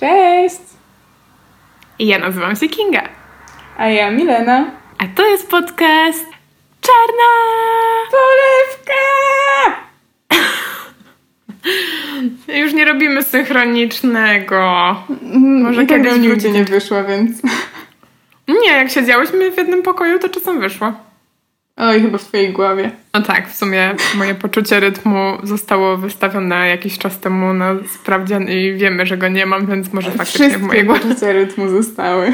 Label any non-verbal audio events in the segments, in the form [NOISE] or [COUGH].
Cześć! Ja nazywam się Kinga. A ja Milena. A to jest podcast Czarna Polewka! [LAUGHS] Już nie robimy synchronicznego. Może tak kiedyś w ludzi nie wyszła, więc... Nie, jak siedziałyśmy w jednym pokoju, to czasem wyszło. Oj, chyba w twojej głowie. No tak, w sumie moje poczucie rytmu zostało wystawione jakiś czas temu na sprawdzian i wiemy, że go nie mam, więc może faktycznie Wszystkie w mojej głowie. poczucia rytmu zostały.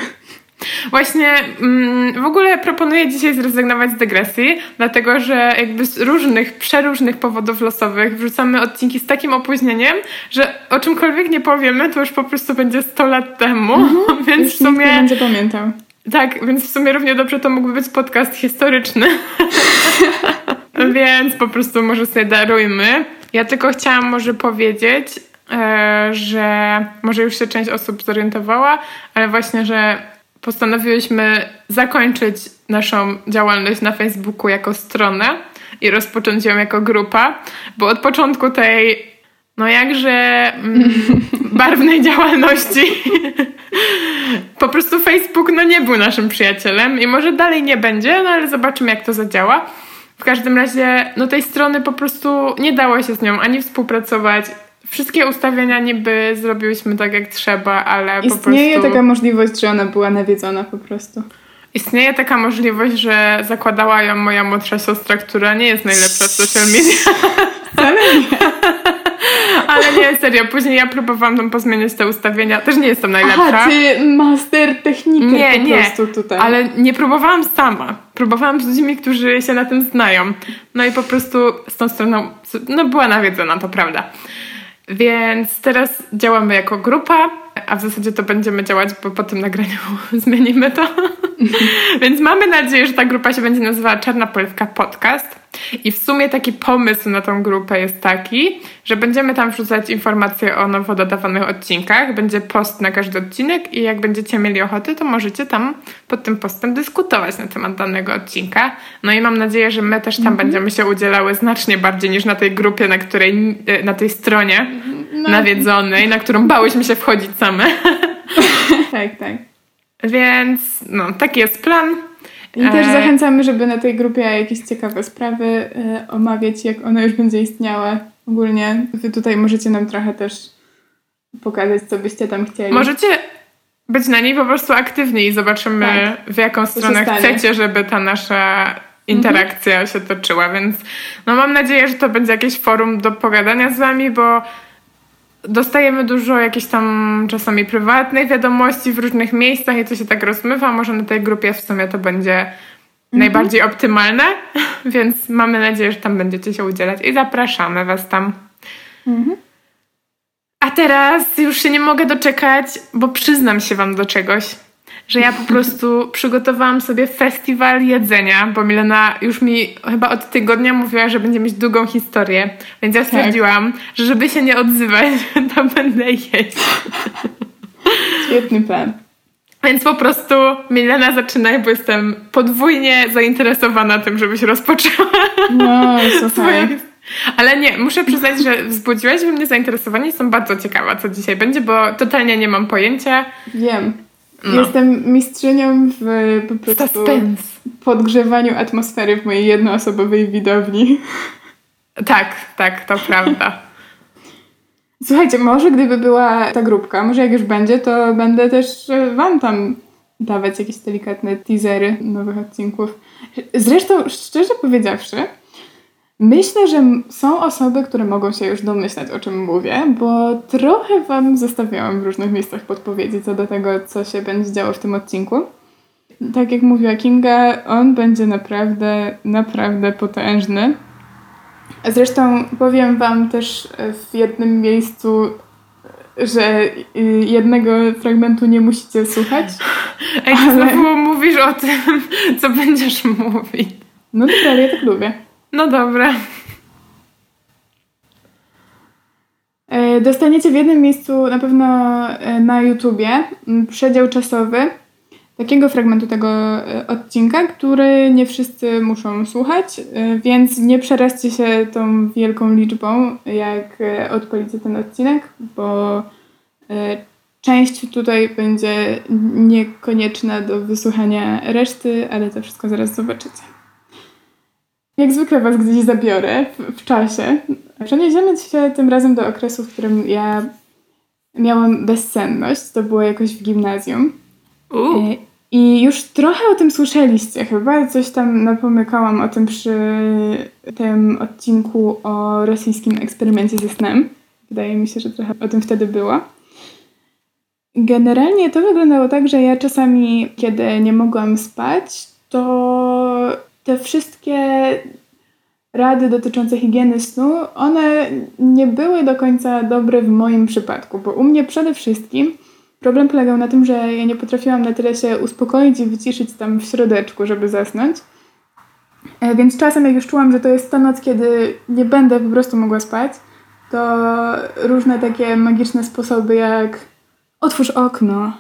Właśnie mm, w ogóle proponuję dzisiaj zrezygnować z dygresji, dlatego że jakby z różnych, przeróżnych powodów losowych wrzucamy odcinki z takim opóźnieniem, że o czymkolwiek nie powiemy, to już po prostu będzie 100 lat temu, [LAUGHS] więc Już w nikt nie sumie... będzie pamiętał. Tak, więc w sumie równie dobrze to mógłby być podcast historyczny. [LAUGHS] więc po prostu może sobie darujmy. Ja tylko chciałam może powiedzieć, e, że może już się część osób zorientowała, ale właśnie, że postanowiłyśmy zakończyć naszą działalność na Facebooku jako stronę i rozpocząć ją jako grupa, bo od początku tej no jakże mm, [LAUGHS] barwnej działalności po prostu Facebook no nie był naszym przyjacielem i może dalej nie będzie, no ale zobaczymy jak to zadziała. W każdym razie no tej strony po prostu nie dało się z nią ani współpracować. Wszystkie ustawienia niby zrobiłyśmy tak jak trzeba, ale po Istnieje prostu... taka możliwość, że ona była nawiedzona po prostu. Istnieje taka możliwość, że zakładała ją moja młodsza siostra, która nie jest najlepsza w social media. Wcale nie. [LAUGHS] Ale nie, serio, później ja próbowałam tam pozmieniać te ustawienia. Też nie jestem najlepsza. Aha, ty master technikę Nie, po nie, prostu tutaj. ale nie próbowałam sama. Próbowałam z ludźmi, którzy się na tym znają. No i po prostu z tą stroną, no była nawiedzona, to prawda. Więc teraz działamy jako grupa, a w zasadzie to będziemy działać, bo po tym nagraniu [LAUGHS] zmienimy to. [LAUGHS] Więc mamy nadzieję, że ta grupa się będzie nazywała Czarna Polewka Podcast. I w sumie taki pomysł na tą grupę jest taki, że będziemy tam wrzucać informacje o nowo dodawanych odcinkach. Będzie post na każdy odcinek i jak będziecie mieli ochotę, to możecie tam pod tym postem dyskutować na temat danego odcinka. No i mam nadzieję, że my też tam Mhm. będziemy się udzielały znacznie bardziej niż na tej grupie, na której, e, na tej stronie No. nawiedzonej, na którą bałyśmy się wchodzić same. [LAUGHS] Tak, tak. Więc no, taki jest plan. I też E, zachęcamy, żeby na tej grupie jakieś ciekawe sprawy e, omawiać, jak ona już będzie istniała. Ogólnie wy tutaj możecie nam trochę też pokazać, co byście tam chcieli. Możecie być na niej po prostu aktywni i zobaczymy, Tak. w jaką stronę chcecie, żeby ta nasza interakcja się toczyła. Więc no, mam nadzieję, że to będzie jakieś forum do pogadania z wami, bo dostajemy dużo jakichś tam czasami prywatnych wiadomości w różnych miejscach i to się tak rozmywa. Może na tej grupie w sumie to będzie najbardziej optymalne, [LAUGHS] więc mamy nadzieję, że tam będziecie się udzielać i zapraszamy was tam. Mhm. A teraz już się nie mogę doczekać, bo przyznam się wam do czegoś, że ja po [LAUGHS] prostu przygotowałam sobie festiwal jedzenia, bo Milena już mi chyba od tygodnia mówiła, że będzie mieć długą historię, więc ja stwierdziłam, że żeby się nie odzywać, [LAUGHS] to będę jeść. Świetny plan. Więc po prostu Milena zaczynaj, bo jestem podwójnie zainteresowana tym, żebyś rozpoczęła. No, [LAUGHS] słuchaj. swoje- Ale nie, muszę przyznać, że wzbudziłaś we mnie zainteresowanie. Jestem bardzo ciekawa, co dzisiaj będzie, bo totalnie nie mam pojęcia. Wiem. No. Jestem mistrzynią w po prostu Suspense. podgrzewaniu atmosfery w mojej jednoosobowej widowni. Tak, tak, to prawda. Słuchajcie, może gdyby była ta grupka, może jak już będzie, to będę też e, wam tam dawać jakieś delikatne teasery nowych odcinków. Zresztą, szczerze powiedziawszy, myślę, że są osoby, które mogą się już domyślać, o czym mówię, bo trochę wam zostawiałam w różnych miejscach podpowiedzi co do tego, co się będzie działo w tym odcinku. Tak jak mówiła Kinga, on będzie naprawdę, naprawdę potężny. Zresztą powiem Wam też e, w jednym miejscu, że y, jednego fragmentu nie musicie słuchać. Ej, Ale- znowu mówisz o tym, co będziesz mówić. No dobra, ale ja tak lubię. No dobra. E, Dostaniecie w jednym miejscu na pewno e, na YouTubie przedział czasowy takiego fragmentu tego e, odcinka, który nie wszyscy muszą słuchać, więc nie przeraźcie się tą wielką liczbą, jak odpalicie ten odcinek, bo część tutaj będzie niekonieczna do wysłuchania reszty, ale to wszystko zaraz zobaczycie. Jak zwykle Was gdzieś zabiorę w, w czasie. Przeniesiemy się tym razem do okresu, w którym ja miałam bezsenność. To było jakoś w gimnazjum. Uh. I już trochę o tym słyszeliście chyba. Coś tam napomykałam o tym przy tym odcinku o rosyjskim eksperymencie ze snem. Wydaje mi się, że trochę o tym wtedy było. Generalnie to wyglądało tak, że ja czasami, kiedy nie mogłam spać, to te wszystkie rady dotyczące higieny snu, one nie były do końca dobre w moim przypadku, bo u mnie przede wszystkim problem polegał na tym, że ja nie potrafiłam na tyle się uspokoić i wyciszyć tam w środeczku, żeby zasnąć. E, więc czasem, jak już czułam, że to jest ta noc, kiedy nie będę po prostu mogła spać, to różne takie magiczne sposoby, jak otwórz okno,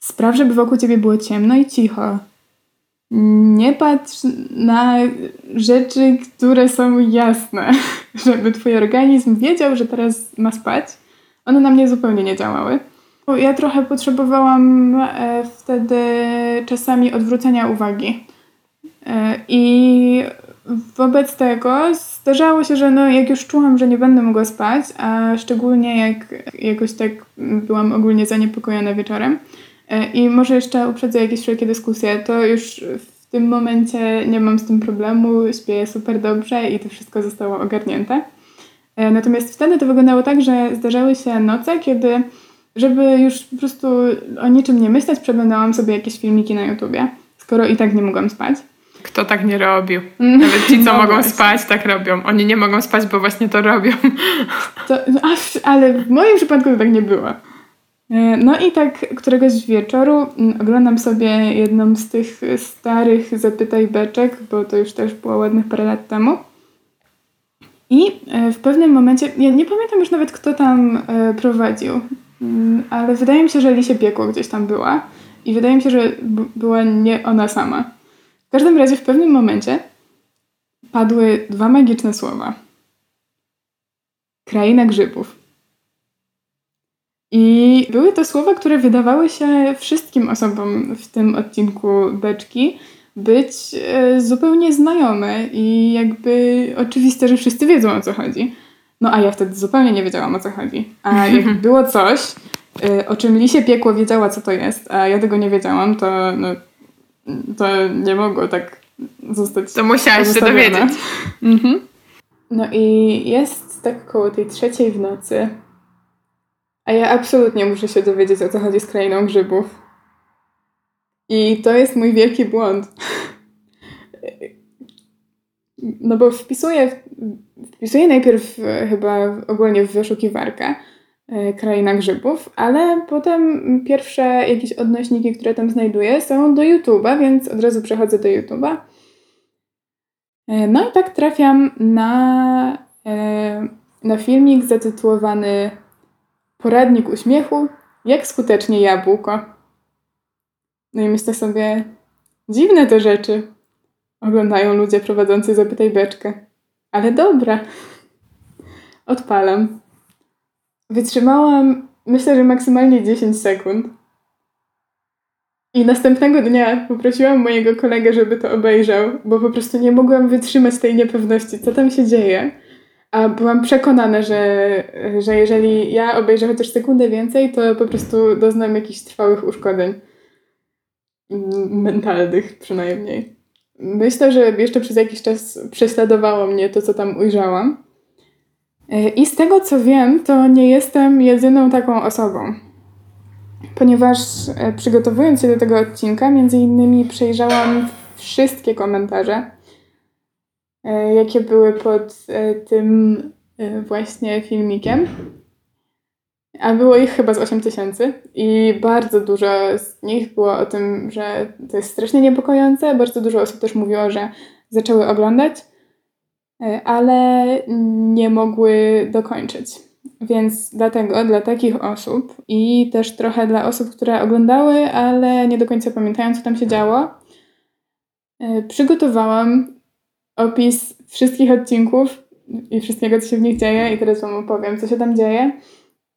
spraw, żeby wokół ciebie było ciemno i cicho. Nie patrz na rzeczy, które są jasne, [LAUGHS] żeby twój organizm wiedział, że teraz ma spać. One na mnie zupełnie nie działały. Ja trochę potrzebowałam e, wtedy czasami odwrócenia uwagi. E, I wobec tego zdarzało się, że no, jak już czułam, że nie będę mogła spać, a szczególnie jak jakoś tak byłam ogólnie zaniepokojona wieczorem, i może jeszcze uprzedzę jakieś wszelkie dyskusje, to już w tym momencie nie mam z tym problemu, śpię super dobrze i to wszystko zostało ogarnięte. Natomiast wtedy to wyglądało tak, że zdarzały się noce, kiedy żeby już po prostu o niczym nie myśleć, przeglądałam sobie jakieś filmiki na YouTubie, skoro i tak nie mogłam spać. Kto tak nie robił? Mm. [LAUGHS] Nawet ci, co no mogą właśnie. spać, tak robią. Oni nie mogą spać, bo właśnie to robią. To, ale w moim przypadku to tak nie było. E, no i tak któregoś wieczoru mm, oglądam sobie jedną z tych starych Zapytaj Beczek, bo to już też było ładnych parę lat temu. I e, w pewnym momencie, ja nie pamiętam już nawet kto tam e, prowadził. Mm, ale wydaje mi się, że Lisie Piekło gdzieś tam była i wydaje mi się, że była nie ona sama. W każdym razie w pewnym momencie padły dwa magiczne słowa. Kraina grzybów. I były to słowa, które wydawały się wszystkim osobom w tym odcinku beczki być e, zupełnie znajome i jakby oczywiste, że wszyscy wiedzą o co chodzi. No a ja wtedy zupełnie nie wiedziałam o co chodzi. A [LAUGHS] jak było coś, y, o czym Lisie Piekło wiedziała, co to jest, a ja tego nie wiedziałam, to, no, to nie mogło tak zostać. To musiałaś się dowiedzieć. Mhm. No i jest tak koło tej trzeciej w nocy. A ja absolutnie muszę się dowiedzieć, o co chodzi z krainą grzybów. I to jest mój wielki błąd. No bo wpisuję, wpisuję najpierw e, chyba ogólnie w wyszukiwarkę e, kraina grzybów, ale potem pierwsze jakieś odnośniki, które tam znajduję są do YouTube'a, więc od razu przechodzę do YouTube'a. E, no i tak trafiam na, na filmik zatytułowany Poradnik uśmiechu, jak skutecznie jabłko. No i myślę sobie, dziwne te rzeczy oglądają ludzie prowadzący Zapytaj Beczkę. Ale dobra. Odpalam. Wytrzymałam, myślę, że maksymalnie 10 sekund. I następnego dnia poprosiłam mojego kolegę, żeby to obejrzał, bo po prostu nie mogłam wytrzymać tej niepewności, co tam się dzieje. A byłam przekonana, że, że jeżeli ja obejrzę chociaż sekundę więcej, to po prostu doznam jakichś trwałych uszkodzeń. Mentalnych przynajmniej. Myślę, że jeszcze przez jakiś czas prześladowało mnie to, co tam ujrzałam. E, I z tego co wiem, to nie jestem jedyną taką osobą. Ponieważ e, przygotowując się do tego odcinka, między innymi przejrzałam wszystkie komentarze, jakie były pod tym właśnie filmikiem. A było ich chyba z 8 tysięcy i bardzo dużo z nich było o tym, że to jest strasznie niepokojące. Bardzo dużo osób też mówiło, że zaczęły oglądać, e, ale nie mogły dokończyć. Więc dlatego dla takich osób i też trochę dla osób, które oglądały, ale nie do końca pamiętają, co tam się działo, e, przygotowałam opis wszystkich odcinków i wszystkiego, co się w nich dzieje, i teraz Wam opowiem, co się tam dzieje.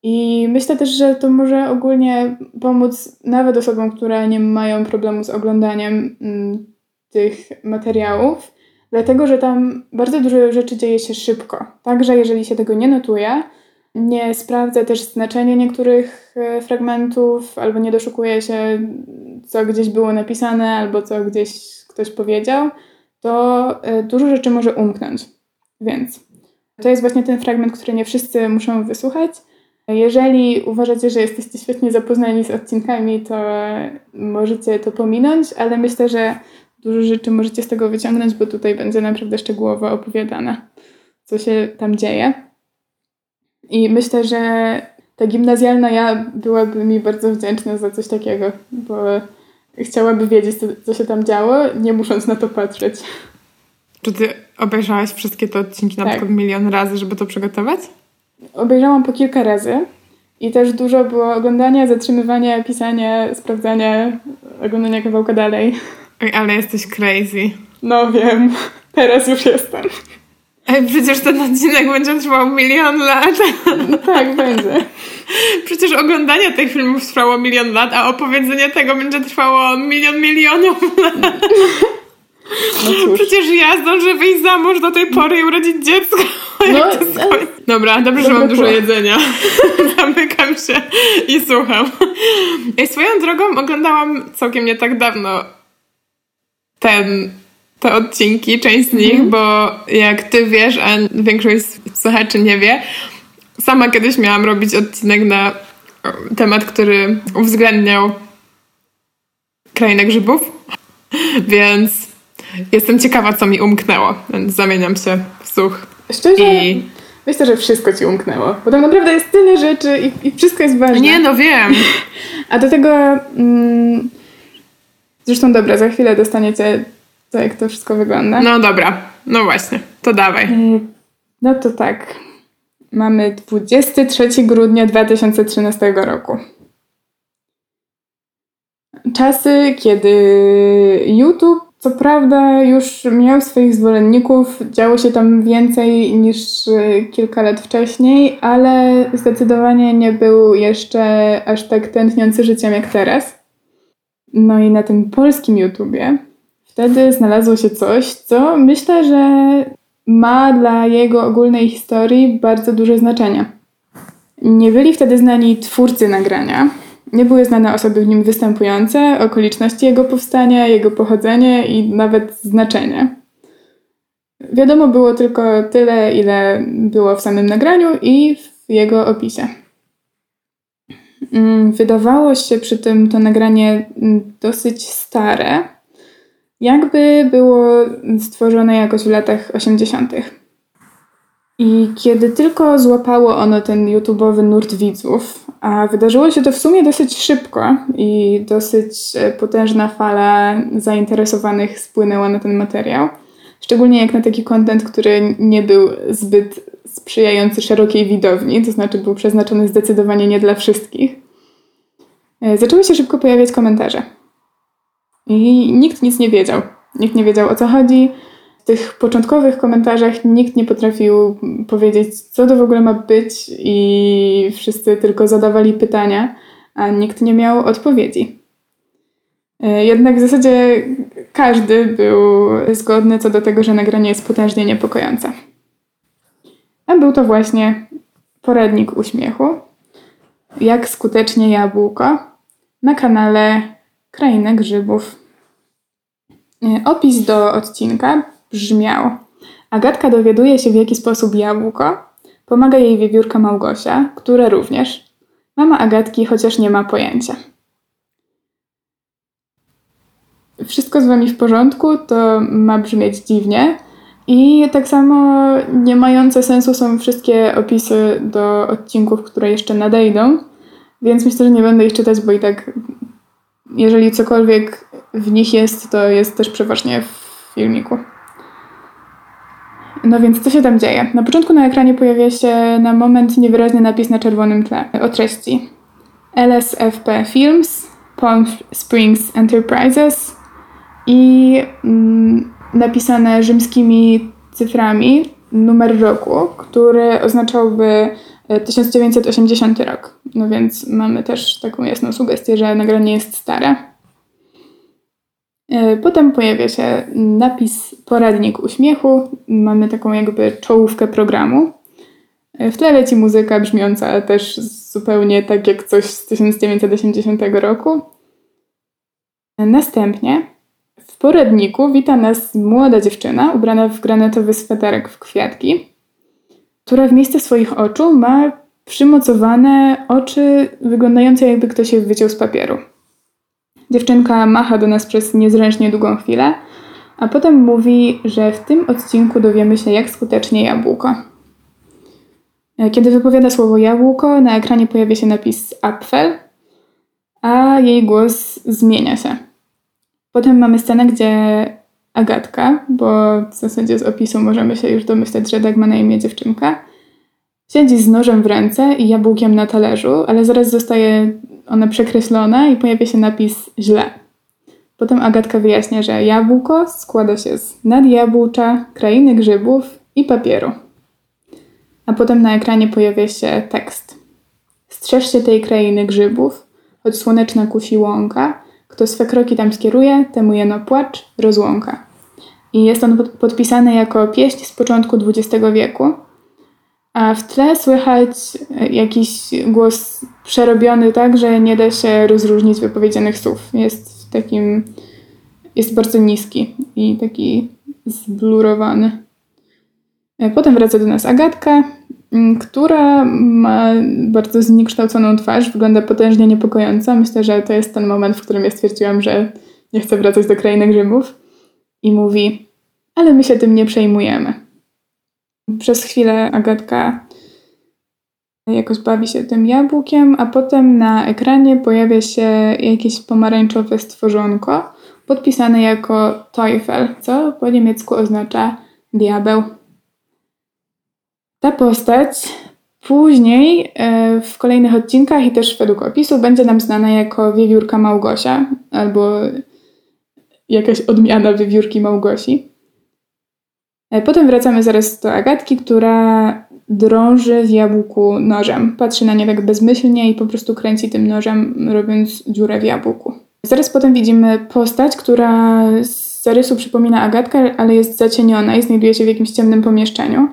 I myślę też, że to może ogólnie pomóc nawet osobom, które nie mają problemu z oglądaniem mm, tych materiałów, dlatego że tam bardzo dużo rzeczy dzieje się szybko. Także jeżeli się tego nie notuje, nie sprawdza też znaczenia niektórych e, fragmentów, albo nie doszukuje się, co gdzieś było napisane, albo co gdzieś ktoś powiedział, to e, dużo rzeczy może umknąć. Więc to jest właśnie ten fragment, który nie wszyscy muszą wysłuchać. Jeżeli uważacie, że jesteście świetnie zapoznani z odcinkami, to możecie to pominąć, ale myślę, że dużo rzeczy możecie z tego wyciągnąć, bo tutaj będzie naprawdę szczegółowo opowiadane, co się tam dzieje. I myślę, że ta gimnazjalna ja byłaby mi bardzo wdzięczna za coś takiego, bo chciałaby wiedzieć, co, co się tam działo, nie musząc na to patrzeć. Czy ty obejrzałaś wszystkie te odcinki na tak. przykład milion razy, żeby to przygotować? Obejrzałam po kilka razy i też dużo było oglądania, zatrzymywania, pisania, sprawdzania, oglądania kawałka dalej. Oj, ale jesteś crazy. No wiem, teraz już jestem. Ej, przecież ten odcinek będzie trwał milion lat. No tak, będzie. Przecież oglądanie tych filmów trwało milion lat, a opowiedzenie tego będzie trwało milion milionów lat. No Przecież ja zdążę wyjść za mąż do tej pory i urodzić dziecko. No, no, Dobra, dobrze, że mam dużo jedzenia. [LAUGHS] Zamykam się i słucham. I swoją drogą oglądałam całkiem nie tak dawno ten te odcinki, część z nich, mm. bo jak ty wiesz, a większość słuchaczy nie wie, sama kiedyś miałam robić odcinek na temat, który uwzględniał krainę grzybów, [LAUGHS] więc jestem ciekawa, co mi umknęło, więc zamieniam się w słuch. Szczerze? I... Myślę, że wszystko ci umknęło, bo tam naprawdę jest tyle rzeczy i, i wszystko jest ważne. Nie, no wiem. [LAUGHS] A do tego... Mm, zresztą dobra, za chwilę dostaniecie to jak to wszystko wygląda. No dobra, no właśnie, to dawaj. E, no to tak. Mamy 23 grudnia 2013 roku. Czasy, kiedy YouTube, co prawda, już miał swoich zwolenników, działo się tam więcej niż e, kilka lat wcześniej, ale zdecydowanie nie był jeszcze aż tak tętniący życiem jak teraz. No i na tym polskim YouTubie wtedy znalazło się coś, co myślę, że ma dla jego ogólnej historii bardzo duże znaczenie. Nie byli wtedy znani twórcy nagrania, nie były znane osoby w nim występujące, okoliczności jego powstania, jego pochodzenie i nawet znaczenie. Wiadomo było tylko tyle, ile było w samym nagraniu i w jego opisie. Mm, wydawało się przy tym to nagranie dosyć stare, jakby było stworzone jakoś w latach 80. I kiedy tylko złapało ono ten YouTube'owy nurt widzów, a wydarzyło się to w sumie dosyć szybko i dosyć e, potężna fala zainteresowanych spłynęła na ten materiał, szczególnie jak na taki kontent, który nie był zbyt sprzyjający szerokiej widowni, to znaczy był przeznaczony zdecydowanie nie dla wszystkich, e, zaczęły się szybko pojawiać komentarze. I nikt nic nie wiedział. Nikt nie wiedział o co chodzi. W tych początkowych komentarzach nikt nie potrafił powiedzieć, co to w ogóle ma być, i wszyscy tylko zadawali pytania, a nikt nie miał odpowiedzi. E, jednak w zasadzie każdy był zgodny co do tego, że nagranie jest potężnie niepokojące. A był to właśnie poradnik uśmiechu. Jak skutecznie jabłko na kanale Krainę Grzybów. E, opis do odcinka brzmiał: Agatka dowiaduje się, w jaki sposób jabłko pomaga jej wiewiórka Małgosia, która również. Mama Agatki, chociaż nie ma pojęcia. Wszystko z wami w porządku, to ma brzmieć dziwnie. I tak samo nie mające sensu są wszystkie opisy do odcinków, które jeszcze nadejdą, więc myślę, że nie będę ich czytać, bo i tak jeżeli cokolwiek w nich jest, to jest też przeważnie w filmiku. No więc co się tam dzieje? Na początku na ekranie pojawia się na moment niewyraźny napis na czerwonym tle o treści LSFP Films, Palm Springs Enterprises i mm, napisane rzymskimi cyframi numer roku, który oznaczałby 1980 rok. No więc mamy też taką jasną sugestię, że nagranie jest stare. Potem pojawia się napis Poradnik uśmiechu. Mamy taką jakby czołówkę programu. W tle leci muzyka brzmiąca też zupełnie tak jak coś z 1980 roku. Następnie w poradniku wita nas młoda dziewczyna ubrana w granatowy sweterek w kwiatki, która w miejsce swoich oczu ma przymocowane oczy wyglądające jakby ktoś je wyciął z papieru. Dziewczynka macha do nas przez niezręcznie długą chwilę, a potem mówi, że w tym odcinku dowiemy się, jak skutecznie jabłko. Kiedy wypowiada słowo jabłko, na ekranie pojawia się napis Apfel, a jej głos zmienia się. Potem mamy scenę, gdzie Agatka, bo w zasadzie z opisu możemy się już domyśleć, że tak ma na imię dziewczynka, siedzi z nożem w ręce i jabłkiem na talerzu, ale zaraz zostaje ona przekreślona i pojawia się napis źle. Potem Agatka wyjaśnia, że jabłko składa się z nadjabłcza, krainy grzybów i papieru. A potem na ekranie pojawia się tekst. Strzeż się tej krainy grzybów, choć słoneczna kusi łąka, kto swe kroki tam skieruje, temu jeno płacz, rozłąka. I jest on podpisany jako pieśń z początku XX wieku. A w tle słychać jakiś głos przerobiony tak, że nie da się rozróżnić wypowiedzianych słów. Jest takim, jest bardzo niski i taki zblurowany. Potem wraca do nas Agatka, która ma bardzo zniekształconą twarz, wygląda potężnie niepokojąco. Myślę, że to jest ten moment, w którym ja stwierdziłam, że nie chcę wracać do krainy grzybów. I mówi, ale my się tym nie przejmujemy. Przez chwilę Agatka jakoś bawi się tym jabłkiem, a potem na ekranie pojawia się jakieś pomarańczowe stworzonko podpisane jako Teufel, co po niemiecku oznacza diabeł. Ta postać później e, w kolejnych odcinkach i też według opisu będzie nam znana jako wiewiórka Małgosia albo jakaś odmiana wiewiórki Małgosi. E, potem wracamy zaraz do Agatki, która drąży w jabłku nożem. Patrzy na nie tak bezmyślnie i po prostu kręci tym nożem, robiąc dziurę w jabłku. Zaraz potem widzimy postać, która z zarysu przypomina Agatkę, ale jest zacieniona i znajduje się w jakimś ciemnym pomieszczeniu.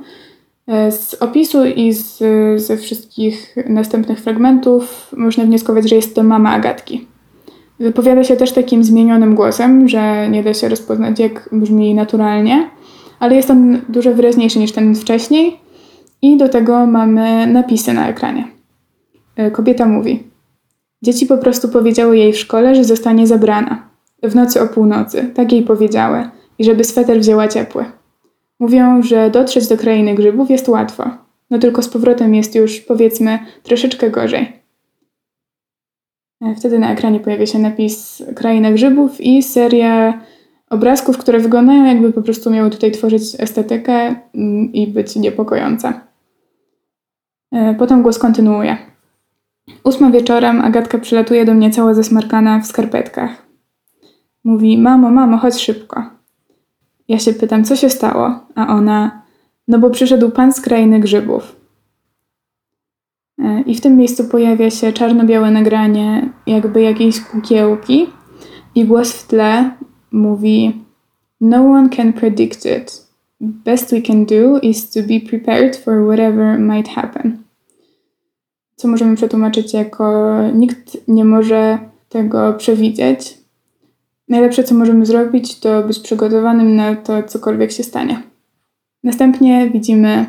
E, z opisu i z, ze wszystkich następnych fragmentów można wnioskować, że jest to mama Agatki. Wypowiada się też takim zmienionym głosem, że nie da się rozpoznać, jak brzmi naturalnie, ale jest on dużo wyraźniejszy niż ten wcześniej i do tego mamy napisy na ekranie. E, kobieta mówi: Dzieci po prostu powiedziały jej w szkole, że zostanie zabrana. W nocy o północy, tak jej powiedziały, i żeby sweter wzięła ciepły. Mówią, że dotrzeć do krainy grzybów jest łatwo, no tylko z powrotem jest już, powiedzmy, troszeczkę gorzej. E, wtedy na ekranie pojawia się napis Kraina Grzybów i seria obrazków, które wyglądają jakby po prostu miały tutaj tworzyć estetykę mm, i być niepokojące. E, potem głos kontynuuje. Ósma wieczorem Agatka przylatuje do mnie cała zasmarkana w skarpetkach. Mówi, mamo, mamo, chodź szybko. Ja się pytam, co się stało, a ona, no bo przyszedł pan z krainy grzybów. E, I w tym miejscu pojawia się czarno-białe nagranie jakby jakiejś kukiełki i głos w tle mówi No one can predict it. Best we can do is to be prepared for whatever might happen. Co możemy przetłumaczyć jako nikt nie może tego przewidzieć, Najlepsze, co możemy zrobić, to być przygotowanym na to, cokolwiek się stanie. Następnie widzimy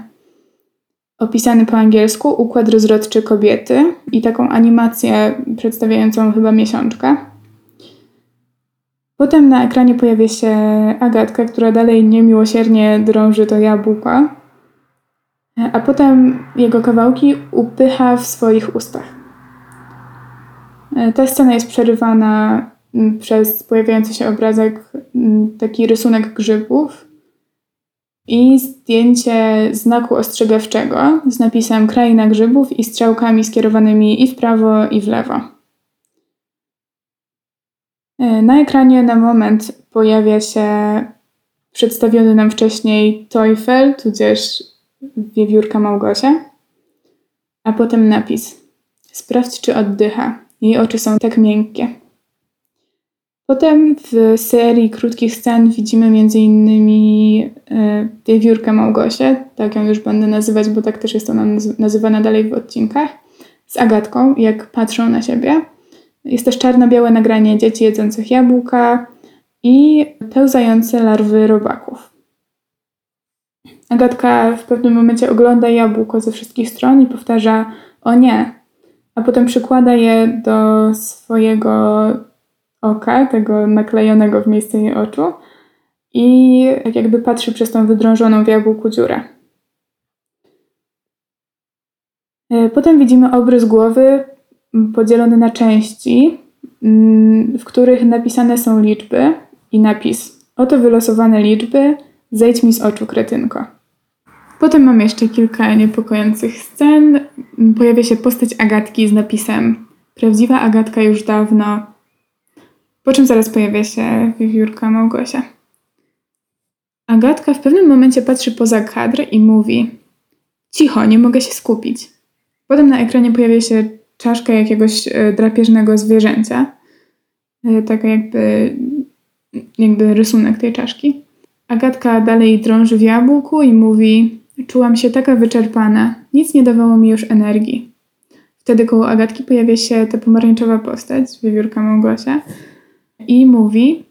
opisany po angielsku układ rozrodczy kobiety i taką animację przedstawiającą chyba miesiączkę. Potem na ekranie pojawia się Agatka, która dalej niemiłosiernie drąży to jabłko, a potem jego kawałki upycha w swoich ustach. Ta scena jest przerywana przez pojawiający się obrazek taki rysunek grzybów i zdjęcie znaku ostrzegawczego z napisem kraina grzybów i strzałkami skierowanymi i w prawo i w lewo. E, na ekranie na moment pojawia się przedstawiony nam wcześniej Teufel, tudzież wiewiórka Małgosia. A potem napis. Sprawdź, czy oddycha. Jej oczy są tak miękkie. Potem w serii krótkich scen widzimy m.in. E, wiewiórkę Małgosię, tak ją już będę nazywać, bo tak też jest ona nazywana dalej w odcinkach, z Agatką, jak patrzą na siebie. Jest też czarno-białe nagranie dzieci jedzących jabłka i pełzające larwy robaków. Agatka w pewnym momencie ogląda jabłko ze wszystkich stron i powtarza o nie, a potem przykłada je do swojego oka, tego naklejonego w miejsce jej oczu i tak jakby patrzy przez tą wydrążoną w jabłku dziurę. E, potem widzimy obrys głowy podzielony na części, w których napisane są liczby i napis Oto wylosowane liczby, zejdź mi z oczu, kretynko. Potem mam jeszcze kilka niepokojących scen. Pojawia się postać Agatki z napisem Prawdziwa Agatka już dawno. Po czym zaraz pojawia się wiewiórka Małgosia. Agatka w pewnym momencie patrzy poza kadr i mówi Cicho, nie mogę się skupić. Potem na ekranie pojawia się czaszka jakiegoś e, drapieżnego zwierzęcia. E, taka jakby, jakby rysunek tej czaszki. Agatka dalej drąży w jabłku i mówi Czułam się taka wyczerpana. Nic nie dawało mi już energii. Wtedy koło Agatki pojawia się ta pomarańczowa postać, wiewiórka Małgosia, i mówi: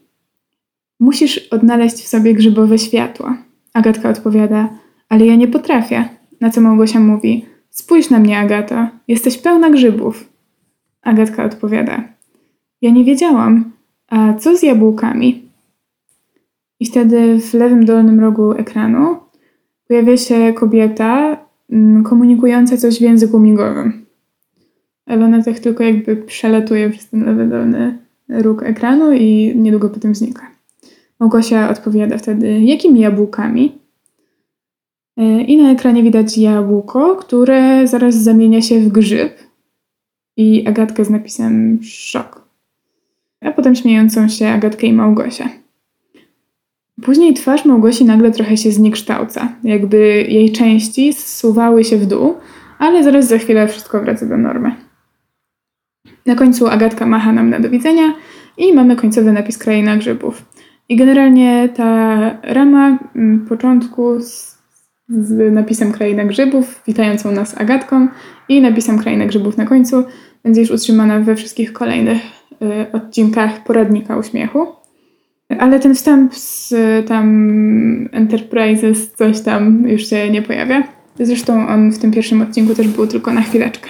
Musisz odnaleźć w sobie grzybowe światło. Agatka odpowiada: Ale ja nie potrafię. Na co Małgosia mówi: Spójrz na mnie, Agato, jesteś pełna grzybów. Agatka odpowiada: Ja nie wiedziałam. A co z jabłkami? I wtedy w lewym dolnym rogu ekranu pojawia się kobieta mm, komunikująca coś w języku migowym. Ale ona tak tylko jakby przelatuje przez ten lewy dolny róg ekranu i niedługo potem znika. Małgosia odpowiada wtedy, jakimi jabłkami? E, I na ekranie widać jabłko, które zaraz zamienia się w grzyb i Agatkę z napisem szok. A potem śmiejącą się Agatkę i Małgosię. Później twarz Małgosi nagle trochę się zniekształca, jakby jej części zsuwały się w dół, ale zaraz za chwilę wszystko wraca do normy. Na końcu Agatka macha nam na do widzenia i mamy końcowy napis Kraina Grzybów. I generalnie ta rama mm, początku z, z napisem Kraina Grzybów, witającą nas Agatką i napisem Kraina Grzybów na końcu będzie już utrzymana we wszystkich kolejnych y, odcinkach poradnika uśmiechu. Ale ten wstęp z tam Enterprises, coś tam już się nie pojawia. Zresztą on w tym pierwszym odcinku też był tylko na chwileczkę.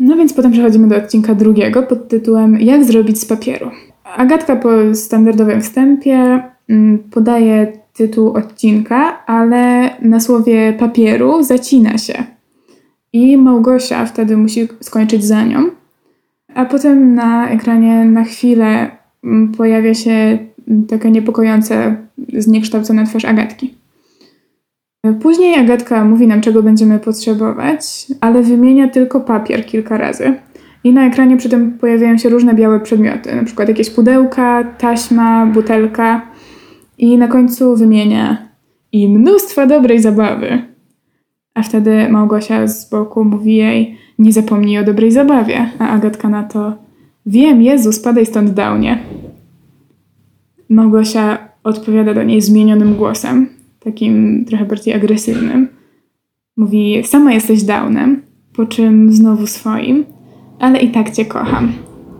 No więc potem przechodzimy do odcinka drugiego pod tytułem Jak zrobić z papieru. Agatka po standardowym wstępie mm, podaje tytuł odcinka, ale na słowie papieru zacina się. I Małgosia wtedy musi skończyć za nią. A potem na ekranie na chwilę mm, pojawia się taka niepokojąca, zniekształcona twarz Agatki. Później Agatka mówi nam, czego będziemy potrzebować, ale wymienia tylko papier kilka razy. I na ekranie przy tym pojawiają się różne białe przedmioty, na przykład jakieś pudełka, taśma, butelka. I na końcu wymienia i mnóstwo dobrej zabawy. A wtedy Małgosia z boku mówi jej, nie zapomnij o dobrej zabawie. A Agatka na to, wiem, Jezu, spadaj stąd downie. Małgosia odpowiada do niej zmienionym głosem, takim trochę bardziej agresywnym. Mówi, sama jesteś downem, po czym znowu swoim, ale i tak cię kocham.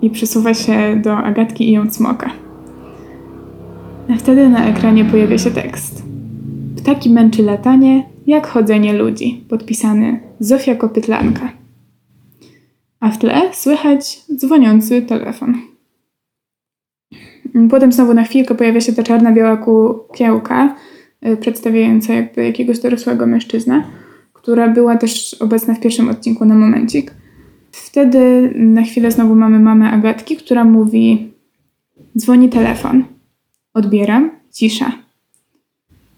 I przesuwa się do Agatki i ją cmoka. A wtedy na ekranie pojawia się tekst. Ptaki męczy latanie, jak chodzenie ludzi. Podpisany Zofia Kopytlanka. A w tle słychać dzwoniący telefon. Potem znowu na chwilkę pojawia się ta czarna-biała kukiełka, y, przedstawiająca jakby jakiegoś dorosłego mężczyznę, która była też obecna w pierwszym odcinku na momencik. Wtedy na chwilę znowu mamy mamę Agatki, która mówi dzwoni telefon. Odbieram, cisza.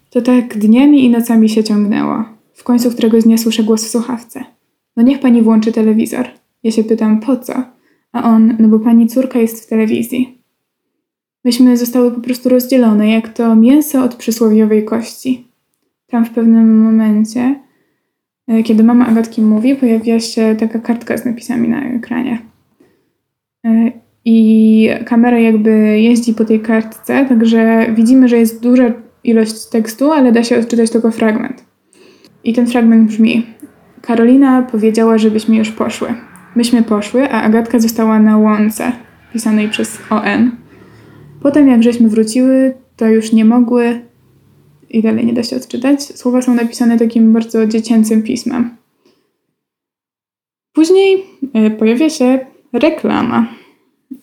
To tak dniami i nocami się ciągnęło. W końcu któregoś dnia słyszę głos w słuchawce. No niech pani włączy telewizor. Ja się pytam, po co? A on, no bo pani córka jest w telewizji. Myśmy zostały po prostu rozdzielone, jak to mięso od przysłowiowej kości. Tam w pewnym momencie E, kiedy mama Agatki mówi, pojawia się taka kartka z napisami na ekranie. E, I kamera jakby jeździ po tej kartce, także widzimy, że jest duża ilość tekstu, ale da się odczytać tylko fragment. I ten fragment brzmi: Karolina powiedziała, żebyśmy już poszły. Myśmy poszły, a Agatka została na łące, pisanej przez ON. Potem, jak żeśmy wróciły, to już nie mogły i dalej nie da się odczytać. Słowa są napisane takim bardzo dziecięcym pismem. Później e, pojawia się reklama.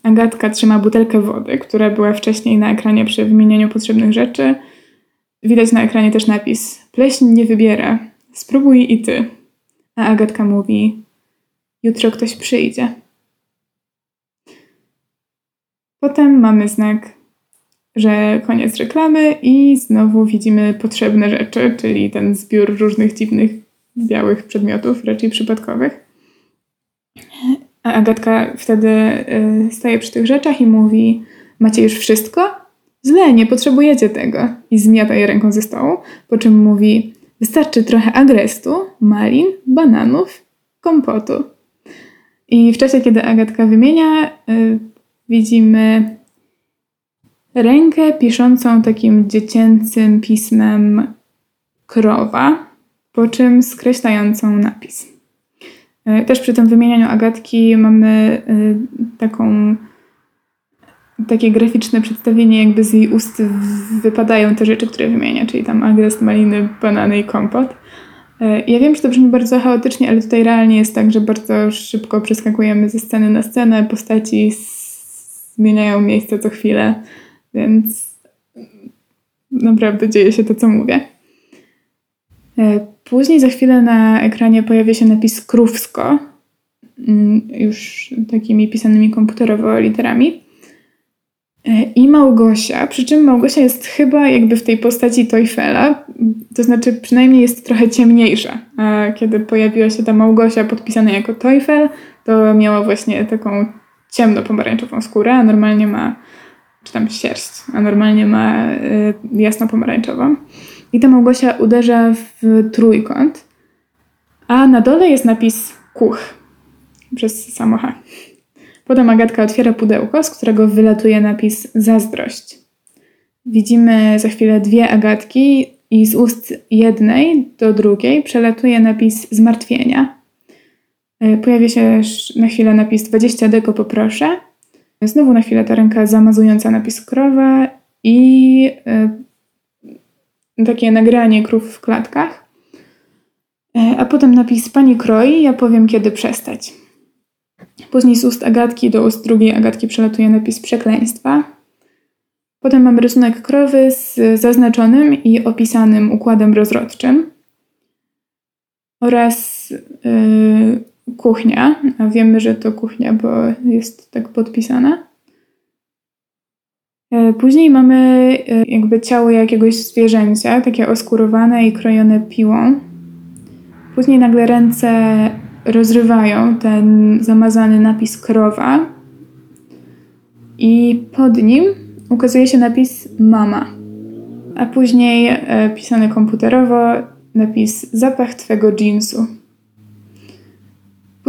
Agatka trzyma butelkę wody, która była wcześniej na ekranie przy wymienianiu potrzebnych rzeczy. Widać na ekranie też napis: Pleśń nie wybiera, spróbuj i ty. A Agatka mówi: Jutro ktoś przyjdzie. Potem mamy znak że koniec reklamy i znowu widzimy potrzebne rzeczy, czyli ten zbiór różnych dziwnych białych przedmiotów, raczej przypadkowych. A Agatka wtedy y, staje przy tych rzeczach i mówi: Macie już wszystko? Źle, nie potrzebujecie tego. I zmiata je ręką ze stołu, po czym mówi: Wystarczy trochę agrestu, malin, bananów, kompotu. I w czasie, kiedy Agatka wymienia, y, widzimy rękę piszącą takim dziecięcym pismem krowa, po czym skreślającą napis. E, też przy tym wymienianiu Agatki mamy e, taką, takie graficzne przedstawienie, jakby z jej ust wypadają te rzeczy, które wymienia, czyli tam agres, maliny, banany i kompot. E, ja wiem, że to brzmi bardzo chaotycznie, ale tutaj realnie jest tak, że bardzo szybko przeskakujemy ze sceny na scenę, postaci zmieniają miejsce co chwilę. Więc naprawdę dzieje się to, co mówię. E, później za chwilę na ekranie pojawia się napis Krówsko, mm, już takimi pisanymi komputerowo literami. E, I Małgosia, przy czym Małgosia jest chyba jakby w tej postaci Toifela, to znaczy przynajmniej jest trochę ciemniejsza. A kiedy pojawiła się ta Małgosia podpisana jako Toifel, to miała właśnie taką ciemno-pomarańczową skórę, a normalnie ma czy tam sierść, a normalnie ma y, jasno-pomarańczową. I ta Małgosia uderza w trójkąt, a na dole jest napis kuch przez samo H. Potem Agatka otwiera pudełko, z którego wylatuje napis zazdrość. Widzimy za chwilę dwie Agatki i z ust jednej do drugiej przelatuje napis zmartwienia. Y, pojawia się na chwilę napis 20 deko poproszę Znowu na chwilę ta ręka zamazująca napis krowa i y, takie nagranie krów w klatkach. E, a potem napis pani kroi, ja powiem kiedy przestać. Później z ust Agatki do ust drugiej Agatki przelatuje napis przekleństwa. Potem mamy rysunek krowy z zaznaczonym i opisanym układem rozrodczym oraz yy, kuchnia, a wiemy, że to kuchnia, bo jest tak podpisana. E, później mamy e, jakby ciało jakiegoś zwierzęcia, takie oskurowane i krojone piłą. Później nagle ręce rozrywają ten zamazany napis krowa i pod nim ukazuje się napis mama. A później e, pisany komputerowo napis zapach twego jeansu.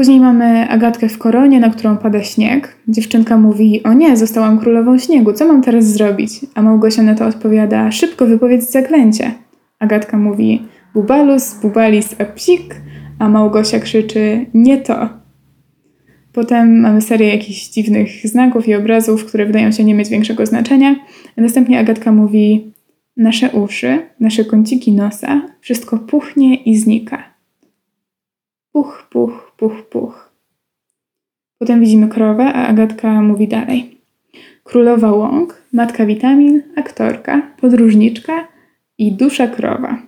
Później mamy Agatkę w koronie, na którą pada śnieg. Dziewczynka mówi: O nie, zostałam królową śniegu, co mam teraz zrobić? A Małgosia na to odpowiada: Szybko wypowiedz zaklęcie. Agatka mówi: Bubalus, bubalis, a psik, a Małgosia krzyczy: Nie to. Potem mamy serię jakichś dziwnych znaków i obrazów, które wydają się nie mieć większego znaczenia. Następnie Agatka mówi: Nasze uszy, nasze kąciki nosa, wszystko puchnie i znika. Puch, puch, puch, puch. Potem widzimy krowę, a Agatka mówi dalej. Królowa łąk, matka witamin, aktorka, podróżniczka i dusza krowa.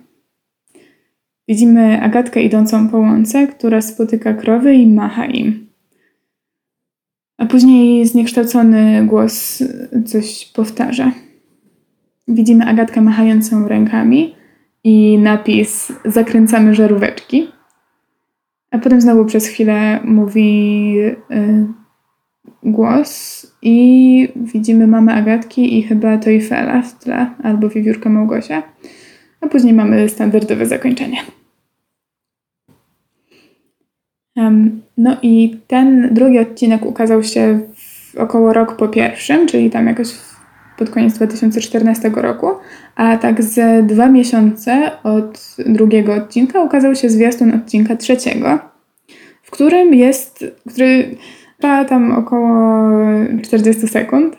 Widzimy Agatkę idącą po łące, która spotyka krowy i macha im. A później zniekształcony głos coś powtarza. Widzimy Agatkę machającą rękami i napis Zakręcamy żaróweczki. A potem znowu przez chwilę mówi y, głos i widzimy mamę Agatki i chyba Toifela w tle, albo wiewiórkę Małgosia. A później mamy standardowe zakończenie. No i ten drugi odcinek ukazał się około rok po pierwszym, czyli tam jakoś pod koniec 2014 roku, a tak ze dwa miesiące od drugiego odcinka ukazał się zwiastun odcinka trzeciego, w którym jest, który trwa tam około 40 sekund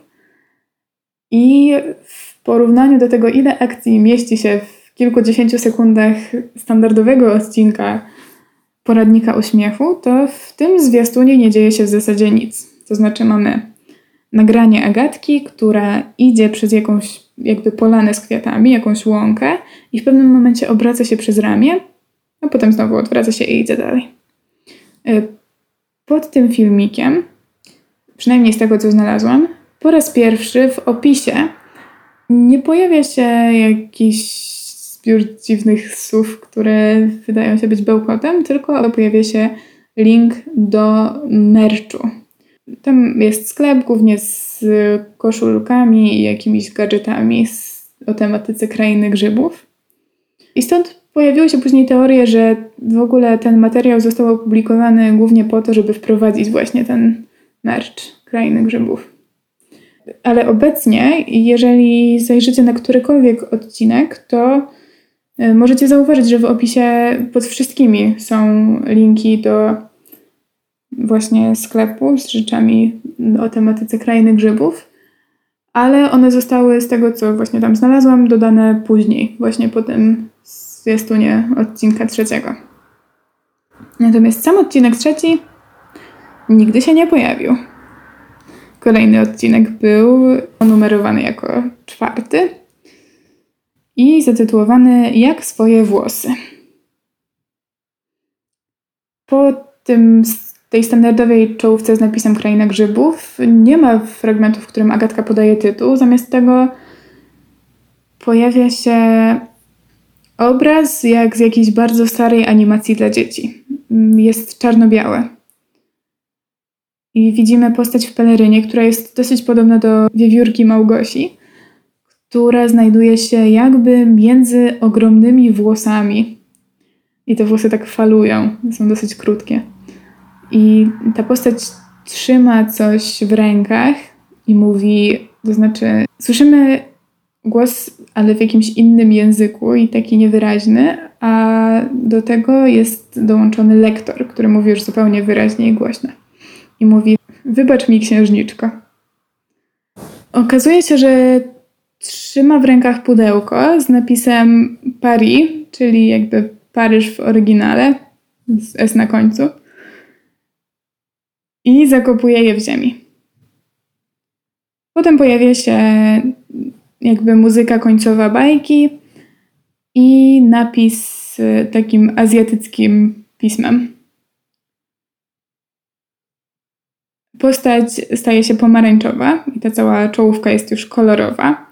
i w porównaniu do tego, ile akcji mieści się w kilkudziesięciu sekundach standardowego odcinka poradnika o śmiechu, to w tym zwiastunie nie dzieje się w zasadzie nic. To znaczy mamy nagranie Agatki, która idzie przez jakąś jakby polanę z kwiatami, jakąś łąkę i w pewnym momencie obraca się przez ramię, a potem znowu odwraca się i idzie dalej. E, pod tym filmikiem, przynajmniej z tego co znalazłam, po raz pierwszy w opisie nie pojawia się jakiś zbiór dziwnych słów, które wydają się być bełkotem, tylko pojawia się link do merchu. Tam jest sklep głównie z koszulkami i jakimiś gadżetami o tematyce krainy grzybów. I stąd pojawiły się później teorie, że w ogóle ten materiał został opublikowany głównie po to, żeby wprowadzić właśnie ten merch krainy grzybów. Ale obecnie, jeżeli zajrzycie na którykolwiek odcinek, to e, możecie zauważyć, że w opisie pod wszystkimi są linki do właśnie sklepu z rzeczami o tematyce krainy grzybów, ale one zostały z tego, co właśnie tam znalazłam, dodane później, właśnie po tym zwiastunie odcinka trzeciego. Natomiast sam odcinek trzeci nigdy się nie pojawił. Kolejny odcinek był numerowany jako czwarty i zatytułowany Jak swoje włosy. Po tym tej standardowej czołówce z napisem Kraina Grzybów nie ma fragmentu, w którym Agatka podaje tytuł. Zamiast tego pojawia się obraz jak z jakiejś bardzo starej animacji dla dzieci. Jest czarno-białe. I widzimy postać w pelerynie, która jest dosyć podobna do wiewiórki Małgosi, która znajduje się jakby między ogromnymi włosami. I te włosy tak falują, są dosyć krótkie. I ta postać trzyma coś w rękach i mówi, to znaczy, słyszymy głos, ale w jakimś innym języku i taki niewyraźny, a do tego jest dołączony lektor, który mówi już zupełnie wyraźnie i głośno. I mówi: Wybacz mi, księżniczko. Okazuje się, że trzyma w rękach pudełko z napisem Paris, czyli jakby Paryż w oryginale, z S na końcu i zakopuje je w ziemi. Potem pojawia się jakby muzyka końcowa bajki i napis takim azjatyckim pismem. Postać staje się pomarańczowa i ta cała czołówka jest już kolorowa.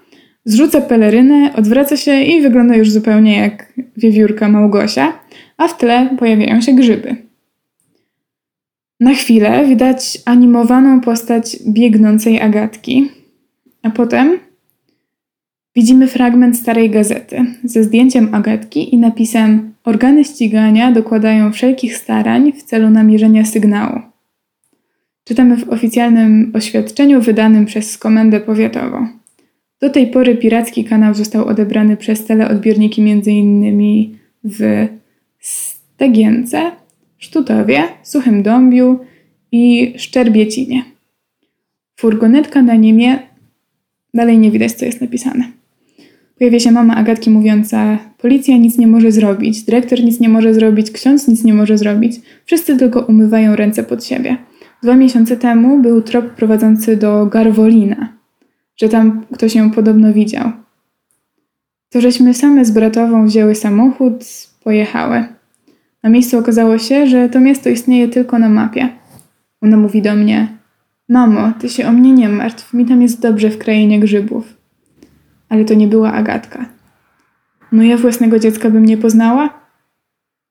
Zrzuca pelerynę, odwraca się i wygląda już zupełnie jak wiewiórka Małgosia, a w tle pojawiają się grzyby. Na chwilę widać animowaną postać biegnącej Agatki, a potem widzimy fragment starej gazety ze zdjęciem Agatki i napisem Organy ścigania dokładają wszelkich starań w celu namierzenia sygnału. Czytamy w oficjalnym oświadczeniu wydanym przez Komendę Powiatową. Do tej pory piracki kanał został odebrany przez teleodbiorniki m.in. w Stegience, Sztutowie, Suchym Dąbiu i Szczerbiecinie. Furgonetka na niemie, dalej nie widać co jest napisane. Pojawia się mama Agatki mówiąca: Policja nic nie może zrobić, dyrektor nic nie może zrobić, ksiądz nic nie może zrobić. Wszyscy tylko umywają ręce pod siebie. Dwa miesiące temu był trop prowadzący do Garwolina, że tam ktoś ją podobno widział. To żeśmy same z bratową wzięły samochód, pojechały. Na miejscu okazało się, że to miasto istnieje tylko na mapie. Ona mówi do mnie: Mamo, ty się o mnie nie martw, mi tam jest dobrze w krainie grzybów. Ale to nie była Agatka. No ja własnego dziecka bym nie poznała?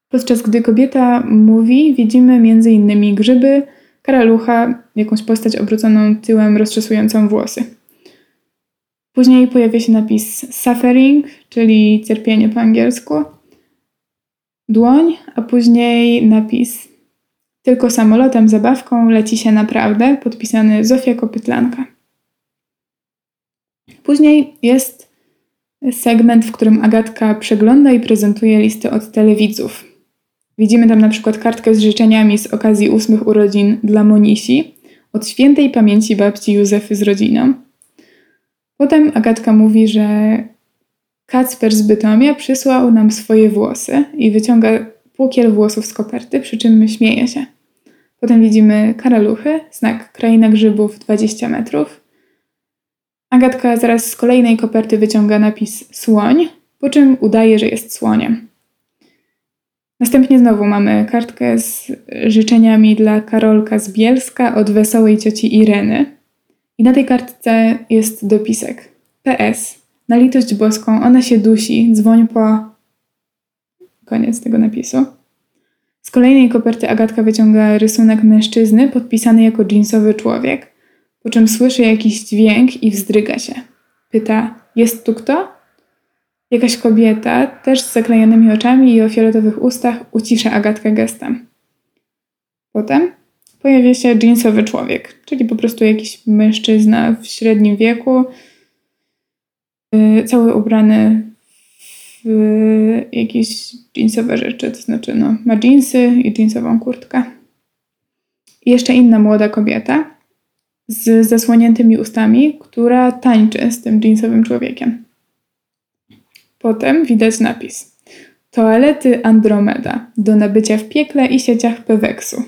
Podczas gdy kobieta mówi, widzimy innymi grzyby, karalucha, jakąś postać obróconą tyłem rozczesującą włosy. Później pojawia się napis suffering, czyli cierpienie po angielsku, dłoń, a później napis Tylko samolotem, zabawką leci się naprawdę, podpisany Zofia Kopytlanka. Później jest segment, w którym Agatka przegląda i prezentuje listy od telewidzów. Widzimy tam na przykład kartkę z życzeniami z okazji ósmych urodzin dla Monisi od świętej pamięci babci Józefy z rodziną. Potem Agatka mówi, że Kacper z Bytomia przysłał nam swoje włosy i wyciąga płukiel włosów z koperty, przy czym śmieje się. Potem widzimy karaluchy, znak Kraina Grzybów 20 metrów. Agatka zaraz z kolejnej koperty wyciąga napis słoń, po czym udaje, że jest słoniem. Następnie znowu mamy kartkę z życzeniami dla Karolka z Bielska od wesołej cioci Ireny. I na tej kartce jest dopisek. PS. Na litość boską, ona się dusi, dzwoń po... Koniec tego napisu. Z kolejnej koperty Agatka wyciąga rysunek mężczyzny podpisany jako jeansowy człowiek, po czym słyszy jakiś dźwięk i wzdryga się. Pyta, jest tu kto? Jakaś kobieta, też z zaklejonymi oczami i o fioletowych ustach, ucisza Agatkę gestem. Potem pojawia się jeansowy człowiek, czyli po prostu jakiś mężczyzna w średnim wieku, cały ubrany w jakieś jeansowe rzeczy, to znaczy no, ma jeansy i jeansową kurtkę. I jeszcze inna młoda kobieta z zasłoniętymi ustami, która tańczy z tym jeansowym człowiekiem. Potem widać napis. Toalety Andromeda do nabycia w piekle i sieciach Peweksu.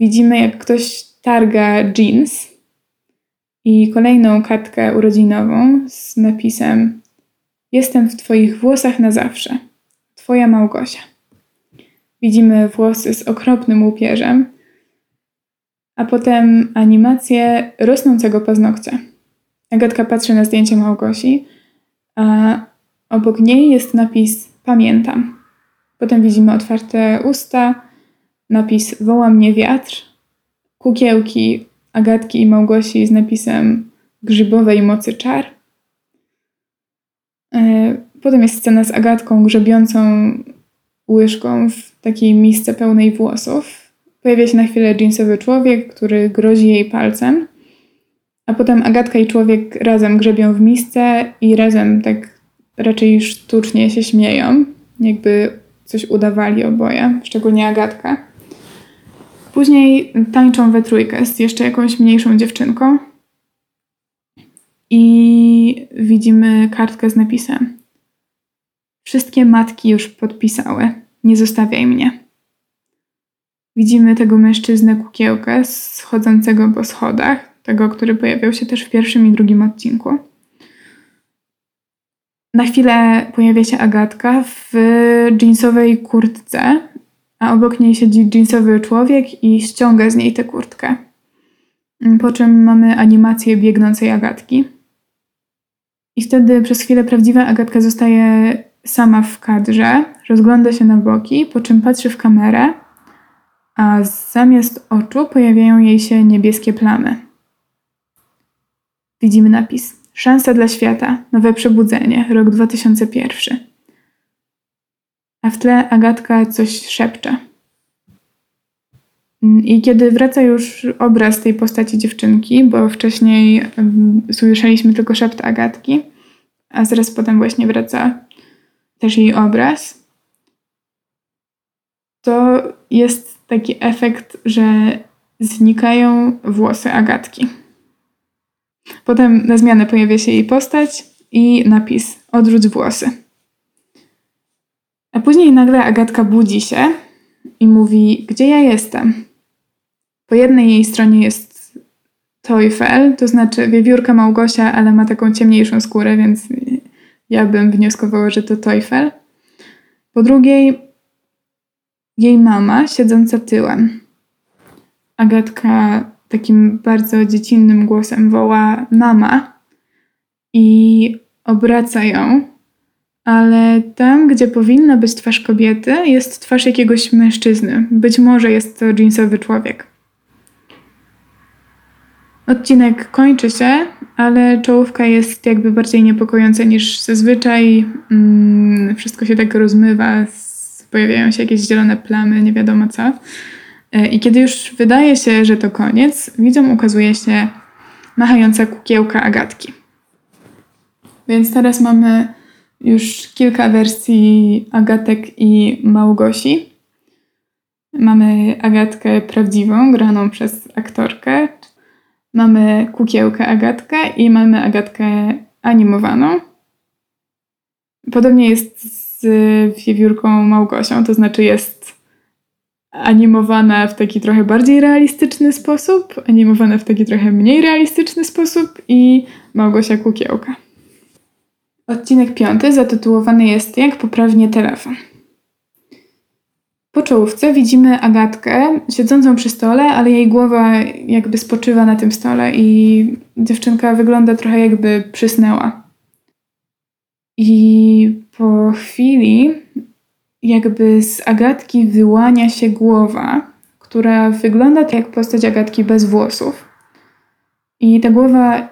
Widzimy, jak ktoś targa jeans i kolejną kartkę urodzinową z napisem Jestem w Twoich włosach na zawsze. Twoja Małgosia. Widzimy włosy z okropnym łupieżem, a potem animację rosnącego paznokcia. Agatka patrzy na zdjęcie Małgosi, a obok niej jest napis Pamiętam. Potem widzimy otwarte usta, napis Woła mnie wiatr, kukiełki Agatki i Małgosi z napisem Grzybowej mocy czar. E, potem jest scena z Agatką grzebiącą łyżką w takiej misce pełnej włosów. Pojawia się na chwilę jeansowy człowiek, który grozi jej palcem. A potem Agatka i człowiek razem grzebią w misce i razem tak raczej sztucznie się śmieją, jakby coś udawali oboje, szczególnie Agatka. Później tańczą we trójkę z jeszcze jakąś mniejszą dziewczynką i widzimy kartkę z napisem Wszystkie matki już podpisały, nie zostawiaj mnie. Widzimy tego mężczyznę kukiełkę schodzącego po schodach, tego, który pojawiał się też w pierwszym i drugim odcinku. Na chwilę pojawia się Agatka w jeansowej kurtce, a obok niej siedzi jeansowy człowiek i ściąga z niej tę kurtkę. Po czym mamy animację biegnącej Agatki. I wtedy przez chwilę prawdziwa Agatka zostaje sama w kadrze, rozgląda się na boki, po czym patrzy w kamerę, a zamiast oczu pojawiają jej się niebieskie plamy. Widzimy napis. Szansa dla świata, nowe przebudzenie, rok 2001. A w tle Agatka coś szepcze. I kiedy wraca już obraz tej postaci dziewczynki, bo wcześniej um, słyszeliśmy tylko szept Agatki, a zaraz potem właśnie wraca też jej obraz, to jest taki efekt, że znikają włosy Agatki. Potem na zmianę pojawia się jej postać i napis odrzuć włosy. A później nagle Agatka budzi się i mówi, gdzie ja jestem? Po jednej jej stronie jest Teufel, to znaczy wiewiórka Małgosia, ale ma taką ciemniejszą skórę, więc ja bym wnioskowała, że to Teufel. Po drugiej jej mama siedząca tyłem. Agatka takim bardzo dziecinnym głosem woła mama i obraca ją, ale tam, gdzie powinna być twarz kobiety, jest twarz jakiegoś mężczyzny. Być może jest to jeansowy człowiek. Odcinek kończy się, ale czołówka jest jakby bardziej niepokojąca niż zazwyczaj. Mm, wszystko się tak rozmywa pojawiają się jakieś zielone plamy, nie wiadomo co. E, I kiedy już wydaje się, że to koniec, widzom ukazuje się machająca kukiełka Agatki. Więc teraz mamy już kilka wersji Agatek i Małgosi. Mamy Agatkę prawdziwą, graną przez aktorkę. Mamy kukiełkę Agatkę i mamy Agatkę animowaną. Podobnie jest z wiewiórką Małgosią, to znaczy jest animowana w taki trochę bardziej realistyczny sposób, animowana w taki trochę mniej realistyczny sposób i Małgosia Kukiełka. Odcinek piąty zatytułowany jest Jak poprawnie telefon. Po czołówce widzimy Agatkę siedzącą przy stole, ale jej głowa jakby spoczywa na tym stole i dziewczynka wygląda trochę jakby przysnęła. I po chwili jakby z Agatki wyłania się głowa, która wygląda tak jak postać Agatki bez włosów. I ta głowa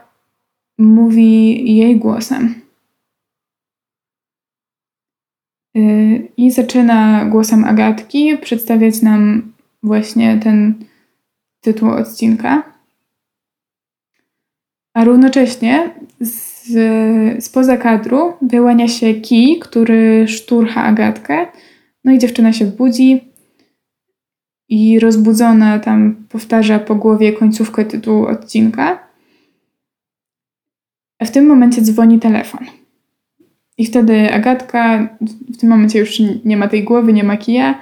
mówi jej głosem. Y, I zaczyna głosem Agatki przedstawiać nam właśnie ten tytuł odcinka. A równocześnie z, spoza kadru wyłania się kij, który szturcha Agatkę. No i dziewczyna się budzi i rozbudzona tam powtarza po głowie końcówkę tytułu odcinka. A w tym momencie dzwoni telefon. I wtedy Agatka, w tym momencie już nie ma tej głowy, nie ma kija,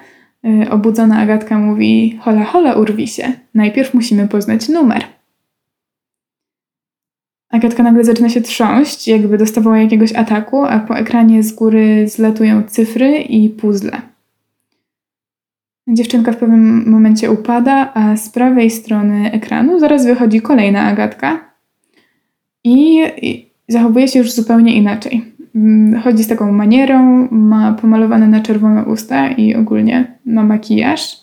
y, obudzona Agatka mówi: Hola, hola, urwi się. Najpierw musimy poznać numer. Agatka nagle zaczyna się trząść, jakby dostawała jakiegoś ataku, a po ekranie z góry zlatują cyfry i puzzle. Dziewczynka w pewnym momencie upada, a z prawej strony ekranu zaraz wychodzi kolejna Agatka i zachowuje się już zupełnie inaczej. Mm, chodzi z taką manierą, ma pomalowane na czerwono usta i ogólnie ma makijaż.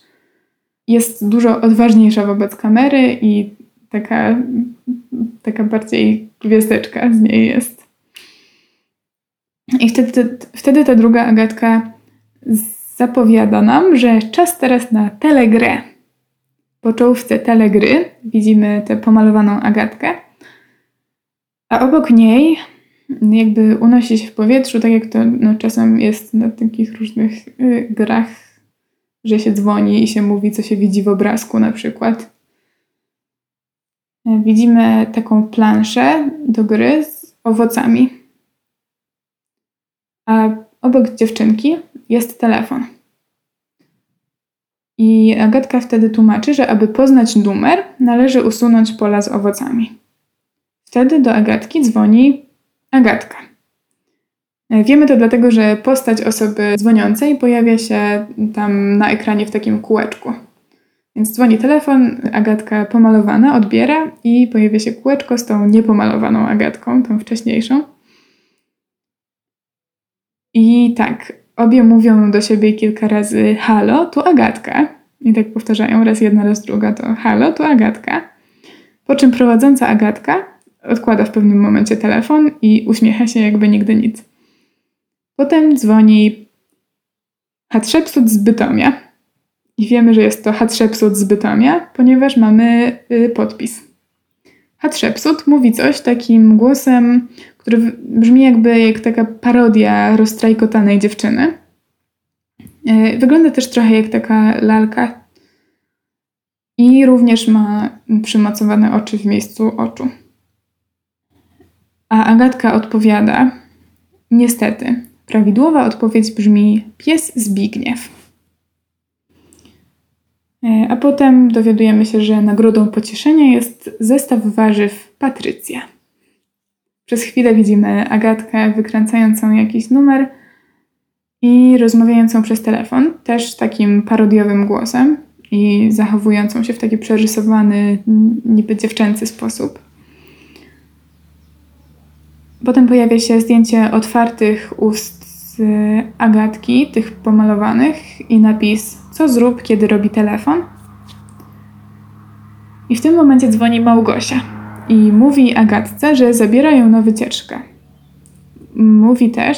Jest dużo odważniejsza wobec kamery i taka, taka bardziej gwiazdeczka z niej jest. I wtedy, wtedy ta druga Agatka zapowiada nam, że czas teraz na telegrę. Po czołówce telegry widzimy tę pomalowaną Agatkę, a obok niej jakby unosi się w powietrzu, tak jak to no, czasem jest na takich różnych y, grach, że się dzwoni i się mówi, co się widzi w obrazku na przykład. E, widzimy taką planszę do gry z owocami. A obok dziewczynki jest telefon. I Agatka wtedy tłumaczy, że aby poznać numer, należy usunąć pola z owocami. Wtedy do Agatki dzwoni Agatka. E, wiemy to dlatego, że postać osoby dzwoniącej pojawia się tam na ekranie w takim kółeczku. Więc dzwoni telefon, Agatka pomalowana odbiera i pojawia się kółeczko z tą niepomalowaną Agatką, tą wcześniejszą. I tak, obie mówią do siebie kilka razy halo, tu Agatka. I tak powtarzają raz jedna, raz druga to halo, tu Agatka. Po czym prowadząca Agatka odkłada w pewnym momencie telefon i uśmiecha się jakby nigdy nic. Potem dzwoni Hatshepsut z Bytomia. I wiemy, że jest to Hatshepsut z Bytomia, ponieważ mamy y, podpis. Hatshepsut mówi coś takim głosem, który brzmi jakby jak taka parodia roztrajkotanej dziewczyny. Y, wygląda też trochę jak taka lalka i również ma przymocowane oczy w miejscu oczu. A Agatka odpowiada: Niestety, prawidłowa odpowiedź brzmi pies Zbigniew. E, a potem dowiadujemy się, że nagrodą pocieszenia jest zestaw warzyw Patrycja. Przez chwilę widzimy Agatkę wykręcającą jakiś numer i rozmawiającą przez telefon, też takim parodiowym głosem i zachowującą się w taki przerysowany, niby dziewczęcy sposób. Potem pojawia się zdjęcie otwartych ust Agatki, tych pomalowanych, i napis: Co zrób, kiedy robi telefon? I w tym momencie dzwoni Małgosia i mówi Agatce, że zabiera ją na wycieczkę. Mówi też,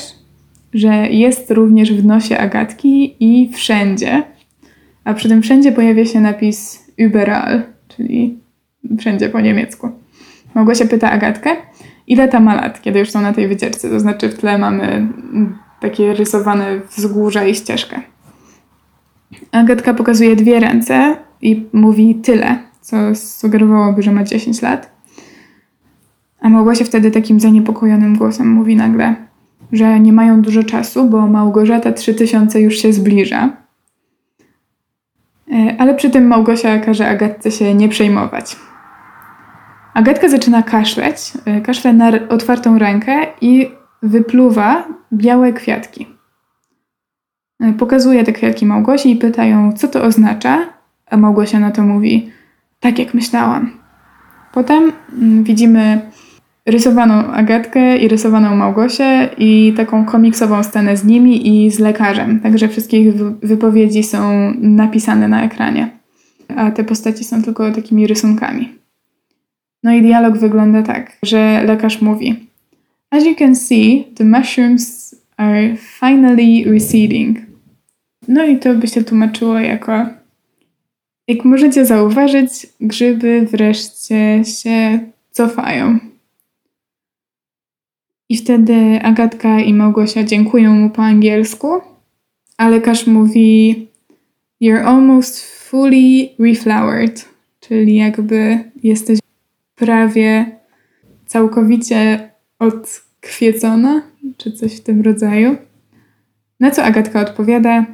że jest również w nosie Agatki i wszędzie. A przy tym wszędzie pojawia się napis überall, czyli wszędzie po niemiecku. Małgosia pyta Agatkę, ile ta ma lat, kiedy już są na tej wycieczce. To znaczy w tle mamy takie rysowane wzgórza i ścieżkę. Agatka pokazuje dwie ręce i mówi tyle, co sugerowałoby, że ma 10 lat. A Małgosia wtedy takim zaniepokojonym głosem mówi nagle, że nie mają dużo czasu, bo Małgorzata 3000 już się zbliża. E, ale przy tym Małgosia każe Agatce się nie przejmować. Agatka zaczyna kaszleć, e, kaszle na otwartą rękę i wypluwa białe kwiatki. E, pokazuje te kwiatki Małgosi i pyta ją, co to oznacza, a Małgosia na to mówi, tak jak myślałam. Potem mm, widzimy rysowaną Agatkę i rysowaną Małgosię i taką komiksową scenę z nimi i z lekarzem. Także wszystkie ich wypowiedzi są napisane na ekranie, a te postaci są tylko takimi rysunkami. No i dialog wygląda tak, że lekarz mówi As you can see, the mushrooms are finally receding. No i to by się tłumaczyło jako jak możecie zauważyć, grzyby wreszcie się cofają. I wtedy Agatka i Małgosia dziękują mu po angielsku, a lekarz mówi You're almost fully reflowered, czyli jakby jesteś prawie całkowicie odkwiecona, czy coś w tym rodzaju. Na co Agatka odpowiada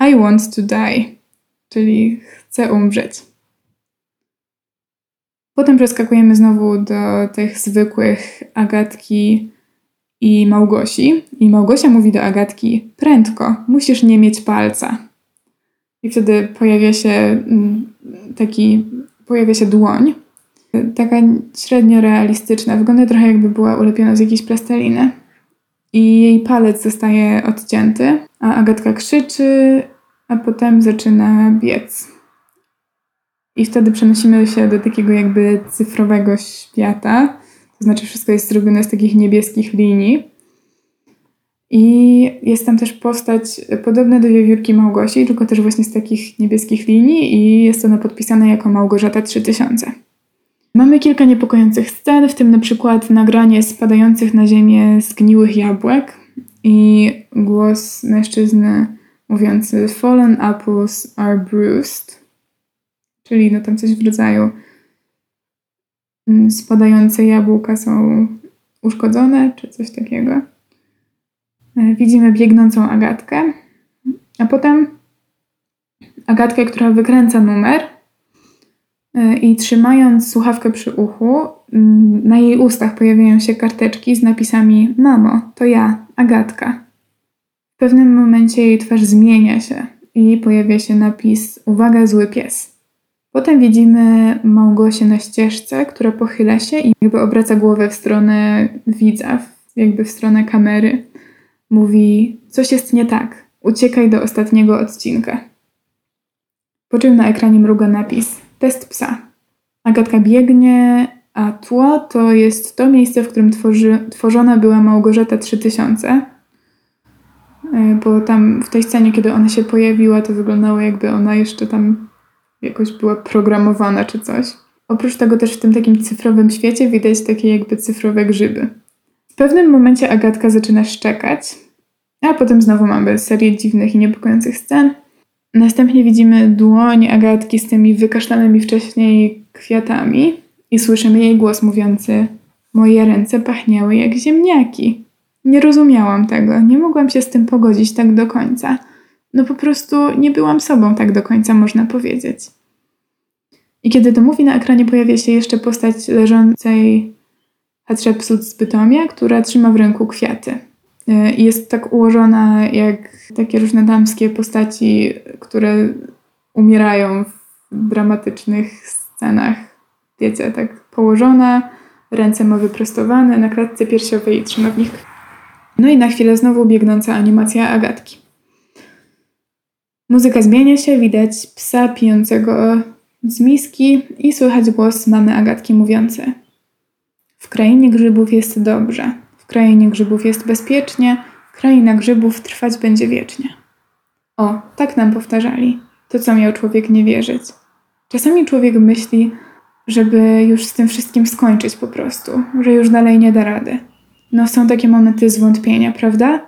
I want to die, czyli chcę umrzeć. Potem przeskakujemy znowu do tych zwykłych Agatki i Małgosi. I Małgosia mówi do Agatki: Prędko, musisz nie mieć palca. I wtedy pojawia się mm, taki, pojawia się dłoń. Taka średnio realistyczna. Wygląda trochę jakby była ulepiona z jakiejś plasteliny. I jej palec zostaje odcięty, a Agatka krzyczy, a potem zaczyna biec. I wtedy przenosimy się do takiego jakby cyfrowego świata, to znaczy wszystko jest zrobione z takich niebieskich linii. I jest tam też postać podobna do wiewiórki Małgosi, tylko też właśnie z takich niebieskich linii i jest ona podpisana jako Małgorzata 3000. Mamy kilka niepokojących scen, w tym na przykład nagranie spadających na ziemię zgniłych jabłek i głos mężczyzny mówiący Fallen apples are bruised, czyli no tam coś w rodzaju Mm, spadające jabłka są uszkodzone, czy coś takiego. E, widzimy biegnącą Agatkę, a potem Agatkę, która wykręca numer i trzymając słuchawkę przy uchu, mm, na jej ustach pojawiają się karteczki z napisami Mamo, to ja, Agatka. W pewnym momencie jej twarz zmienia się i pojawia się napis Uwaga, zły pies. Potem widzimy Małgosię na ścieżce, która pochyla się i jakby obraca głowę w stronę widza, jakby w stronę kamery. Mówi, coś jest nie tak, uciekaj do ostatniego odcinka. Po czym na ekranie mruga napis, test psa. Agatka biegnie, a tło to jest to miejsce, w którym tworzy, tworzona była Małgorzata 3000. E, bo tam w tej scenie, kiedy ona się pojawiła, to wyglądało jakby ona jeszcze tam jakoś była programowana czy coś. Oprócz tego też w tym takim cyfrowym świecie widać takie jakby cyfrowe grzyby. W pewnym momencie Agatka zaczyna szczekać, a potem znowu mamy serię dziwnych i niepokojących scen. Następnie widzimy dłoń Agatki z tymi wykaszlanymi wcześniej kwiatami i słyszymy jej głos mówiący Moje ręce pachniały jak ziemniaki. Nie rozumiałam tego, nie mogłam się z tym pogodzić tak do końca no po prostu nie byłam sobą tak do końca, można powiedzieć. I kiedy to mówi, na ekranie pojawia się jeszcze postać leżącej Hatshepsut z Bytomia, która trzyma w ręku kwiaty. I jest tak ułożona jak takie różne damskie postaci, które umierają w dramatycznych scenach. Wiecie, tak położona, ręce ma wyprostowane na klatce piersiowej i trzyma w nich. No i na chwilę znowu biegnąca animacja Agatki. Muzyka zmienia się, widać psa pijącego z miski i słychać głos mamy Agatki mówiący. W krainie grzybów jest dobrze, krainie grzybów jest bezpiecznie, Kraina grzybów trwać będzie wiecznie. O, tak nam powtarzali. To, co miał człowiek nie wierzyć. Czasami człowiek myśli, żeby już z tym wszystkim skończyć po prostu, że już dalej nie da rady. No, są takie momenty zwątpienia, prawda?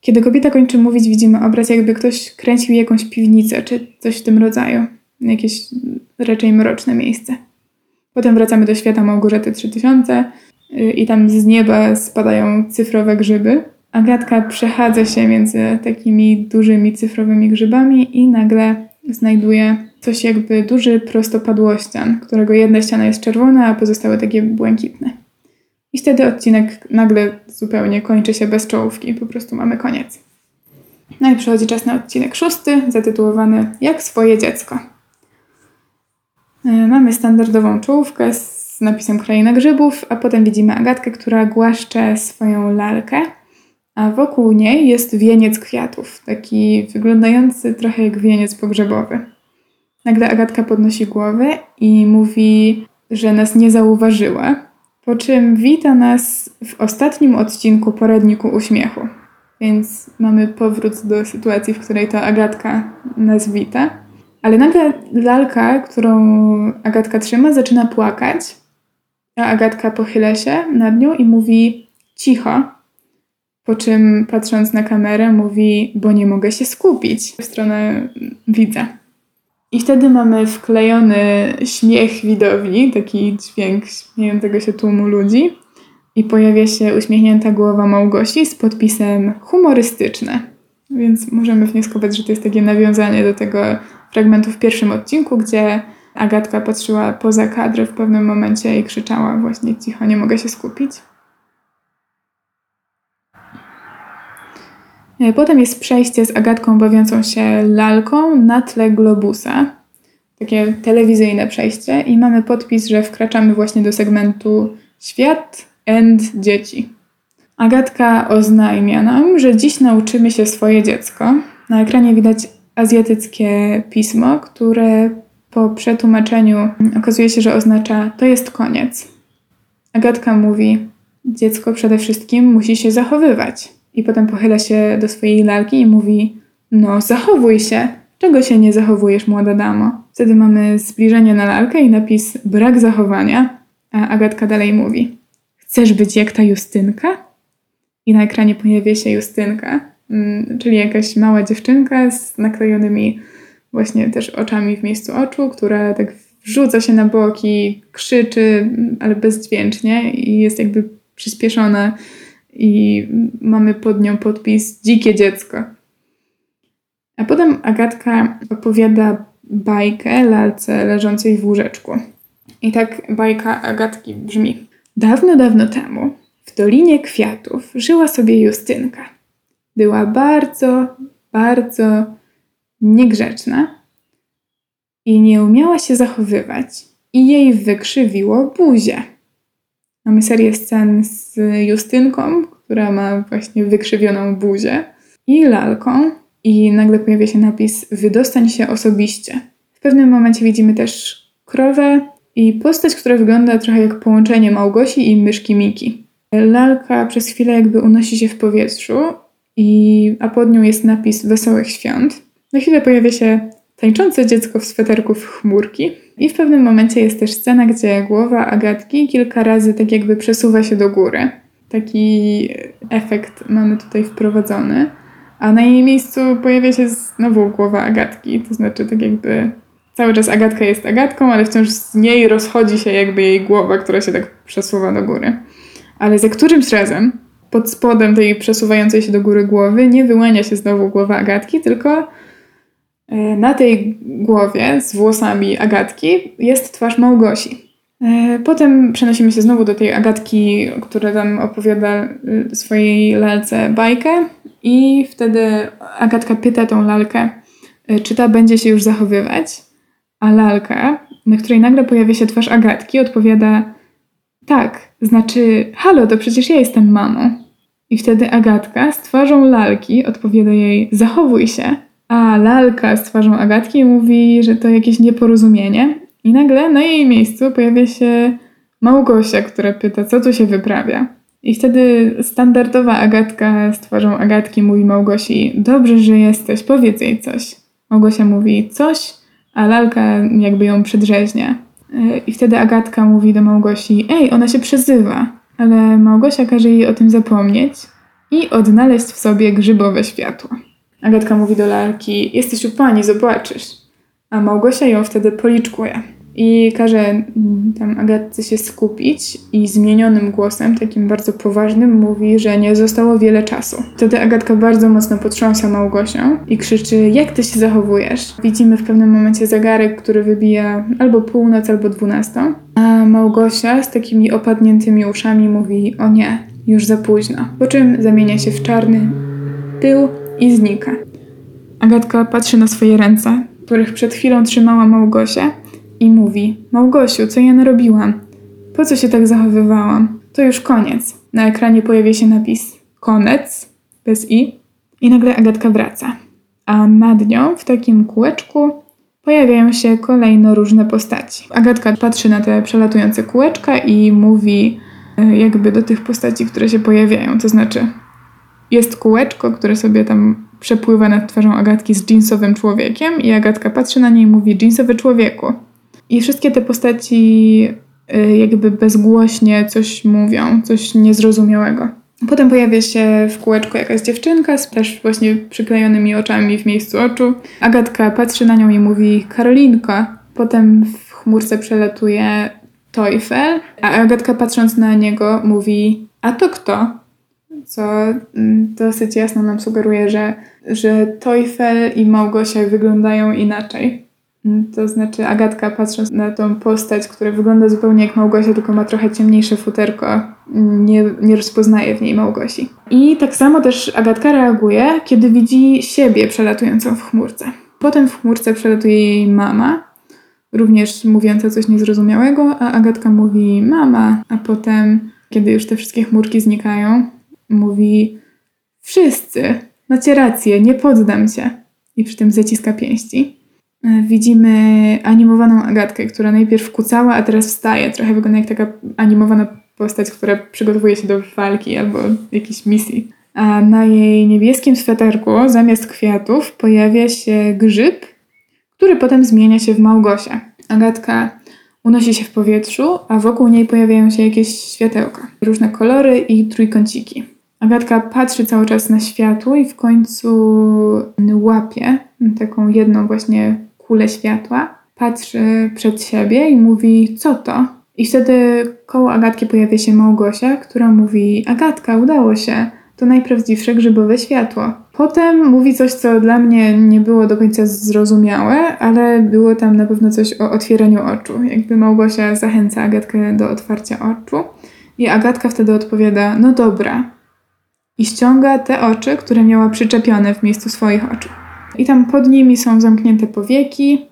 Kiedy kobieta kończy mówić, widzimy obraz, jakby ktoś kręcił jakąś piwnicę, czy coś w tym rodzaju. Jakieś raczej mroczne miejsce. Potem wracamy do świata Małgorzaty 3000 y, i tam z nieba spadają cyfrowe grzyby. Agatka przechadza się między takimi dużymi cyfrowymi grzybami i nagle znajduje coś jakby duży prostopadłościan, którego jedna ściana jest czerwona, a pozostałe takie błękitne. I wtedy odcinek nagle zupełnie kończy się bez czołówki, po prostu mamy koniec. No i przychodzi czas na odcinek szósty, zatytułowany Jak swoje dziecko. E, mamy standardową czołówkę z napisem Kraina Grzybów, a potem widzimy Agatkę, która głaszcze swoją lalkę, a wokół niej jest wieniec kwiatów, taki wyglądający trochę jak wieniec pogrzebowy. Nagle Agatka podnosi głowę i mówi, że nas nie zauważyła, po czym wita nas w ostatnim odcinku poradniku uśmiechu. Więc mamy powrót do sytuacji, w której to Agatka nas wita. Ale nagle lalka, którą Agatka trzyma, zaczyna płakać, a Agatka pochyla się nad nią i mówi cicho, po czym patrząc na kamerę mówi, bo nie mogę się skupić w stronę widza. I wtedy mamy wklejony śmiech widowni, taki dźwięk śmiejącego się tłumu ludzi. I pojawia się uśmiechnięta głowa Małgosi z podpisem humorystyczne. Więc możemy wnioskować, że to jest takie nawiązanie do tego fragmentu w pierwszym odcinku, gdzie Agatka patrzyła poza kadrę w pewnym momencie i krzyczała właśnie cicho, nie mogę się skupić. E, potem jest przejście z Agatką bawiącą się lalką na tle globusa. Takie telewizyjne przejście i mamy podpis, że wkraczamy właśnie do segmentu świat and dzieci. Agatka oznajmia nam, że dziś nauczymy się swoje dziecko. Na ekranie widać azjatyckie pismo, które po przetłumaczeniu okazuje się, że oznacza to jest koniec. Agatka mówi: Dziecko przede wszystkim musi się zachowywać. I potem pochyla się do swojej lalki i mówi: No, zachowuj się. Czego się nie zachowujesz, młoda damo? Wtedy mamy zbliżenie na lalkę i napis brak zachowania, a Agatka dalej mówi: Chcesz być jak ta Justynka? I na ekranie pojawia się Justynka, mm, czyli jakaś mała dziewczynka z naklejonymi właśnie też oczami w miejscu oczu, która tak wrzuca się na boki, krzyczy, ale bezdźwięcznie i jest jakby przyspieszona i mamy pod nią podpis Dzikie dziecko. A potem Agatka opowiada bajkę lalce leżącej w łóżeczku. I tak bajka Agatki brzmi. Dawno, dawno temu w Dolinie Kwiatów żyła sobie Justynka. Była bardzo, bardzo niegrzeczna i nie umiała się zachowywać i jej wykrzywiło buzię. Mamy serię scen z Justynką, która ma właśnie wykrzywioną buzię, i lalką, i nagle pojawia się napis Wydostań się osobiście. W pewnym momencie widzimy też krowę i postać, która wygląda trochę jak połączenie Małgosi i myszki Miki. Lalka przez chwilę jakby unosi się w powietrzu, i, a pod nią jest napis Wesołych Świąt. Na chwilę pojawia się tańczące dziecko w sweterku w chmurki. I w pewnym momencie jest też scena, gdzie głowa Agatki kilka razy tak jakby przesuwa się do góry. Taki efekt mamy tutaj wprowadzony. A na jej miejscu pojawia się znowu głowa Agatki, to znaczy tak jakby cały czas Agatka jest Agatką, ale wciąż z niej rozchodzi się jakby jej głowa, która się tak przesuwa do góry. Ale za którymś razem pod spodem tej przesuwającej się do góry głowy nie wyłania się znowu głowa Agatki, tylko na tej głowie z włosami Agatki jest twarz Małgosi. E, potem przenosimy się znowu do tej Agatki, która tam opowiada y, swojej lalce bajkę i wtedy Agatka pyta tą lalkę, czy ta będzie się już zachowywać, a lalka, na której nagle pojawia się twarz Agatki, odpowiada tak, znaczy halo, to przecież ja jestem mamą. I wtedy Agatka z twarzą lalki odpowiada jej zachowuj się, a lalka z twarzą Agatki mówi, że to jakieś nieporozumienie. I nagle na jej miejscu pojawia się Małgosia, która pyta, co tu się wyprawia. I wtedy standardowa Agatka z twarzą Agatki mówi Małgosi, dobrze, że jesteś, powiedz jej coś. Małgosia mówi coś, a lalka jakby ją przedrzeźnia. E, I wtedy Agatka mówi do Małgosi, ej, ona się przezywa. Ale Małgosia każe jej o tym zapomnieć i odnaleźć w sobie grzybowe światło. Agatka mówi do lalki, jesteś u pani, zobaczysz. A Małgosia ją wtedy policzkuje i każe mm, tam Agatce się skupić i zmienionym głosem, takim bardzo poważnym, mówi, że nie zostało wiele czasu. Wtedy Agatka bardzo mocno potrząsa Małgosią i krzyczy, jak ty się zachowujesz? Widzimy w pewnym momencie zegarek, który wybija albo północ, albo dwunastą, a Małgosia z takimi opadniętymi uszami mówi, o nie, już za późno. Po czym zamienia się w czarny pył i znika. Agatka patrzy na swoje ręce, których przed chwilą trzymała Małgosia i mówi: Małgosiu, co ja narobiłam? Po co się tak zachowywałam? To już koniec. Na ekranie pojawia się napis koniec, bez i, i nagle Agatka wraca. A nad nią, w takim kółeczku, pojawiają się kolejno różne postaci. Agatka patrzy na te przelatujące kółeczka i mówi e, jakby do tych postaci, które się pojawiają. To znaczy, jest kółeczko, które sobie tam przepływa nad twarzą Agatki z jeansowym człowiekiem i Agatka patrzy na nie i mówi jeansowy człowieku. I wszystkie te postaci y, jakby bezgłośnie coś mówią, coś niezrozumiałego. Potem pojawia się w kółeczku jakaś dziewczynka z też właśnie przyklejonymi oczami w miejscu oczu. Agatka patrzy na nią i mówi Karolinko. Potem w chmurce przelatuje Teufel, a Agatka patrząc na niego mówi a to kto? Co mm, dosyć jasno nam sugeruje, że, że Teufel i Małgosia wyglądają inaczej. To znaczy Agatka patrząc na tą postać, która wygląda zupełnie jak Małgosia, tylko ma trochę ciemniejsze futerko, nie, nie rozpoznaje w niej Małgosi. I tak samo też Agatka reaguje, kiedy widzi siebie przelatującą w chmurce. Potem w chmurce przelatuje jej mama, również mówiąca coś niezrozumiałego, a Agatka mówi mama, a potem, kiedy już te wszystkie chmurki znikają, mówi wszyscy, macie rację, nie poddam cię. I przy tym zaciska pięści. E, widzimy animowaną Agatkę, która najpierw kucała, a teraz wstaje. Trochę wygląda jak taka animowana postać, która przygotowuje się do walki albo jakiejś misji. A na jej niebieskim sweterku zamiast kwiatów pojawia się grzyb, który potem zmienia się w Małgosia. Agatka unosi się w powietrzu, a wokół niej pojawiają się jakieś światełka, różne kolory i trójkąciki. Agatka patrzy cały czas na światło i w końcu łapie taką jedną właśnie kulę światła, patrzy przed siebie i mówi: Co to? I wtedy koło Agatki pojawia się Małgosia, która mówi: Agatka, udało się. To najprawdziwsze grzybowe światło. Potem mówi coś, co dla mnie nie było do końca zrozumiałe, ale było tam na pewno coś o otwieraniu oczu. Jakby Małgosia zachęca Agatkę do otwarcia oczu. I Agatka wtedy odpowiada: No dobra. I ściąga te oczy, które miała przyczepione w miejscu swoich oczu. I tam pod nimi są zamknięte powieki.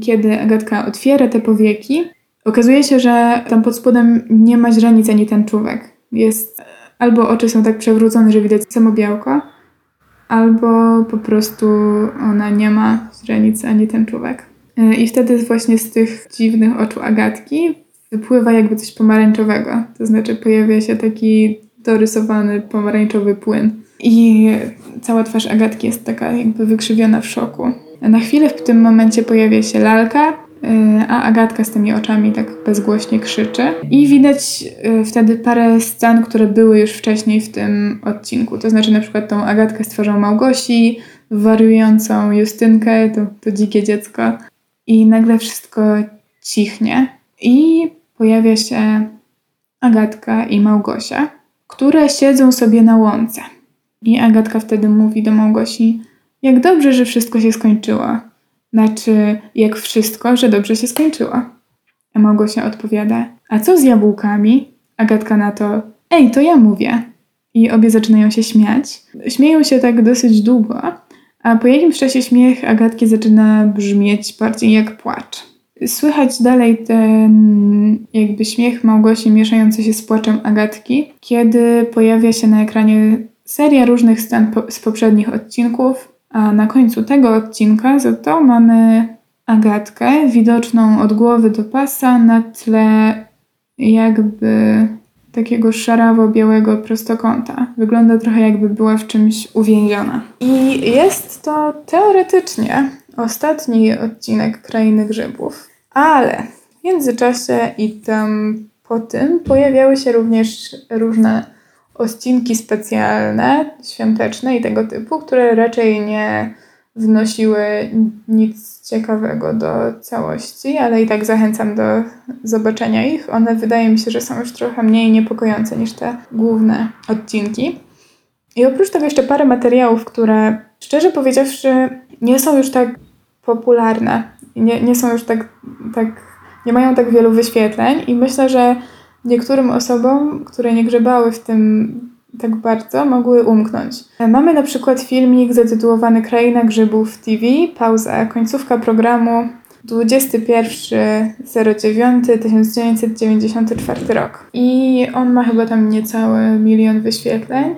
Kiedy Agatka otwiera te powieki, okazuje się, że tam pod spodem nie ma źrenic ani tęczówek. Jest albo oczy są tak przewrócone, że widać samo białko, albo po prostu ona nie ma źrenic ani tęczówek. I wtedy właśnie z tych dziwnych oczu Agatki wypływa jakby coś pomarańczowego. To znaczy pojawia się taki dorysowany pomarańczowy płyn. I cała twarz Agatki jest taka jakby wykrzywiona w szoku. Na chwilę w tym momencie pojawia się lalka, y, a Agatka z tymi oczami tak bezgłośnie krzyczy. I widać y, wtedy parę scen, które były już wcześniej w tym odcinku. To znaczy na przykład tą Agatkę z twarzą Małgosi, wariującą Justynkę, to, to dzikie dziecko. I nagle wszystko cichnie. I pojawia się Agatka i Małgosia, które siedzą sobie na łące. I Agatka wtedy mówi do Małgosi, jak dobrze, że wszystko się skończyło. Znaczy, jak wszystko, że dobrze się skończyło. A Małgosia odpowiada, a co z jabłkami? Agatka na to, ej, to ja mówię. I obie zaczynają się śmiać. Śmieją się tak dosyć długo, a po jakimś czasie śmiech Agatki zaczyna brzmieć bardziej jak płacz. Słychać dalej ten jakby śmiech Małgosi mieszający się z płaczem Agatki, kiedy pojawia się na ekranie seria różnych scen po, z poprzednich odcinków, a na końcu tego odcinka za to mamy Agatkę, widoczną od głowy do pasa na tle jakby takiego szarawo-białego prostokąta. Wygląda trochę jakby była w czymś uwięziona. I jest to teoretycznie ostatni odcinek Krainy Grzybów. Ale w międzyczasie i tam po tym pojawiały się również różne odcinki specjalne, świąteczne i tego typu, które raczej nie wnosiły nic ciekawego do całości, ale i tak zachęcam do zobaczenia ich. One wydaje mi się, że są już trochę mniej niepokojące niż te główne odcinki. I oprócz tego jeszcze parę materiałów, które szczerze powiedziawszy nie są już tak popularne, nie, nie są już tak, tak, nie mają tak wielu wyświetleń i myślę, że niektórym osobom, które nie grzebały w tym tak bardzo, mogły umknąć. Mamy na przykład filmik zatytułowany Kraina Grzybów TV, pauza, końcówka programu 21.09.1994 rok. I on ma chyba tam niecały milion wyświetleń.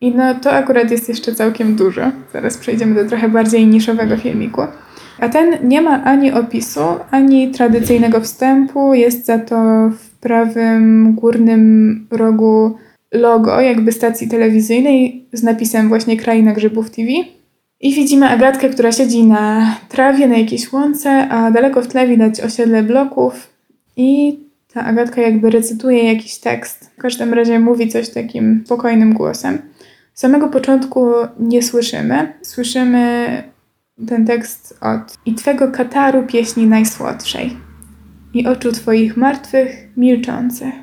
I no to akurat jest jeszcze całkiem dużo. Zaraz przejdziemy do trochę bardziej niszowego filmiku. A ten nie ma ani opisu, ani tradycyjnego wstępu. Jest za to w prawym górnym rogu logo jakby stacji telewizyjnej z napisem właśnie Kraina Grzybów TV. I widzimy Agatkę, która siedzi na trawie, na jakiejś łące, a daleko w tle widać osiedle bloków i ta Agatka jakby recytuje jakiś tekst. W każdym razie mówi coś takim spokojnym głosem. Z samego początku nie słyszymy. Słyszymy ten tekst od i twego kataru pieśni najsłodszej i oczu twoich martwych milczących.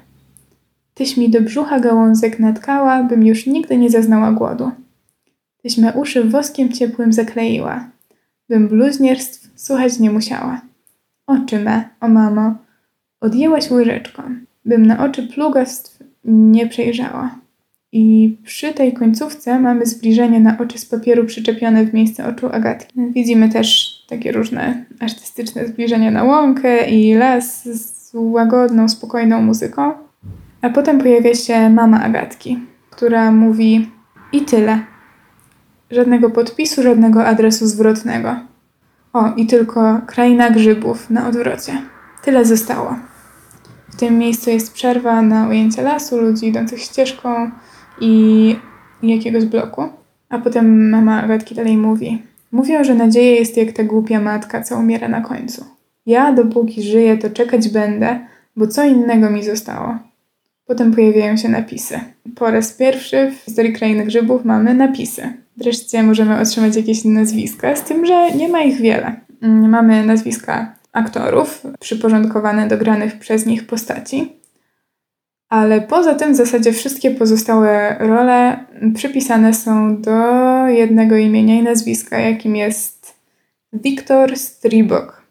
Tyś mi do brzucha gałązek natkała, bym już nigdy nie zaznała głodu. Tyś me uszy woskiem ciepłym zakleiła, bym bluźnierstw słuchać nie musiała. Oczy me, o mamo, odjęłaś łyżeczką, bym na oczy plugastw nie przejrzała. I przy tej końcówce mamy zbliżenie na oczy z papieru przyczepione w miejsce oczu Agatki. Widzimy też takie różne artystyczne zbliżenia na łąkę i las z łagodną, spokojną muzyką. A potem pojawia się mama Agatki, która mówi i tyle. Żadnego podpisu, żadnego adresu zwrotnego. O, i tylko kraina grzybów na odwrocie. Tyle zostało. W tym miejscu jest przerwa na ujęcie lasu, ludzi idących ścieżką i jakiegoś bloku. A potem mama Agatki dalej mówi. Mówią, że nadzieja jest jak ta głupia matka, co umiera na końcu. Ja, dopóki żyję, to czekać będę, bo co innego mi zostało. Potem pojawiają się napisy. Po raz pierwszy w historii Krainy Grzybów mamy napisy. Wreszcie możemy otrzymać jakieś nazwiska, z tym, że nie ma ich wiele. Mm, mamy nazwiska aktorów przyporządkowane do granych przez nich postaci. Ale poza tym w zasadzie wszystkie pozostałe role przypisane są do jednego imienia i nazwiska, jakim jest Wiktor Stribok.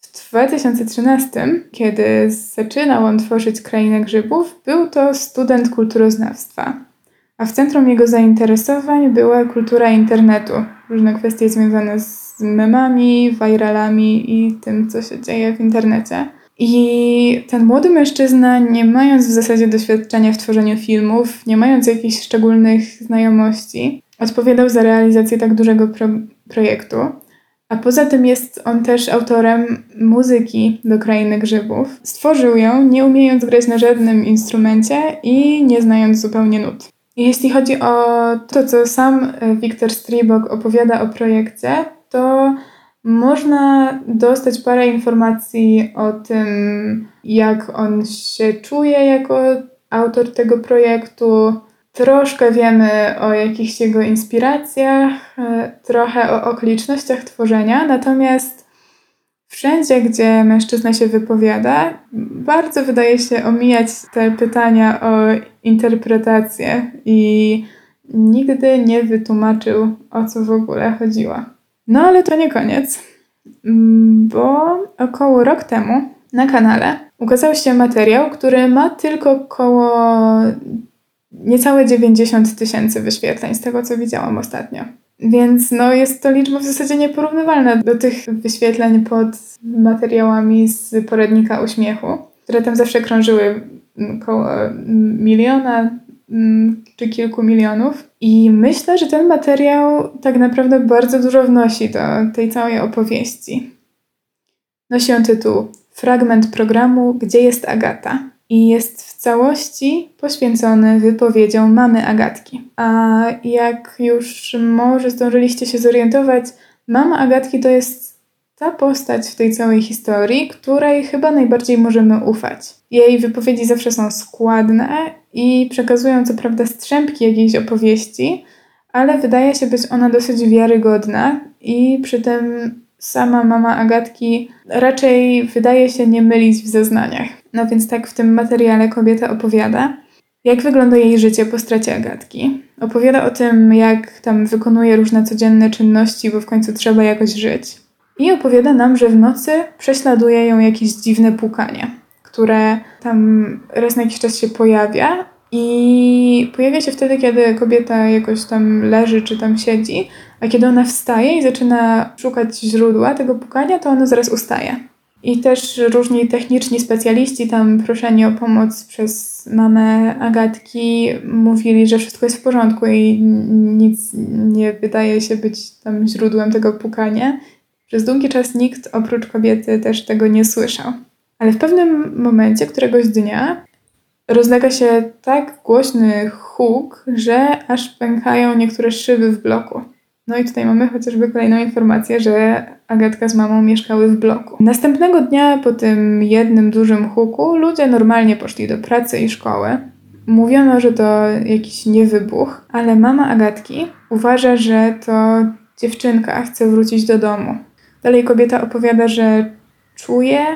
W 2013, kiedy zaczynał on tworzyć Krainę Grzybów, był to student kulturoznawstwa, a w centrum jego zainteresowań była kultura internetu, różne kwestie związane z memami, viralami i tym, co się dzieje w internecie. I ten młody mężczyzna, nie mając w zasadzie doświadczenia w tworzeniu filmów, nie mając jakichś szczególnych znajomości, odpowiadał za realizację tak dużego pro projektu. A poza tym jest on też autorem muzyki do Krainy Grzybów. Stworzył ją, nie umiejąc grać na żadnym instrumencie i nie znając zupełnie nut. Jeśli chodzi o to, co sam Wiktor Stribok opowiada o projekcie, to można dostać parę informacji o tym, jak on się czuje jako autor tego projektu. Troszkę wiemy o jakichś jego inspiracjach, e, trochę o okolicznościach tworzenia, natomiast wszędzie, gdzie mężczyzna się wypowiada, bardzo wydaje się omijać te pytania o interpretację i nigdy nie wytłumaczył, o co w ogóle chodziło. No ale to nie koniec, mm, bo około rok temu na kanale ukazał się materiał, który ma tylko około niecałe 90 tysięcy wyświetleń z tego, co widziałam ostatnio. Więc no, jest to liczba w zasadzie nieporównywalna do tych wyświetleń pod materiałami z poradnika uśmiechu, które tam zawsze krążyły około miliona, Mm, czy kilku milionów. I myślę, że ten materiał tak naprawdę bardzo dużo wnosi do tej całej opowieści. Nosi on tytuł Fragment programu Gdzie jest Agata? I jest w całości poświęcony wypowiedziom mamy Agatki. A jak już może zdążyliście się zorientować, mama Agatki to jest ta postać w tej całej historii, której chyba najbardziej możemy ufać. Jej wypowiedzi zawsze są składne i przekazują co prawda strzępki jakiejś opowieści, ale wydaje się być ona dosyć wiarygodna i przy tym sama mama Agatki raczej wydaje się nie mylić w zeznaniach. No więc tak w tym materiale kobieta opowiada, jak wygląda jej życie po stracie Agatki. Opowiada o tym, jak tam wykonuje różne codzienne czynności, bo w końcu trzeba jakoś żyć. I opowiada nam, że w nocy prześladuje ją jakieś dziwne pukanie, które tam raz na jakiś czas się pojawia, i pojawia się wtedy, kiedy kobieta jakoś tam leży czy tam siedzi, a kiedy ona wstaje i zaczyna szukać źródła tego pukania, to ono zaraz ustaje. I też różni techniczni specjaliści, tam proszeni o pomoc przez mamę Agatki, mówili, że wszystko jest w porządku i nic nie wydaje się być tam źródłem tego pukania. Przez długi czas nikt oprócz kobiety też tego nie słyszał. Ale w pewnym momencie, któregoś dnia, rozlega się tak głośny huk, że aż pękają niektóre szyby w bloku. No i tutaj mamy chociażby kolejną informację, że Agatka z mamą mieszkały w bloku. Następnego dnia po tym jednym dużym huku ludzie normalnie poszli do pracy i szkoły. Mówiono, że to jakiś niewybuch, ale mama Agatki uważa, że to dziewczynka chce wrócić do domu. Dalej kobieta opowiada, że czuje,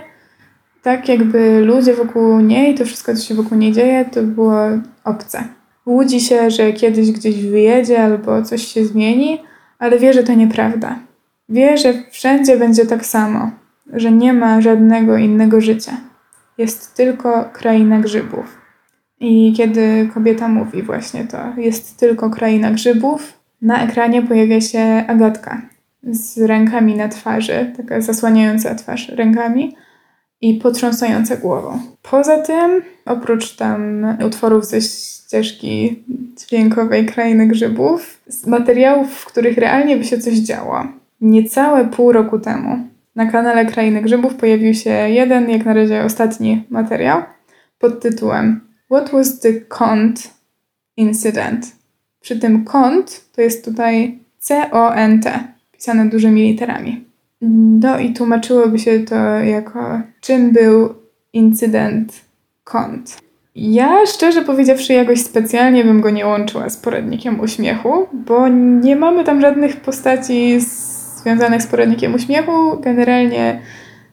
tak jakby ludzie wokół niej, to wszystko, co się wokół niej dzieje, to było obce. Łudzi się, że kiedyś gdzieś wyjedzie albo coś się zmieni, ale wie, że to nieprawda. Wie, że wszędzie będzie tak samo, że nie ma żadnego innego życia. Jest tylko kraina grzybów. I kiedy kobieta mówi właśnie to, jest tylko kraina grzybów, na ekranie pojawia się Agatka z rękami na twarzy, taka zasłaniająca twarz rękami i potrząsające głową. Poza tym, oprócz tam utworów ze ścieżki dźwiękowej Krainy Grzybów, z materiałów, w których realnie by się coś działo, niecałe pół roku temu na kanale Krainy Grzybów pojawił się jeden, jak na razie ostatni materiał pod tytułem What was the Cont Incident? Przy tym kont to jest tutaj C-O-N-T, pisane dużymi literami. No i tłumaczyłoby się to jako czym był incydent kont. Ja szczerze powiedziawszy jakoś specjalnie bym go nie łączyła z poradnikiem uśmiechu, bo nie mamy tam żadnych postaci związanych z poradnikiem uśmiechu. Generalnie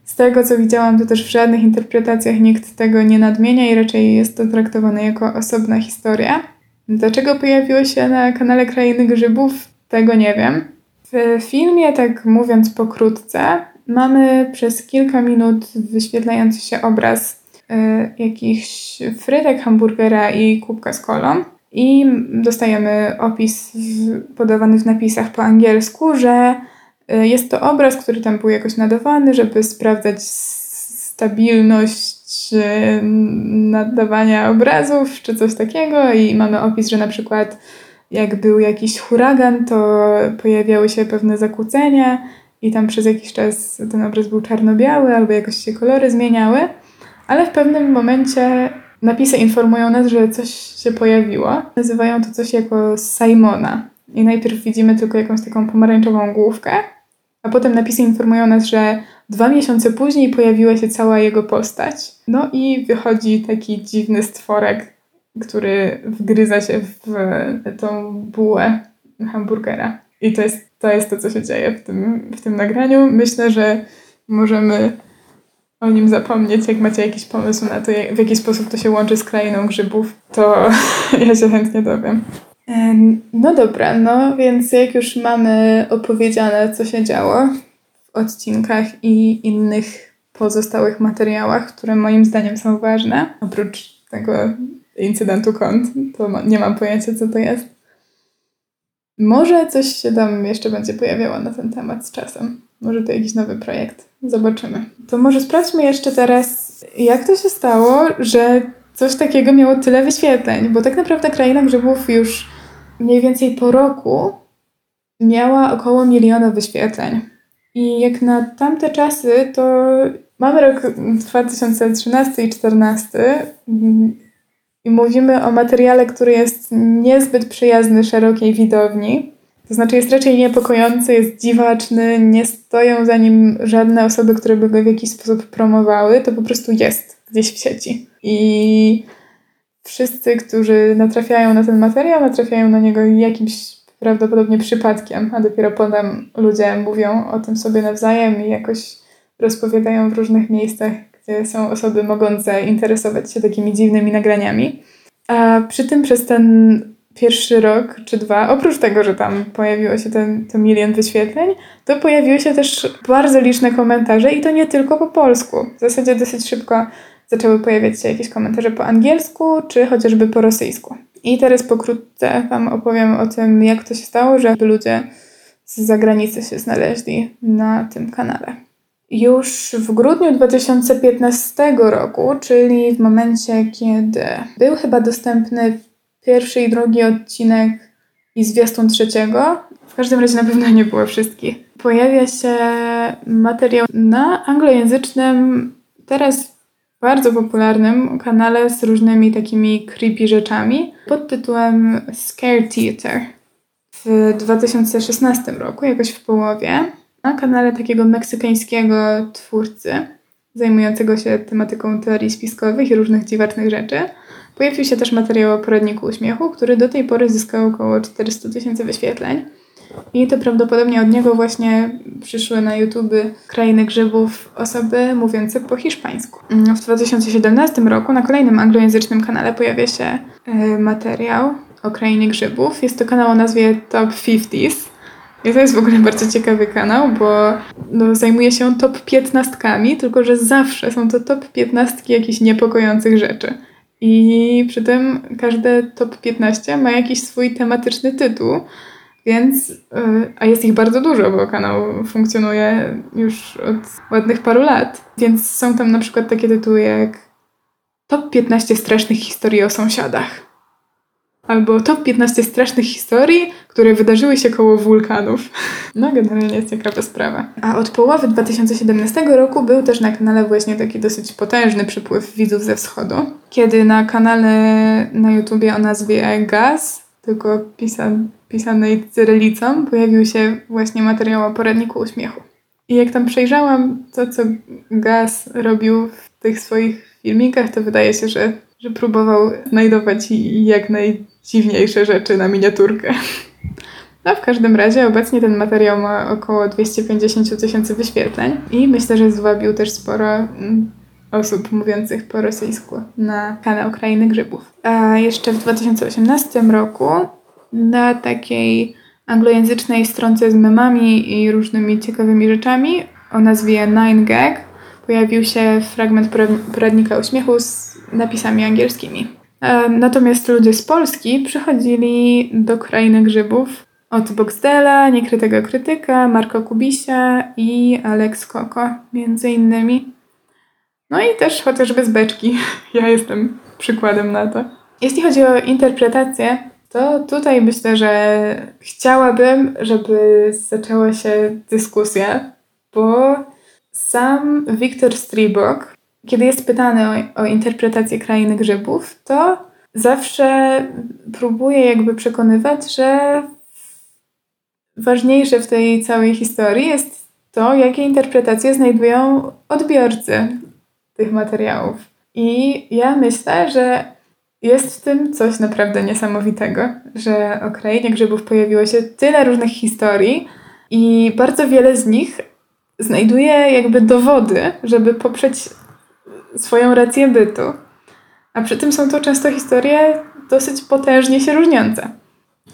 z tego co widziałam, to też w żadnych interpretacjach nikt tego nie nadmienia i raczej jest to traktowane jako osobna historia. Dlaczego pojawiło się na kanale Krainy Grzybów? Tego nie wiem. W filmie, tak mówiąc pokrótce, mamy przez kilka minut wyświetlający się obraz y, jakichś frytek, hamburgera i kubka z kolą. I dostajemy opis podawany w napisach po angielsku, że y, jest to obraz, który tam był jakoś nadawany, żeby sprawdzać stabilność y, nadawania obrazów czy coś takiego. I mamy opis, że na przykład jak był jakiś huragan, to pojawiały się pewne zakłócenia i tam przez jakiś czas ten obraz był czarno-biały albo jakoś się kolory zmieniały, ale w pewnym momencie napisy informują nas, że coś się pojawiło. Nazywają to coś jako Simona. I najpierw widzimy tylko jakąś taką pomarańczową główkę, a potem napisy informują nas, że dwa miesiące później pojawiła się cała jego postać. No i wychodzi taki dziwny stworek który wgryza się w tą bułę hamburgera. I to jest, to jest to, co się dzieje w tym, w tym nagraniu. Myślę, że możemy o nim zapomnieć. Jak macie jakiś pomysł na to, w jaki sposób to się łączy z krainą grzybów, to [LAUGHS] ja się chętnie dowiem. No dobra, no więc jak już mamy opowiedziane, co się działo w odcinkach i innych pozostałych materiałach, które moim zdaniem są ważne, oprócz tego incydentu kont, to nie mam pojęcia, co to jest. Może coś się tam jeszcze będzie pojawiało na ten temat z czasem. Może to jakiś nowy projekt. Zobaczymy. To może sprawdźmy jeszcze teraz, jak to się stało, że coś takiego miało tyle wyświetleń, bo tak naprawdę Kraina Grzybów już mniej więcej po roku miała około miliona wyświetleń. I jak na tamte czasy, to mamy rok 2013 i 2014, i mówimy o materiale, który jest niezbyt przyjazny szerokiej widowni. To znaczy jest raczej niepokojący, jest dziwaczny, nie stoją za nim żadne osoby, które by go w jakiś sposób promowały, to po prostu jest gdzieś w sieci. I wszyscy, którzy natrafiają na ten materiał, natrafiają na niego jakimś prawdopodobnie przypadkiem, a dopiero potem ludzie mówią o tym sobie nawzajem i jakoś rozpowiadają w różnych miejscach, są osoby mogące interesować się takimi dziwnymi nagraniami. A przy tym przez ten pierwszy rok czy dwa, oprócz tego, że tam pojawiło się ten, ten milion wyświetleń, to pojawiły się też bardzo liczne komentarze i to nie tylko po polsku. W zasadzie dosyć szybko zaczęły pojawiać się jakieś komentarze po angielsku czy chociażby po rosyjsku. I teraz pokrótce Wam opowiem o tym, jak to się stało, że ludzie z zagranicy się znaleźli na tym kanale. Już w grudniu 2015 roku, czyli w momencie, kiedy był chyba dostępny pierwszy i drugi odcinek i zwiastun trzeciego, w każdym razie na pewno nie było wszystkich, pojawia się materiał na anglojęzycznym, teraz bardzo popularnym kanale z różnymi takimi creepy rzeczami pod tytułem Scare Theater. W 2016 roku, jakoś w połowie, na kanale takiego meksykańskiego twórcy zajmującego się tematyką teorii spiskowych i różnych dziwacznych rzeczy, pojawił się też materiał o poradniku uśmiechu, który do tej pory zyskał około 400 tysięcy wyświetleń. I to prawdopodobnie od niego właśnie przyszły na YouTube krainy grzybów osoby mówiące po hiszpańsku. W 2017 roku na kolejnym anglojęzycznym kanale pojawia się y, materiał o krainie grzybów. Jest to kanał o nazwie Top 50s. I to jest w ogóle bardzo ciekawy kanał, bo no, zajmuje się top 15, tylko że zawsze są to top 15 jakichś niepokojących rzeczy. I przy tym każde top 15 ma jakiś swój tematyczny tytuł. Więc, y, a jest ich bardzo dużo, bo kanał funkcjonuje już od ładnych paru lat. Więc są tam na przykład takie tytuły jak Top 15 strasznych historii o sąsiadach. Albo Top 15 strasznych historii, które wydarzyły się koło wulkanów. [LAUGHS] No, generalnie jest ciekawa sprawa. A od połowy 2017 roku był też na kanale właśnie taki dosyć potężny przypływ widzów ze wschodu. Kiedy na kanale na YouTubie o nazwie Gaz, tylko pisan pisanej cyrylicą, pojawił się właśnie materiał o poradniku uśmiechu. I jak tam przejrzałam to, co Gaz robił w tych swoich filmikach, to wydaje się, że, że próbował znajdować jak najdziwniejsze rzeczy na miniaturkę. No, w każdym razie obecnie ten materiał ma około 250 tysięcy wyświetleń i myślę, że zwabił też sporo mm, osób mówiących po rosyjsku na kanał Krainy Grzybów. A jeszcze w 2018 roku na takiej anglojęzycznej stronce z memami i różnymi ciekawymi rzeczami o nazwie Nine Gag pojawił się fragment poradnika uśmiechu z napisami angielskimi. Natomiast ludzie z Polski przychodzili do Krainy Grzybów od Boxdela, Niekrytego Krytyka, Marko Kubisia i Alex Koko, między innymi. No i też chociażby z beczki. [LAUGHS] Ja jestem przykładem na to. Jeśli chodzi o interpretację, to tutaj myślę, że chciałabym, żeby zaczęła się dyskusja, bo sam Wiktor Stribok, kiedy jest pytany o, o interpretację krainy grzybów, to zawsze próbuje jakby przekonywać, że ważniejsze w tej całej historii jest to, jakie interpretacje znajdują odbiorcy tych materiałów. I ja myślę, że jest w tym coś naprawdę niesamowitego, że o krainie grzybów pojawiło się tyle różnych historii i bardzo wiele z nich znajduje jakby dowody, żeby poprzeć swoją rację bytu. A przy tym są to często historie dosyć potężnie się różniące.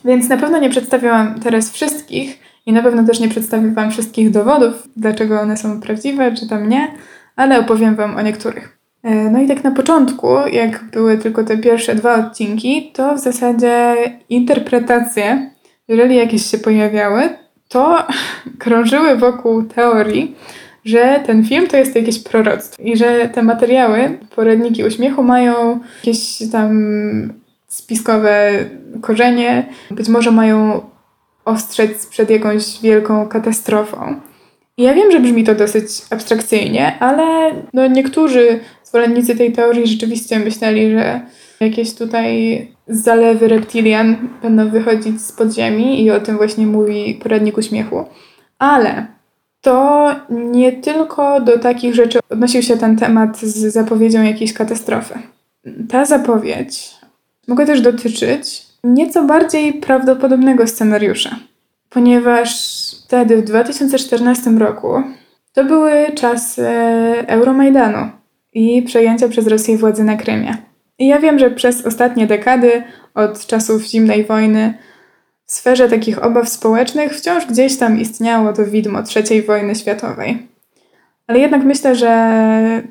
Więc na pewno nie przedstawię Wam teraz wszystkich i na pewno też nie przedstawię Wam wszystkich dowodów, dlaczego one są prawdziwe, czy tam nie, ale opowiem Wam o niektórych. E, no i tak na początku, jak były tylko te pierwsze dwa odcinki, to w zasadzie interpretacje, jeżeli jakieś się pojawiały, to [LAUGHS] krążyły wokół teorii, że ten film to jest jakieś proroctwo i że te materiały, poradniki uśmiechu mają jakieś tam spiskowe korzenie, być może mają ostrzec przed jakąś wielką katastrofą. Ja wiem, że brzmi to dosyć abstrakcyjnie, ale no niektórzy zwolennicy tej teorii rzeczywiście myśleli, że jakieś tutaj zalewy reptilian będą wychodzić z podziemi i o tym właśnie mówi poradnik uśmiechu. Ale to nie tylko do takich rzeczy odnosił się ten temat z zapowiedzią jakiejś katastrofy. Ta zapowiedź mogła też dotyczyć nieco bardziej prawdopodobnego scenariusza, ponieważ wtedy, w 2014 roku, to były czasy Euromajdanu i przejęcia przez Rosję władzy na Krymie. I ja wiem, że przez ostatnie dekady, od czasów zimnej wojny, w sferze takich obaw społecznych wciąż gdzieś tam istniało to widmo III wojny światowej. Ale jednak myślę, że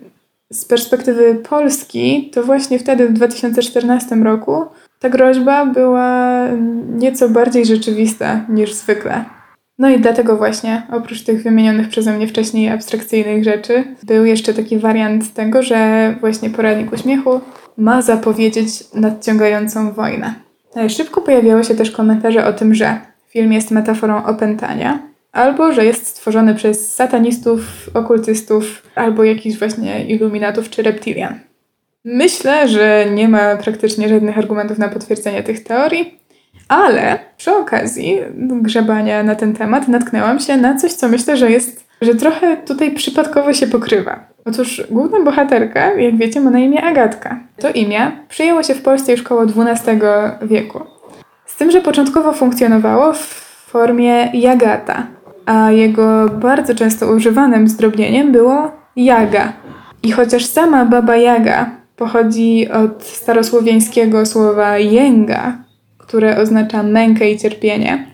z perspektywy Polski, to właśnie wtedy, w 2014 roku, ta groźba była nieco bardziej rzeczywista niż zwykle. No i dlatego właśnie, oprócz tych wymienionych przeze mnie wcześniej abstrakcyjnych rzeczy, był jeszcze taki wariant tego, że właśnie poradnik uśmiechu ma zapowiedzieć nadciągającą wojnę. No szybko pojawiały się też komentarze o tym, że film jest metaforą opętania, albo że jest stworzony przez satanistów, okultystów, albo jakichś właśnie iluminatów czy reptilian. Myślę, że nie ma praktycznie żadnych argumentów na potwierdzenie tych teorii, ale przy okazji grzebania na ten temat natknęłam się na coś, co myślę, że jest, że trochę tutaj przypadkowo się pokrywa. Otóż główna bohaterka, jak wiecie, ma na imię Agatka. To imię przyjęło się w Polsce już koło XII wieku. Z tym, że początkowo funkcjonowało w formie Jagata, a jego bardzo często używanym zdrobnieniem było Jaga. I chociaż sama Baba Jaga pochodzi od starosłowiańskiego słowa jęga, które oznacza mękę i cierpienie,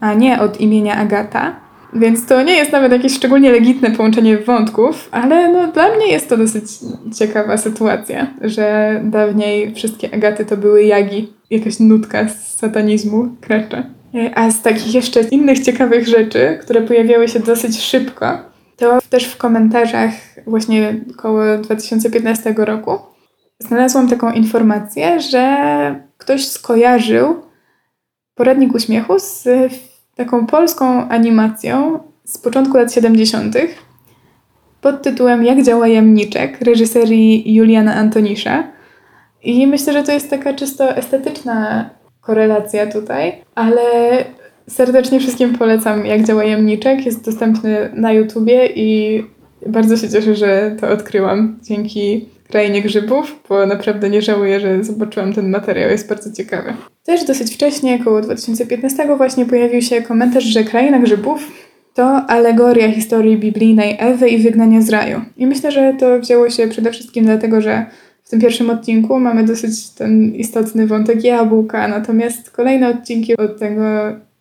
a nie od imienia Agata, więc to nie jest nawet jakieś szczególnie legitne połączenie wątków, ale no, dla mnie jest to dosyć ciekawa sytuacja, że dawniej wszystkie Agaty to były Jagi, jakaś nutka z satanizmu kracze. A z takich jeszcze innych ciekawych rzeczy, które pojawiały się dosyć szybko, to też w komentarzach właśnie około 2015 roku znalazłam taką informację, że ktoś skojarzył poradnik uśmiechu z taką polską animacją z początku lat 70. pod tytułem Jak działa jamniczek reżyserii Juliana Antonisza. I myślę, że to jest taka czysto estetyczna korelacja tutaj, ale serdecznie wszystkim polecam Jak działa jamniczek. Jest dostępny na YouTubie i bardzo się cieszę, że to odkryłam dzięki Krainie Grzybów, bo naprawdę nie żałuję, że zobaczyłam ten materiał, jest bardzo ciekawy. Też dosyć wcześnie, około 2015 właśnie pojawił się komentarz, że Kraina Grzybów to alegoria historii biblijnej Ewy i wygnania z raju. I myślę, że to wzięło się przede wszystkim dlatego, że w tym pierwszym odcinku mamy dosyć ten istotny wątek jabłka, natomiast kolejne odcinki od tego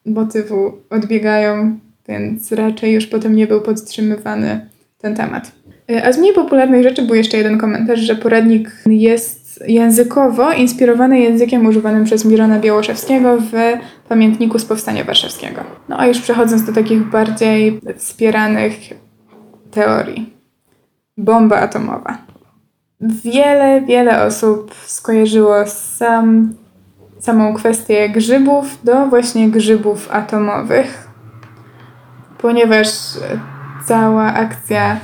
motywu odbiegają, więc raczej już potem nie był podtrzymywany ten temat. A z mniej popularnych rzeczy był jeszcze jeden komentarz, że poradnik jest językowo inspirowany językiem używanym przez Mirona Białoszewskiego w pamiętniku z Powstania Warszawskiego. No a już przechodząc do takich bardziej wspieranych teorii. Bomba atomowa. Wiele, wiele osób skojarzyło sam, samą kwestię grzybów do właśnie grzybów atomowych, ponieważ cała akcja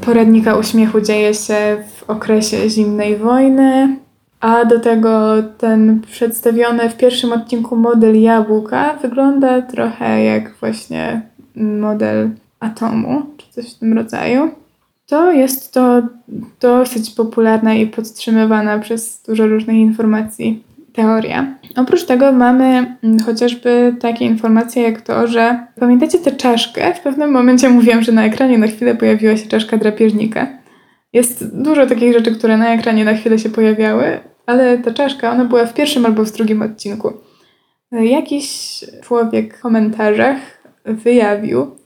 poradnika uśmiechu dzieje się w okresie zimnej wojny, a do tego ten przedstawiony w pierwszym odcinku model jabłka wygląda trochę jak właśnie model atomu, czy coś w tym rodzaju. To jest to dosyć popularna i podtrzymywana przez dużo różnych informacji teoria. Oprócz tego mamy chociażby takie informacje jak to, że pamiętacie tę czaszkę? W pewnym momencie mówiłam, że na ekranie na chwilę pojawiła się czaszka drapieżnika. Jest dużo takich rzeczy, które na ekranie na chwilę się pojawiały, ale ta czaszka, ona była w pierwszym albo w drugim odcinku. Jakiś człowiek w komentarzach wyjawił,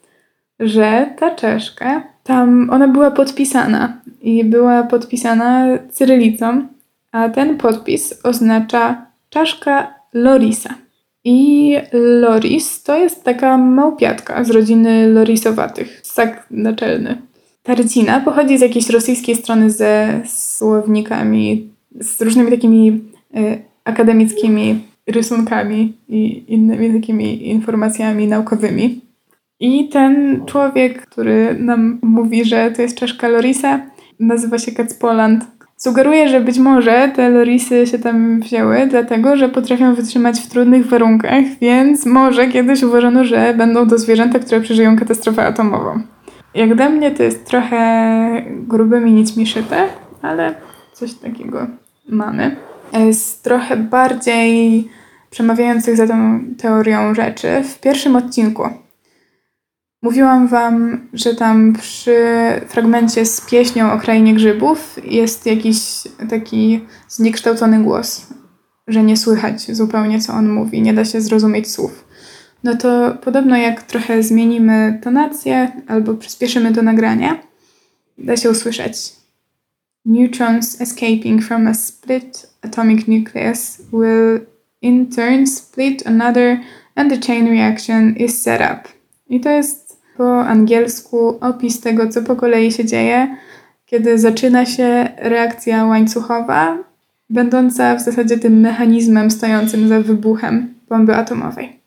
że ta czaszka, tam ona była podpisana i była podpisana cyrylicą, a ten podpis oznacza czaszka Lorisa. I Loris to jest taka małpiatka z rodziny lorisowatych, ssak naczelny. Ta rycina pochodzi z jakiejś rosyjskiej strony ze słownikami, z różnymi takimi y, akademickimi rysunkami i innymi takimi informacjami naukowymi. I ten człowiek, który nam mówi, że to jest czaszka Lorisa, nazywa się Kacpoland. Sugeruje, że być może te lorisy się tam wzięły, dlatego że potrafią wytrzymać w trudnych warunkach, więc może kiedyś uważano, że będą to zwierzęta, które przeżyją katastrofę atomową. Jak dla mnie to jest trochę grubymi nićmi szyte, ale coś takiego mamy. Z trochę bardziej przemawiających za tą teorią rzeczy w pierwszym odcinku Mówiłam wam, że tam przy fragmencie z pieśnią o krainie grzybów jest jakiś taki zniekształcony głos, że nie słychać zupełnie, co on mówi, nie da się zrozumieć słów. No to podobno jak trochę zmienimy tonację albo przyspieszymy to nagranie, da się usłyszeć. Neutrons escaping from a split atomic nucleus will in turn split another and the chain reaction is set up. I to jest po angielsku opis tego, co po kolei się dzieje, kiedy zaczyna się reakcja łańcuchowa, będąca w zasadzie tym mechanizmem stojącym za wybuchem bomby atomowej.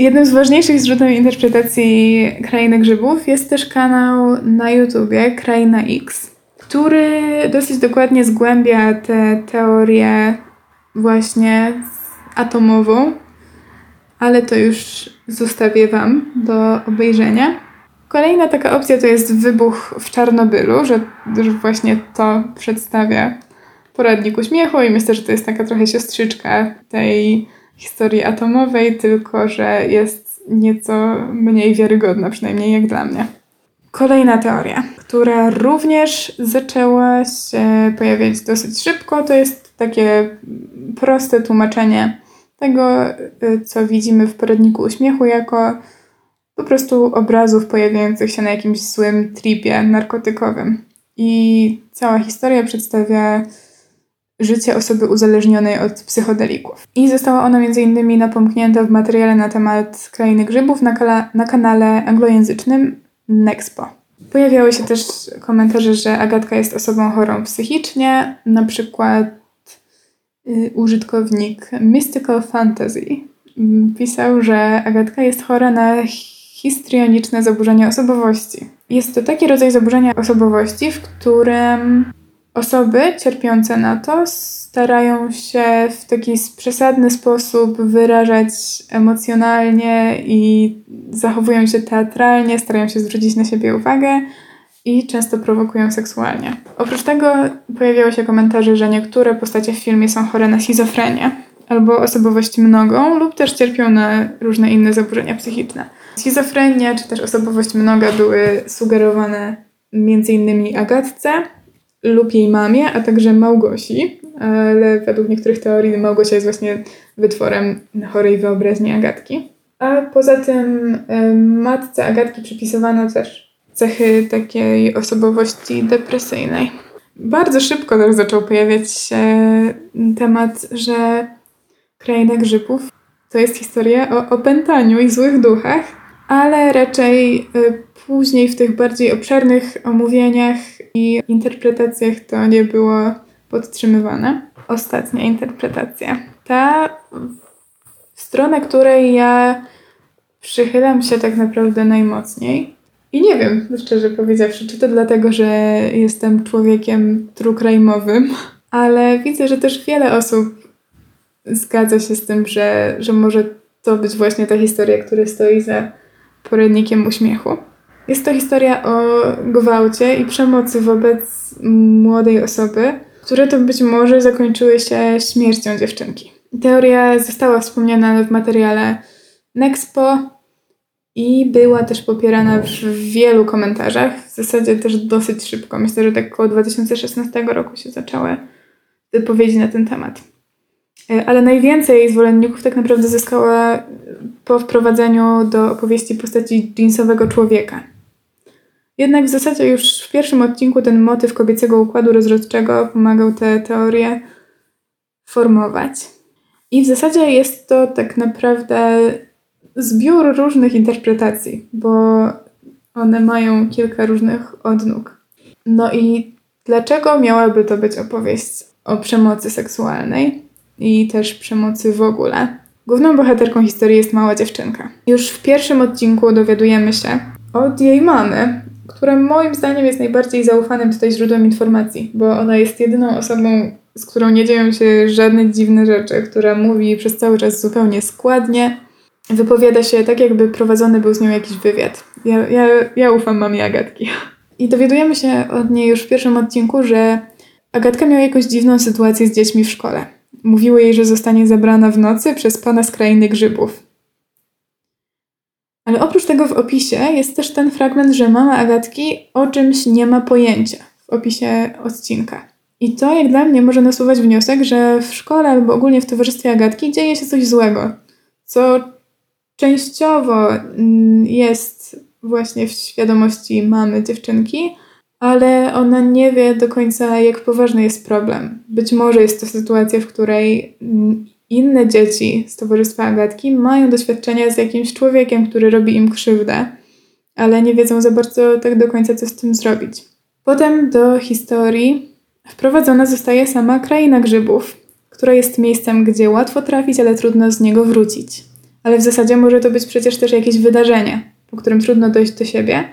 Jednym z ważniejszych źródeł interpretacji Krainy Grzybów jest też kanał na YouTubie Kraina X, który dosyć dokładnie zgłębia tę teorię właśnie atomową, ale to już zostawię Wam do obejrzenia. Kolejna taka opcja to jest wybuch w Czarnobylu, że, że właśnie to przedstawia poradnik uśmiechu i myślę, że to jest taka trochę siostrzyczka tej historii atomowej, tylko że jest nieco mniej wiarygodna, przynajmniej jak dla mnie. Kolejna teoria, która również zaczęła się pojawiać dosyć szybko, to jest takie proste tłumaczenie tego, co widzimy w poradniku uśmiechu, jako po prostu obrazów pojawiających się na jakimś złym tripie narkotykowym. I cała historia przedstawia życie osoby uzależnionej od psychodelików. I została ona innymi napomknięta w materiale na temat krainy grzybów na, kala- na kanale anglojęzycznym Nexpo. Pojawiały się też komentarze, że Agatka jest osobą chorą psychicznie, na przykład Y, użytkownik Mystical Fantasy pisał, że Agatka jest chora na histrioniczne zaburzenie osobowości. Jest to taki rodzaj zaburzenia osobowości, w którym osoby cierpiące na to starają się w taki przesadny sposób wyrażać emocjonalnie i zachowują się teatralnie, starają się zwrócić na siebie uwagę i często prowokują seksualnie. Oprócz tego pojawiały się komentarze, że niektóre postacie w filmie są chore na schizofrenię albo osobowość mnogą lub też cierpią na różne inne zaburzenia psychiczne. Schizofrenia czy też osobowość mnoga były sugerowane m.in. Agatce lub jej mamie, a także Małgosi, ale według niektórych teorii Małgosia jest właśnie wytworem chorej wyobraźni Agatki. A poza tym matce Agatki przypisywano też cechy takiej osobowości depresyjnej. Bardzo szybko też zaczął pojawiać się temat, że kraina grzybów to jest historia o opętaniu i złych duchach, ale raczej y, później w tych bardziej obszernych omówieniach i interpretacjach to nie było podtrzymywane. Ostatnia interpretacja. Ta w stronę której ja przychylam się tak naprawdę najmocniej, i nie wiem, szczerze powiedziawszy, czy to dlatego, że jestem człowiekiem trukrajmowym, [LAUGHS] ale widzę, że też wiele osób zgadza się z tym, że, że może to być właśnie ta historia, która stoi za poradnikiem uśmiechu. Jest to historia o gwałcie i przemocy wobec młodej osoby, które to być może zakończyły się śmiercią dziewczynki. Teoria została wspomniana w materiale Nexpo, i była też popierana w wielu komentarzach, w zasadzie też dosyć szybko. Myślę, że tak około 2016 roku się zaczęły wypowiedzi na ten temat. E, ale najwięcej zwolenników tak naprawdę zyskała po wprowadzeniu do opowieści postaci jeansowego człowieka. Jednak w zasadzie już w pierwszym odcinku ten motyw kobiecego układu rozrodczego pomagał tę teorię formować. I w zasadzie jest to tak naprawdę zbiór różnych interpretacji, bo one mają kilka różnych odnóg. No i dlaczego miałaby to być opowieść o przemocy seksualnej i też przemocy w ogóle? Główną bohaterką historii jest mała dziewczynka. Już w pierwszym odcinku dowiadujemy się od jej mamy, która moim zdaniem jest najbardziej zaufanym tutaj źródłem informacji, bo ona jest jedyną osobą, z którą nie dzieją się żadne dziwne rzeczy, która mówi przez cały czas zupełnie składnie, wypowiada się tak, jakby prowadzony był z nią jakiś wywiad. Ja, ja, ja ufam mamie Agatki. I dowiadujemy się od niej już w pierwszym odcinku, że Agatka miała jakąś dziwną sytuację z dziećmi w szkole. Mówiły jej, że zostanie zabrana w nocy przez pana z krainy grzybów. Ale oprócz tego w opisie jest też ten fragment, że mama Agatki o czymś nie ma pojęcia w opisie odcinka. I to, jak dla mnie, może nasuwać wniosek, że w szkole albo ogólnie w towarzystwie Agatki dzieje się coś złego, co częściowo mm, jest właśnie w świadomości mamy dziewczynki, ale ona nie wie do końca, jak poważny jest problem. Być może jest to sytuacja, w której mm, inne dzieci z towarzystwa Agatki mają doświadczenia z jakimś człowiekiem, który robi im krzywdę, ale nie wiedzą za bardzo tak do końca, co z tym zrobić. Potem do historii wprowadzona zostaje sama kraina grzybów, która jest miejscem, gdzie łatwo trafić, ale trudno z niego wrócić. Ale w zasadzie może to być przecież też jakieś wydarzenie, po którym trudno dojść do siebie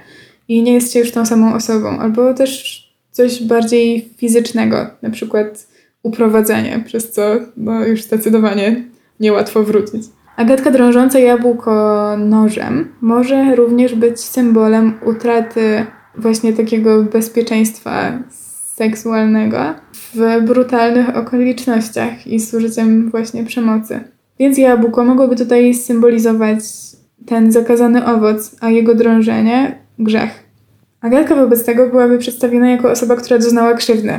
i nie jest się już tą samą osobą, albo też coś bardziej fizycznego, na przykład uprowadzenie, przez co no, już zdecydowanie niełatwo wrócić. Agatka drążąca jabłko nożem może również być symbolem utraty właśnie takiego bezpieczeństwa seksualnego w brutalnych okolicznościach i z użyciem właśnie przemocy. Więc jabłko mogłoby tutaj symbolizować ten zakazany owoc, a jego drążenie grzech. Agatka wobec tego byłaby przedstawiona jako osoba, która doznała krzywdy,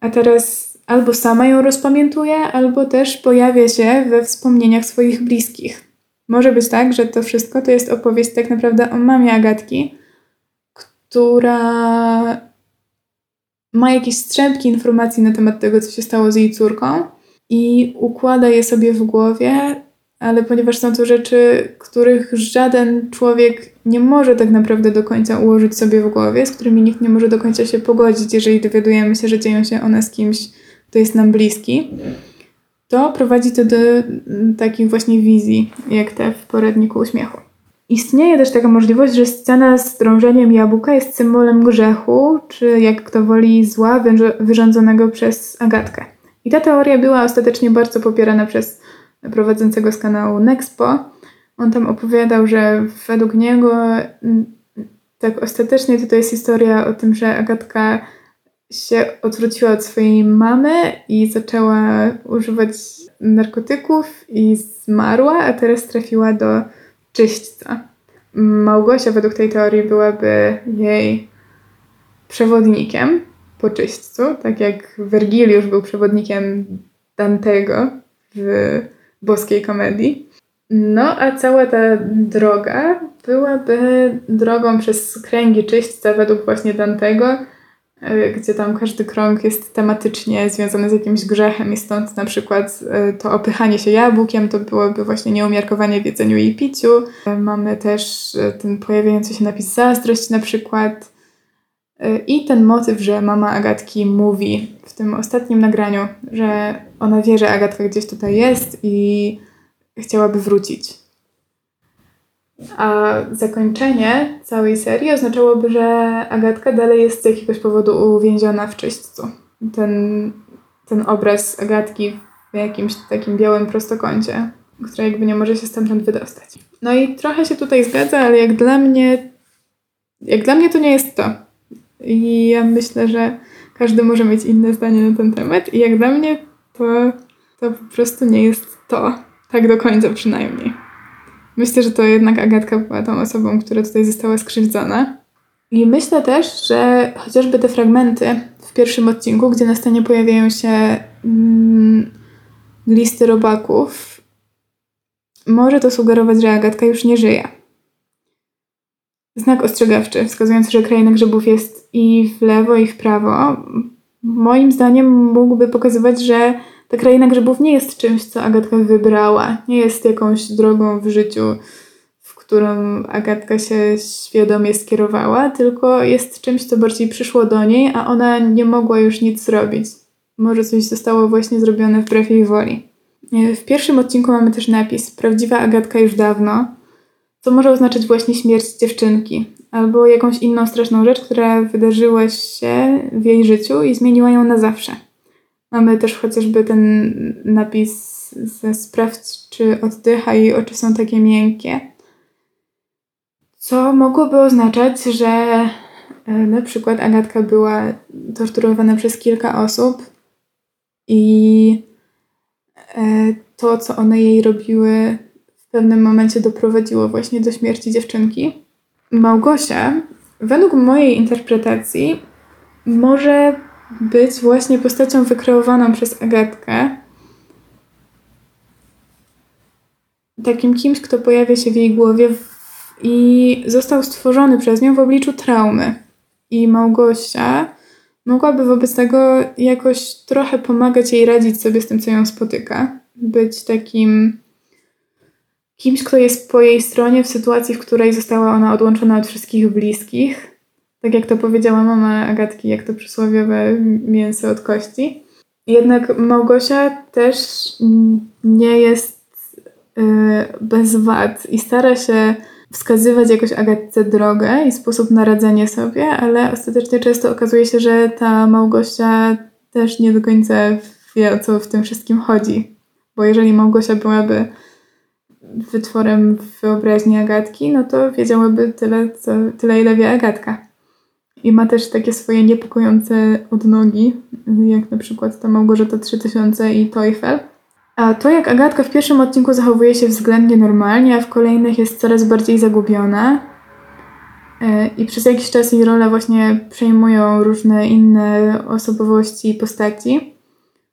a teraz albo sama ją rozpamiętuje, albo też pojawia się we wspomnieniach swoich bliskich. Może być tak, że to wszystko to jest opowieść tak naprawdę o mamie Agatki, która ma jakieś strzępki informacji na temat tego, co się stało z jej córką i układa je sobie w głowie, ale ponieważ są to rzeczy, których żaden człowiek nie może tak naprawdę do końca ułożyć sobie w głowie, z którymi nikt nie może do końca się pogodzić, jeżeli dowiadujemy się, że dzieją się one z kimś, kto jest nam bliski, to prowadzi to do takich właśnie wizji, jak te w poradniku uśmiechu. Istnieje też taka możliwość, że scena z drążeniem jabłka jest symbolem grzechu, czy jak kto woli zła wyrządzonego przez Agatkę. I ta teoria była ostatecznie bardzo popierana przez prowadzącego z kanału Nexpo. On tam opowiadał, że według niego tak ostatecznie to jest historia o tym, że Agatka się odwróciła od swojej mamy i zaczęła używać narkotyków i zmarła, a teraz trafiła do czyśćca. Małgosia według tej teorii byłaby jej przewodnikiem po czyśćcu, tak jak Wergiliusz był przewodnikiem Dantego w boskiej komedii. No, a cała ta droga byłaby drogą przez kręgi czyśćca według właśnie Dantego, gdzie tam każdy krąg jest tematycznie związany z jakimś grzechem i stąd na przykład e, to opychanie się jabłkiem to byłoby właśnie nieumiarkowanie w jedzeniu i piciu. E, mamy też ten pojawiający się napis zazdrość na przykład i ten motyw, że mama Agatki mówi w tym ostatnim nagraniu, że ona wie, że Agatka gdzieś tutaj jest i chciałaby wrócić. A zakończenie całej serii oznaczałoby, że Agatka dalej jest z jakiegoś powodu uwięziona w czyśćcu. Ten, ten obraz Agatki w jakimś takim białym prostokącie, która jakby nie może się stamtąd wydostać. No i trochę się tutaj zgadza, ale jak dla mnie, jak dla mnie to nie jest to. I ja myślę, że każdy może mieć inne zdanie na ten temat. I jak dla mnie to, to po prostu nie jest to. Tak do końca przynajmniej. Myślę, że to jednak Agatka była tą osobą, która tutaj została skrzywdzona. I myślę też, że chociażby te fragmenty w pierwszym odcinku, gdzie na scenie pojawiają się mm, listy robaków, może to sugerować, że Agatka już nie żyje. Znak ostrzegawczy, wskazujący, że kraina grzybów jest i w lewo, i w prawo, moim zdaniem mógłby pokazywać, że ta kraina grzybów nie jest czymś, co Agatka wybrała. Nie jest jakąś drogą w życiu, w którą Agatka się świadomie skierowała, tylko jest czymś, co bardziej przyszło do niej, a ona nie mogła już nic zrobić. Może coś zostało właśnie zrobione wbrew jej woli. W pierwszym odcinku mamy też napis Prawdziwa Agatka już dawno, co może oznaczać właśnie śmierć dziewczynki albo jakąś inną straszną rzecz, która wydarzyła się w jej życiu i zmieniła ją na zawsze. Mamy też chociażby ten napis ze sprawdź, czy oddycha i oczy są takie miękkie. Co mogłoby oznaczać, że e, na przykład Agatka była torturowana przez kilka osób i e, to, co one jej robiły, w pewnym momencie doprowadziło właśnie do śmierci dziewczynki. Małgosia, według mojej interpretacji, może być właśnie postacią wykreowaną przez Agatkę. Takim kimś, kto pojawia się w jej głowie i został stworzony przez nią w obliczu traumy. I Małgosia mogłaby wobec tego jakoś trochę pomagać jej radzić sobie z tym, co ją spotyka. Być takim kimś, kto jest po jej stronie w sytuacji, w której została ona odłączona od wszystkich bliskich. Tak jak to powiedziała mama Agatki, jak to przysłowiowe mięso od kości. Jednak Małgosia też nie jest y, bez wad i stara się wskazywać jakoś Agatce drogę i sposób na radzenie sobie, ale ostatecznie często okazuje się, że ta Małgosia też nie do końca wie, o co w tym wszystkim chodzi. Bo jeżeli Małgosia byłaby wytworem wyobraźni Agatki, no to wiedziałaby tyle, co, tyle ile wie Agatka. I ma też takie swoje niepokojące odnogi, jak na przykład ta Małgorzata 3000 i Teufel. A to, jak Agatka w pierwszym odcinku zachowuje się względnie normalnie, a w kolejnych jest coraz bardziej zagubiona e, i przez jakiś czas jej rolę właśnie przejmują różne inne osobowości i postaci,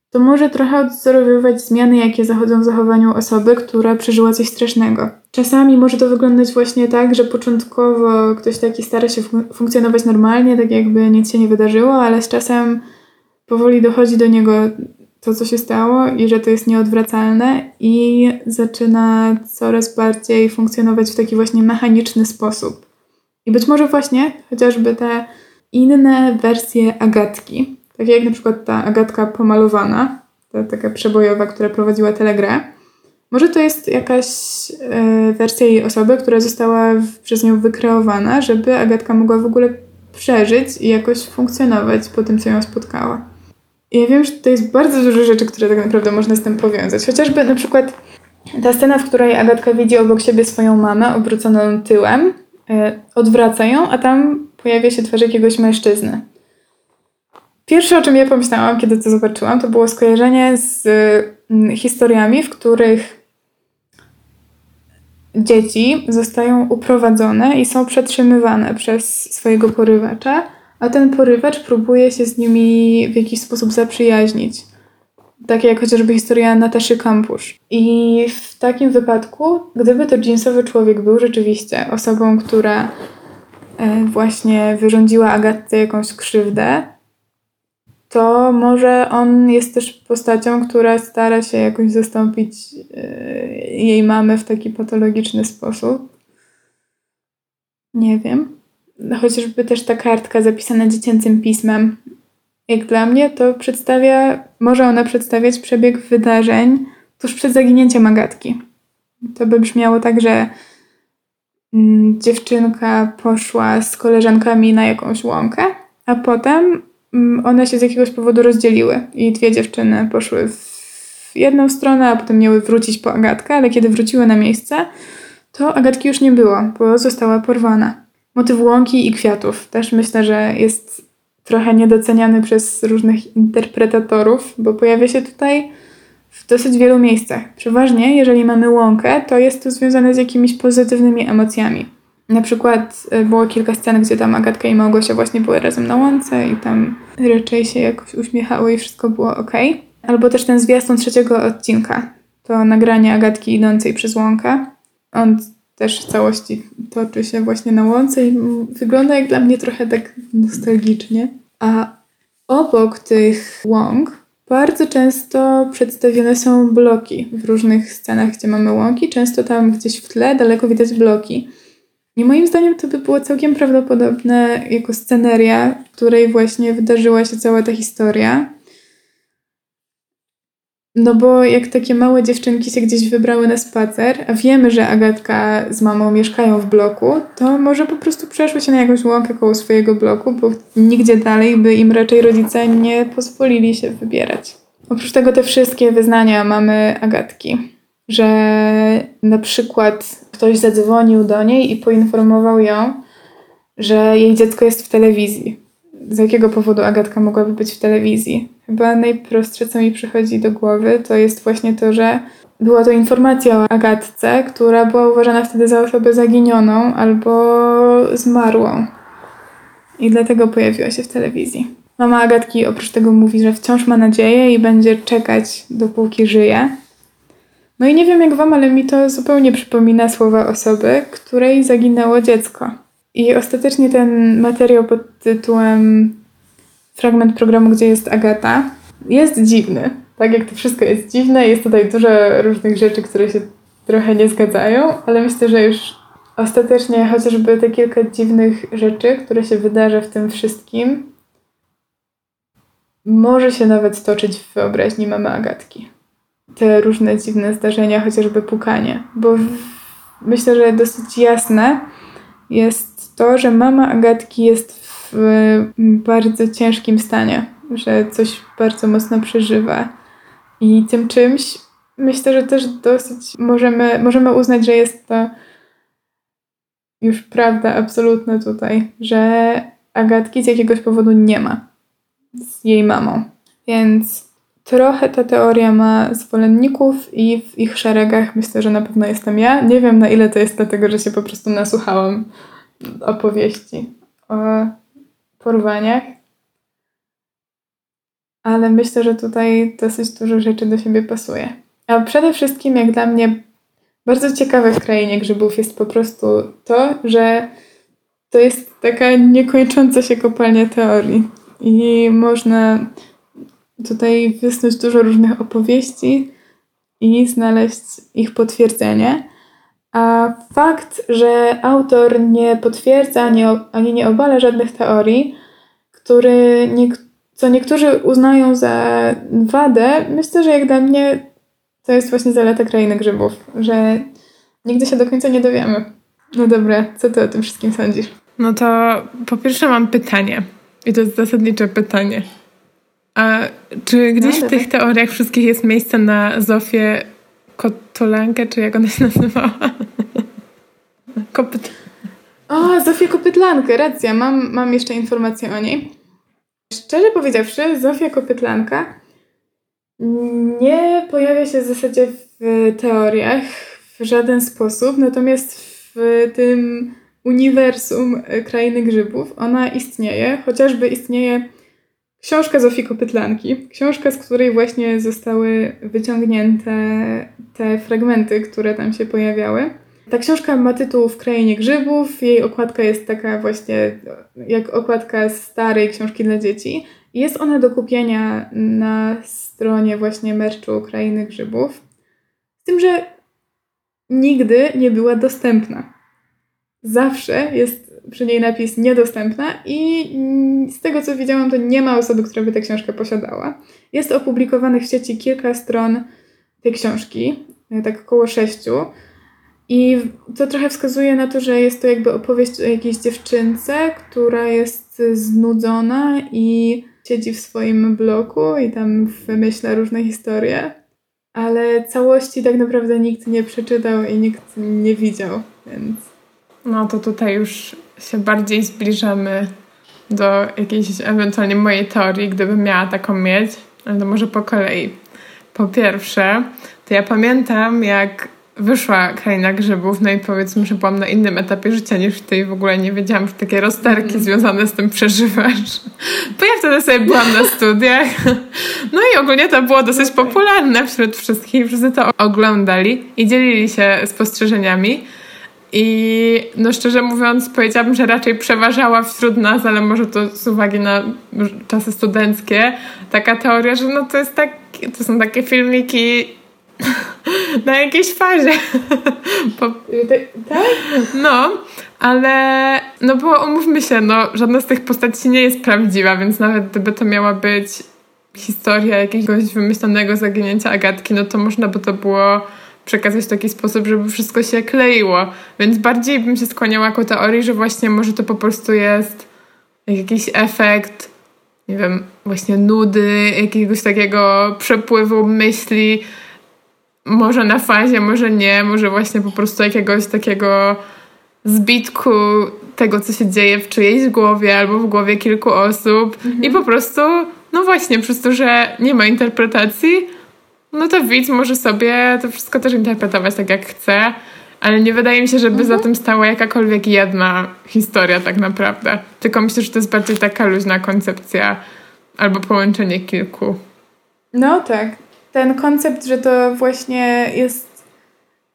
to może trochę odwzorowywać zmiany, jakie zachodzą w zachowaniu osoby, która przeżyła coś strasznego. Czasami może to wyglądać właśnie tak, że początkowo ktoś taki stara się fun funkcjonować normalnie, tak jakby nic się nie wydarzyło, ale z czasem powoli dochodzi do niego to, co się stało i że to jest nieodwracalne i zaczyna coraz bardziej funkcjonować w taki właśnie mechaniczny sposób. I być może właśnie chociażby te inne wersje Agatki, takie jak na przykład ta Agatka pomalowana, ta taka przebojowa, która prowadziła telegrę. Może to jest jakaś e, wersja jej osoby, która została w, przez nią wykreowana, żeby Agatka mogła w ogóle przeżyć i jakoś funkcjonować po tym, co ją spotkało. I ja wiem, że to jest bardzo dużo rzeczy, które tak naprawdę można z tym powiązać. Chociażby na przykład ta scena, w której Agatka widzi obok siebie swoją mamę obróconą tyłem, e, odwraca ją, a tam pojawia się twarz jakiegoś mężczyzny. Pierwsze, o czym ja pomyślałam, kiedy to zobaczyłam, to było skojarzenie z mm, historiami, w których dzieci zostają uprowadzone i są przetrzymywane przez swojego porywacza, a ten porywacz próbuje się z nimi w jakiś sposób zaprzyjaźnić. Takie jak chociażby historia Nataszy Kampusz. I w takim wypadku, gdyby to jeansowy człowiek był rzeczywiście osobą, która e, właśnie wyrządziła Agatce jakąś krzywdę, to może on jest też postacią, która stara się jakoś zastąpić e, jej mamę w taki patologiczny sposób. Nie wiem. Chociażby też ta kartka zapisana dziecięcym pismem. Jak dla mnie to przedstawia, może ona przedstawiać przebieg wydarzeń tuż przed zaginięciem Agatki. To by brzmiało tak, że mm, dziewczynka poszła z koleżankami na jakąś łąkę, a potem one się z jakiegoś powodu rozdzieliły i dwie dziewczyny poszły w jedną stronę, a potem miały wrócić po Agatkę, ale kiedy wróciły na miejsce, to Agatki już nie było, bo została porwana. Motyw łąki i kwiatów też myślę, że jest trochę niedoceniany przez różnych interpretatorów, bo pojawia się tutaj w dosyć wielu miejscach. Przeważnie, jeżeli mamy łąkę, to jest to związane z jakimiś pozytywnymi emocjami. Na przykład y, było kilka scen, gdzie tam Agatka i Małgosia właśnie były razem na łące i tam raczej się jakoś uśmiechały i wszystko było ok. Albo też ten zwiastun trzeciego odcinka. To nagranie Agatki idącej przez łąkę. On też w całości toczy się właśnie na łące i wygląda jak dla mnie trochę tak nostalgicznie. A obok tych łąk bardzo często przedstawione są bloki w różnych scenach, gdzie mamy łąki. Często tam gdzieś w tle daleko widać bloki. I moim zdaniem to by było całkiem prawdopodobne jako sceneria, w której właśnie wydarzyła się cała ta historia. No bo jak takie małe dziewczynki się gdzieś wybrały na spacer, a wiemy, że Agatka z mamą mieszkają w bloku, to może po prostu przeszły się na jakąś łąkę koło swojego bloku, bo nigdzie dalej by im raczej rodzice nie pozwolili się wybierać. Oprócz tego te wszystkie wyznania mamy Agatki, że na przykład ktoś zadzwonił do niej i poinformował ją, że jej dziecko jest w telewizji. Z jakiego powodu Agatka mogłaby być w telewizji? Chyba najprostsze, co mi przychodzi do głowy, to jest właśnie to, że była to informacja o Agatce, która była uważana wtedy za osobę zaginioną albo zmarłą. I dlatego pojawiła się w telewizji. Mama Agatki oprócz tego mówi, że wciąż ma nadzieję i będzie czekać, dopóki żyje. No i nie wiem jak wam, ale mi to zupełnie przypomina słowa osoby, której zaginęło dziecko. I ostatecznie ten materiał pod tytułem fragment programu, gdzie jest Agata, jest dziwny. Tak jak to wszystko jest dziwne, jest tutaj dużo różnych rzeczy, które się trochę nie zgadzają, ale myślę, że już ostatecznie chociażby te kilka dziwnych rzeczy, które się wydarza w tym wszystkim, może się nawet toczyć w wyobraźni mamy Agatki. Te różne dziwne zdarzenia, chociażby pukanie, bo myślę, że dosyć jasne jest to, że mama Agatki jest w bardzo ciężkim stanie, że coś bardzo mocno przeżywa. I tym czymś myślę, że też dosyć możemy, możemy uznać, że jest to już prawda absolutna tutaj, że Agatki z jakiegoś powodu nie ma z jej mamą. Więc trochę ta teoria ma zwolenników i w ich szeregach myślę, że na pewno jestem ja. Nie wiem na ile to jest dlatego, że się po prostu nasłuchałam opowieści o porwaniach. Ale myślę, że tutaj dosyć dużo rzeczy do siebie pasuje. A przede wszystkim, jak dla mnie, bardzo ciekawe w krainie grzybów jest po prostu to, że to jest taka niekończąca się kopalnia teorii. I można tutaj wysnuć dużo różnych opowieści i znaleźć ich potwierdzenie. A fakt, że autor nie potwierdza ani, nie obala żadnych teorii, który co niektórzy uznają za wadę, myślę, że jak dla mnie to jest właśnie zaleta krainy grzybów, że nigdy się do końca nie dowiemy. No dobra, co ty o tym wszystkim sądzisz? No to po pierwsze mam pytanie. I to jest zasadnicze pytanie. A czy gdzieś no, w tych teoriach wszystkich jest miejsce na Zofię Kotolankę, czy jak ona się [LAUGHS] nazywała? Kopyt... O, Zofię Kopytlankę, racja. Mam, mam jeszcze informację o niej. Szczerze powiedziawszy, Zofia Kopytlanka nie pojawia się w zasadzie w teoriach w żaden sposób, natomiast w tym uniwersum Krainy Grzybów ona istnieje, chociażby istnieje książka Zofii Kopytlanki, książka, z której właśnie zostały wyciągnięte te fragmenty, które tam się pojawiały. Ta książka ma tytuł W krainie grzybów. Jej okładka jest taka właśnie jak okładka starej książki dla dzieci. Jest ona do kupienia na stronie właśnie merczu Krainy Grzybów. Z tym, że nigdy nie była dostępna. Zawsze jest przy niej napis niedostępna i z tego co widziałam, to nie ma osoby, która by tę książkę posiadała. Jest opublikowanych w sieci kilka stron tej książki, tak około sześciu. I to trochę wskazuje na to, że jest to jakby opowieść o jakiejś dziewczynce, która jest znudzona i siedzi w swoim bloku i tam wymyśla różne historie, ale całości tak naprawdę nikt nie przeczytał i nikt nie widział, więc... No to tutaj już się bardziej zbliżamy do jakiejś ewentualnie mojej teorii, gdybym miała taką mieć, ale to może po kolei. Po pierwsze, to ja pamiętam, jak wyszła Kraina Grzybów, no i powiedzmy, że byłam na innym etapie życia niż ty w ogóle nie wiedziałam, że takie rozterki mm. związane z tym przeżywasz. [LAUGHS] Bo ja wtedy sobie byłam na studiach. [LAUGHS] No i ogólnie to było dosyć popularne wśród wszystkich. Wszyscy to oglądali i dzielili się spostrzeżeniami. I no szczerze mówiąc, powiedziałabym, że raczej przeważała wśród nas, ale może to z uwagi na czasy studenckie, taka teoria, że no to jest tak, to są takie filmiki [LAUGHS] na jakiejś fazie. [LAUGHS] Po... Tak? No, ale no bo umówmy się, no żadna z tych postaci nie jest prawdziwa, więc nawet gdyby to miała być historia jakiegoś wymyślonego zaginięcia Agatki, no to można by to było przekazać w taki sposób, żeby wszystko się kleiło. Więc bardziej bym się skłaniała ku teorii, że właśnie może to po prostu jest jakiś efekt, nie wiem, właśnie nudy, jakiegoś takiego przepływu myśli, może na fazie, może nie, może właśnie po prostu jakiegoś takiego zbitku tego, co się dzieje w czyjejś głowie albo w głowie kilku osób mhm. i po prostu, no właśnie, przez to, że nie ma interpretacji, no to widz może sobie to wszystko też interpretować tak, jak chce, ale nie wydaje mi się, żeby mhm. za tym stała jakakolwiek jedna historia tak naprawdę. Tylko myślę, że to jest bardziej taka luźna koncepcja albo połączenie kilku. No tak. Ten koncept, że to właśnie jest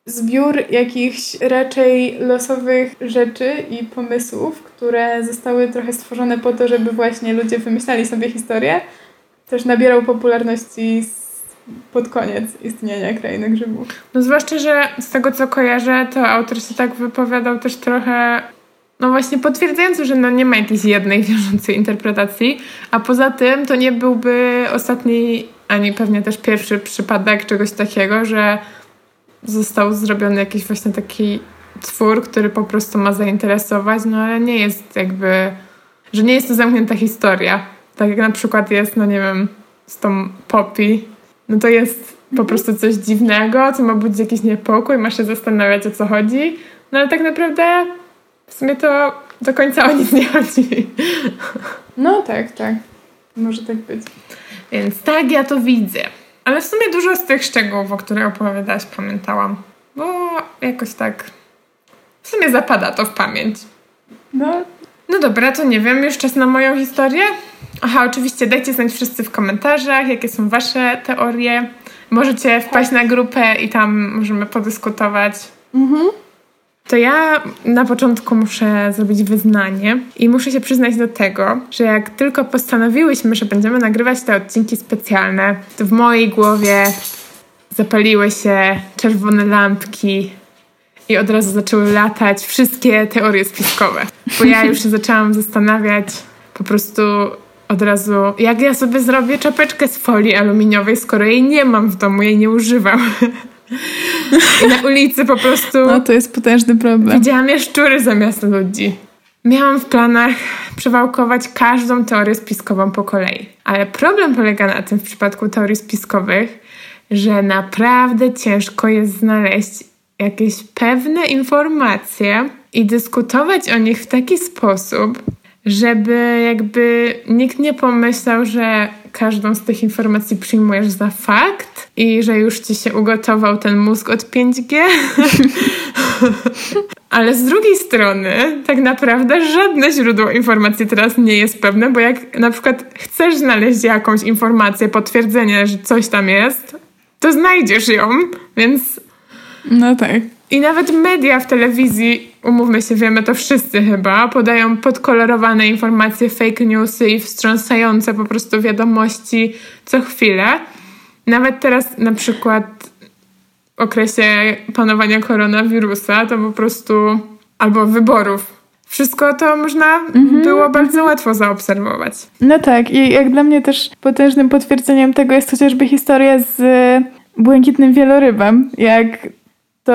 zbiór jakichś raczej losowych rzeczy i pomysłów, które zostały trochę stworzone po to, żeby właśnie ludzie wymyślali sobie historię, też nabierał popularności pod koniec istnienia Krainy Grzybów. No zwłaszcza, że z tego co kojarzę, to autor się tak wypowiadał też trochę no właśnie potwierdzająco, że no nie ma jakiejś jednej wiążącej interpretacji, a poza tym to nie byłby ostatni, ani pewnie też pierwszy przypadek czegoś takiego, że został zrobiony jakiś właśnie taki twór, który po prostu ma zainteresować, no ale nie jest jakby, że nie jest to zamknięta historia. Tak jak na przykład jest, no nie wiem, z tą Poppy, no to jest po prostu coś dziwnego, co ma budzić jakiś niepokój, masz się zastanawiać o co chodzi, no ale tak naprawdę w sumie to do końca o nic nie chodzi. No tak, tak. Może tak być. Więc tak ja to widzę. Ale w sumie dużo z tych szczegółów, o których opowiadałaś, pamiętałam. Bo jakoś tak w sumie zapada to w pamięć. No. No dobra, to nie wiem, już czas na moją historię. Aha, oczywiście dajcie znać wszyscy w komentarzach, jakie są wasze teorie. Możecie wpaść na grupę i tam możemy podyskutować. Mhm. To ja na początku muszę zrobić wyznanie i muszę się przyznać do tego, że jak tylko postanowiłyśmy, że będziemy nagrywać te odcinki specjalne, to w mojej głowie zapaliły się czerwone lampki i od razu zaczęły latać wszystkie teorie spiskowe. Bo ja już się zaczęłam zastanawiać po prostu od razu, jak ja sobie zrobię czapeczkę z folii aluminiowej, skoro jej nie mam w domu, jej nie używam. I na ulicy po prostu. No to jest potężny problem. Widziałam jaszczury zamiast ludzi. Miałam w planach przewałkować każdą teorię spiskową po kolei. Ale problem polega na tym w przypadku teorii spiskowych, że naprawdę ciężko jest znaleźć jakieś pewne informacje i dyskutować o nich w taki sposób, żeby jakby nikt nie pomyślał, że każdą z tych informacji przyjmujesz za fakt i że już ci się ugotował ten mózg od 5G. [LAUGHS] Ale z drugiej strony, tak naprawdę żadne źródło informacji teraz nie jest pewne, bo jak na przykład chcesz znaleźć jakąś informację, potwierdzenie, że coś tam jest, to znajdziesz ją, więc. No tak. I nawet media w telewizji, umówmy się, wiemy to wszyscy chyba, podają podkolorowane informacje, fake newsy i wstrząsające po prostu wiadomości co chwilę. Nawet teraz na przykład w okresie panowania koronawirusa to po prostu albo wyborów. Wszystko to można mhm. było bardzo łatwo zaobserwować. No tak, i jak dla mnie też potężnym potwierdzeniem tego jest chociażby historia z błękitnym wielorybem. Jak to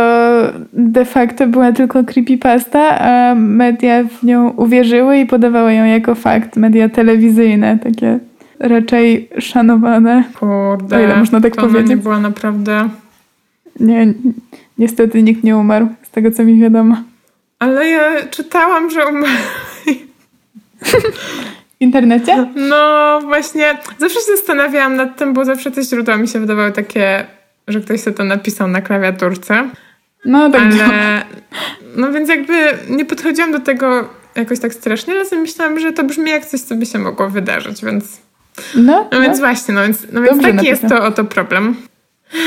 de facto była tylko creepypasta, a media w nią uwierzyły i podawały ją jako fakt. Media telewizyjne, takie raczej szanowane. Kurde, o ile można tak to powiedzieć. nie była naprawdę... Nie, niestety nikt nie umarł, z tego co mi wiadomo. Ale ja czytałam, że umarł. W internecie? No właśnie, zawsze się zastanawiałam nad tym, bo zawsze te źródła mi się wydawały takie że ktoś sobie to napisał na klawiaturce. No tak. Ale, no więc jakby nie podchodziłam do tego jakoś tak strasznie, ale sobie myślałam, że to brzmi jak coś, co by się mogło wydarzyć, więc... No, no więc no. właśnie, no więc, no więc taki jest to oto problem.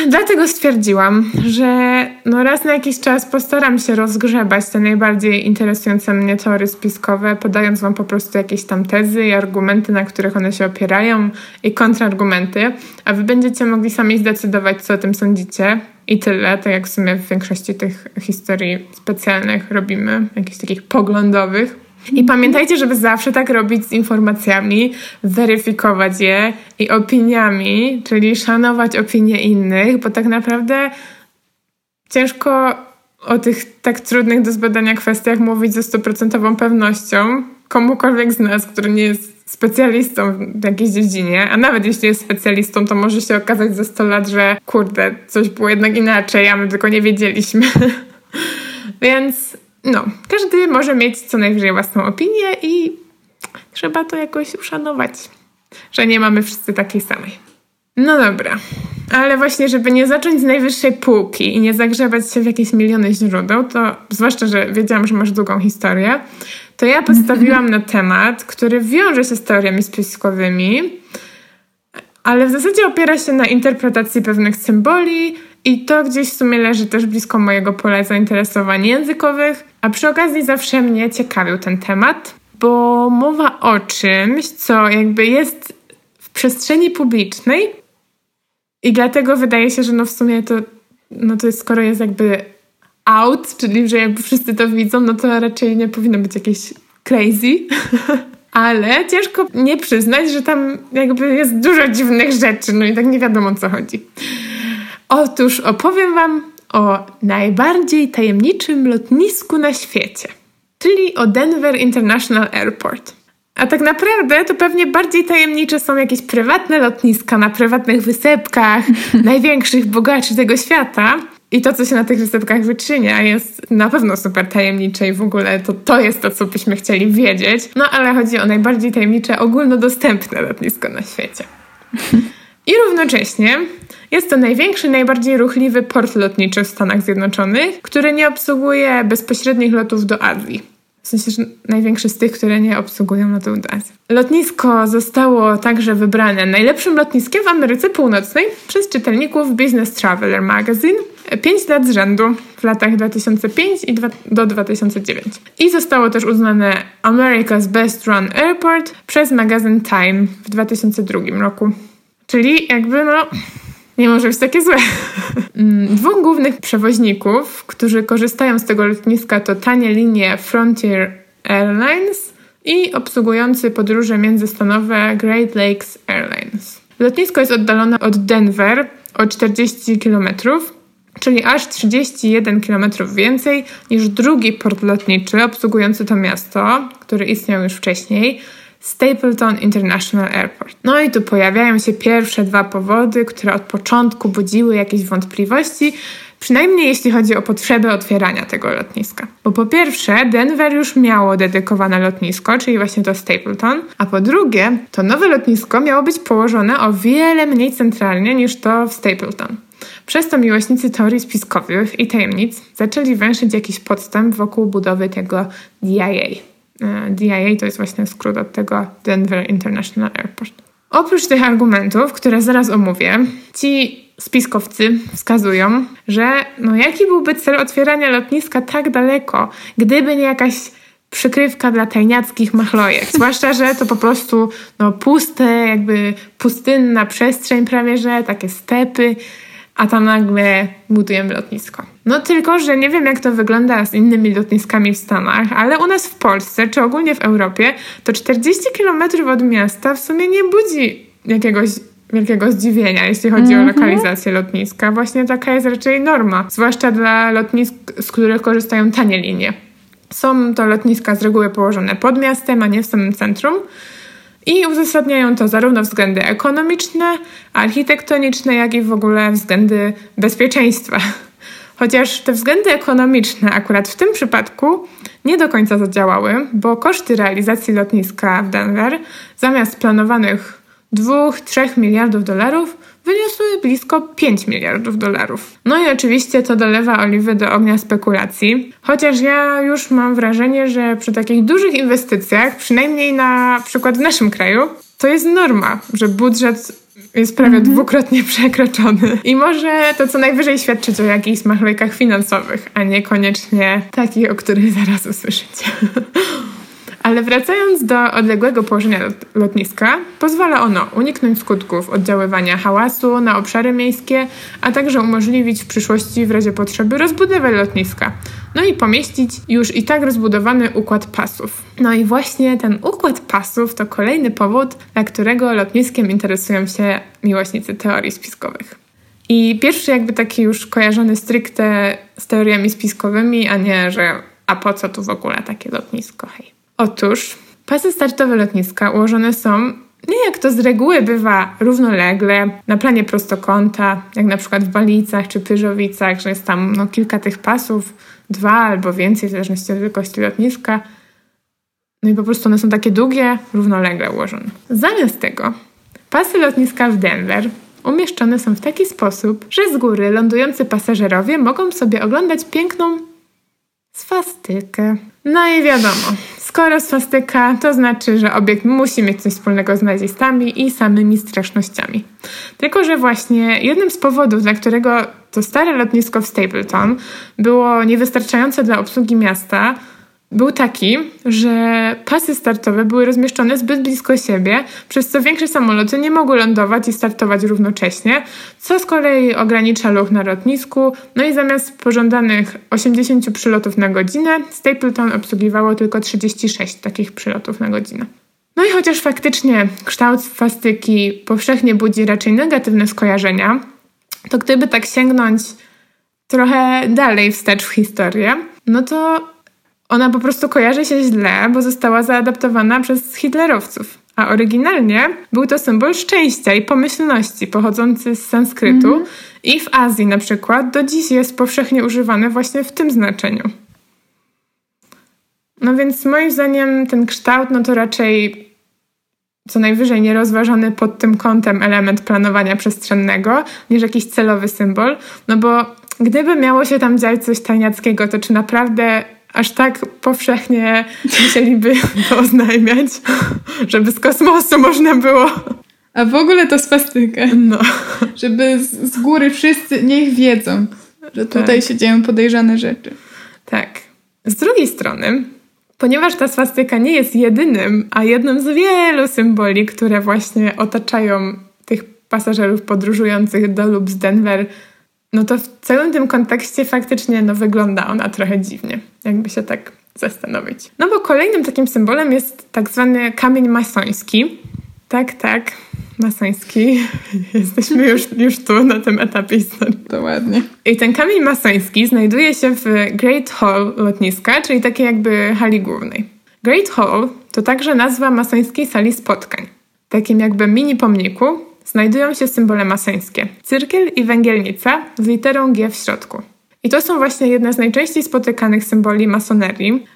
Dlatego stwierdziłam, że no raz na jakiś czas postaram się rozgrzebać te najbardziej interesujące mnie teorie spiskowe, podając wam po prostu jakieś tam tezy i argumenty, na których one się opierają i kontrargumenty, a wy będziecie mogli sami zdecydować, co o tym sądzicie. I tyle, tak jak w sumie w większości tych historii specjalnych robimy, jakichś takich poglądowych. I pamiętajcie, żeby zawsze tak robić z informacjami, weryfikować je i opiniami, czyli szanować opinie innych, bo tak naprawdę ciężko o tych tak trudnych do zbadania kwestiach mówić ze stuprocentową pewnością komukolwiek z nas, który nie jest specjalistą w jakiejś dziedzinie, a nawet jeśli jest specjalistą, to może się okazać za 100 lat, że kurde, coś było jednak inaczej, a my tylko nie wiedzieliśmy. [LAUGHS] Więc no, każdy może mieć co najwyżej własną opinię i trzeba to jakoś uszanować, że nie mamy wszyscy takiej samej. No dobra, ale właśnie, żeby nie zacząć z najwyższej półki i nie zagrzebać się w jakieś miliony źródeł, to zwłaszcza, że wiedziałam, że masz długą historię, to ja postawiłam na temat, który wiąże się z teoriami spiskowymi, ale w zasadzie opiera się na interpretacji pewnych symboli i to gdzieś w sumie leży też blisko mojego pola zainteresowań językowych, a przy okazji zawsze mnie ciekawił ten temat, bo mowa o czymś, co jakby jest w przestrzeni publicznej i dlatego wydaje się, że no w sumie to, no to jest, skoro jest jakby out, czyli że jakby wszyscy to widzą, no to raczej nie powinno być jakieś crazy. [LAUGHS] Ale ciężko nie przyznać, że tam jakby jest dużo dziwnych rzeczy, no i tak nie wiadomo o co chodzi. Otóż opowiem Wam o najbardziej tajemniczym lotnisku na świecie, czyli o Denver International Airport. A tak naprawdę to pewnie bardziej tajemnicze są jakieś prywatne lotniska na prywatnych wysepkach [LAUGHS] największych bogaczy tego świata. I to, co się na tych wysepkach wyczynia, jest na pewno super tajemnicze i w ogóle to, to jest to, co byśmy chcieli wiedzieć. No ale chodzi o najbardziej tajemnicze, ogólnodostępne lotnisko na świecie. [LAUGHS] I równocześnie jest to największy, najbardziej ruchliwy port lotniczy w Stanach Zjednoczonych, który nie obsługuje bezpośrednich lotów do Azji. W sensie, że największy z tych, które nie obsługują lotów do Azji. Lotnisko zostało także wybrane najlepszym lotniskiem w Ameryce Północnej przez czytelników Business Traveler Magazine 5 lat z rzędu w latach 2005 i do 2009. I zostało też uznane America's Best Run Airport przez magazyn Time w 2002 roku. Czyli jakby no nie może być takie złe. Mm, dwóch głównych przewoźników, którzy korzystają z tego lotniska to tanie linie Frontier Airlines i obsługujący podróże międzystanowe Great Lakes Airlines. Lotnisko jest oddalone od Denver o 40 km, czyli aż 31 km więcej niż drugi port lotniczy obsługujący to miasto, który istniał już wcześniej, Stapleton International Airport. No i tu pojawiają się pierwsze dwa powody, które od początku budziły jakieś wątpliwości, przynajmniej jeśli chodzi o potrzebę otwierania tego lotniska. Bo po pierwsze, Denver już miało dedykowane lotnisko, czyli właśnie to Stapleton, a po drugie, to nowe lotnisko miało być położone o wiele mniej centralnie niż to w Stapleton. Przez to miłośnicy teorii spiskowych i tajemnic zaczęli węszyć jakiś podstęp wokół budowy tego DIA. DIA to jest właśnie skrót od tego Denver International Airport. Oprócz tych argumentów, które zaraz omówię, ci spiskowcy wskazują, że no jaki byłby cel otwierania lotniska tak daleko, gdyby nie jakaś przykrywka dla tajniackich machlojek. Zwłaszcza, że to po prostu no, puste, jakby pustynna przestrzeń prawie, że takie stepy a tam nagle budujemy lotnisko. No tylko, że nie wiem jak to wygląda z innymi lotniskami w Stanach, ale u nas w Polsce, czy ogólnie w Europie, to 40 km od miasta w sumie nie budzi jakiegoś wielkiego zdziwienia, jeśli chodzi mm -hmm. o mhm. lokalizację lotniska. Właśnie taka jest raczej norma, zwłaszcza dla lotnisk, z których korzystają tanie linie. Są to lotniska z reguły położone pod miastem, a nie w samym centrum. I uzasadniają to zarówno względy ekonomiczne, architektoniczne, jak i w ogóle względy bezpieczeństwa. Chociaż te względy ekonomiczne akurat w tym przypadku nie do końca zadziałały, bo koszty realizacji lotniska w Denver zamiast planowanych 2-3 miliardów dolarów wyniosły blisko 5 miliardów dolarów. No i oczywiście to dolewa oliwy do ognia spekulacji, chociaż ja już mam wrażenie, że przy takich dużych inwestycjach, przynajmniej na przykład w naszym kraju, to jest norma, że budżet jest prawie mm -hmm. dwukrotnie [LAUGHS] przekroczony. I może to co najwyżej świadczyć o jakichś machlojkach finansowych, a niekoniecznie takich, o których zaraz usłyszycie. [LAUGHS] Ale wracając do odległego położenia lotniska, pozwala ono uniknąć skutków oddziaływania hałasu na obszary miejskie, a także umożliwić w przyszłości w razie potrzeby rozbudowę lotniska. no i pomieścić już i tak rozbudowany układ pasów. No i właśnie ten układ pasów to kolejny powód, dla którego lotniskiem interesują się miłośnicy teorii spiskowych. I pierwszy jakby taki już kojarzony stricte z teoriami spiskowymi, a nie, że a po co tu w ogóle takie lotnisko, hej. Otóż pasy startowe lotniska ułożone są nie jak to z reguły bywa równolegle, na planie prostokąta, jak na przykład w Balicach czy Pyżowicach, że jest tam no, kilka tych pasów, dwa albo więcej, w zależności od wielkości lotniska. No i po prostu one są takie długie, równolegle ułożone. Zamiast tego pasy lotniska w Denver umieszczone są w taki sposób, że z góry lądujący pasażerowie mogą sobie oglądać piękną swastykę. No i wiadomo, skoro swastyka, to znaczy, że obiekt musi mieć coś wspólnego z nazistami i samymi strasznościami. Tylko, że właśnie jednym z powodów, dla którego to stare lotnisko w Stapleton było niewystarczające dla obsługi miasta, był taki, że pasy startowe były rozmieszczone zbyt blisko siebie, przez co większe samoloty nie mogły lądować i startować równocześnie, co z kolei ogranicza ruch na lotnisku. No i zamiast pożądanych 80 przylotów na godzinę, Stapleton obsługiwało tylko 36 takich przylotów na godzinę. No i chociaż faktycznie kształt swastyki powszechnie budzi raczej negatywne skojarzenia, to gdyby tak sięgnąć trochę dalej wstecz w historię, no to ona po prostu kojarzy się źle, bo została zaadaptowana przez hitlerowców. A oryginalnie był to symbol szczęścia i pomyślności pochodzący z sanskrytu mm. i w Azji na przykład do dziś jest powszechnie używany właśnie w tym znaczeniu. No więc moim zdaniem ten kształt no to raczej co najwyżej nierozważony pod tym kątem element planowania przestrzennego niż jakiś celowy symbol, no bo gdyby miało się tam dziać coś tajniackiego, to czy naprawdę aż tak powszechnie musieliby to [LAUGHS] oznajmiać, żeby z kosmosu można było. A w ogóle to swastykę. No. Żeby z, z góry wszyscy niech wiedzą, że tutaj tak. się dzieją podejrzane rzeczy. Tak. Z drugiej strony, ponieważ ta swastyka nie jest jedynym, a jednym z wielu symboli, które właśnie otaczają tych pasażerów podróżujących do lub z Denver no to w całym tym kontekście faktycznie no, wygląda ona trochę dziwnie, jakby się tak zastanowić. No bo kolejnym takim symbolem jest tak zwany kamień masoński. Tak, tak, masoński. [LAUGHS] Jesteśmy już, już tu na tym etapie historii. To ładnie. I ten kamień masoński znajduje się w Great Hall lotniska, czyli takiej jakby hali głównej. Great Hall to także nazwa masońskiej sali spotkań. Takim jakby mini pomniku, znajdują się symbole masońskie: cyrkiel i węgielnica z literą G w środku. I to są właśnie jedne z najczęściej spotykanych symboli masonerii,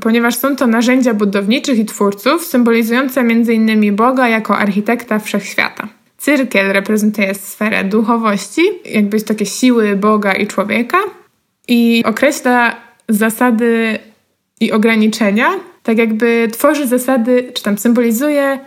ponieważ są to narzędzia budowniczych i twórców symbolizujące m.in. Boga jako architekta wszechświata. Cyrkiel reprezentuje sferę duchowości, jakby takie siły Boga i człowieka i określa zasady i ograniczenia, tak jakby tworzy zasady, czy tam symbolizuje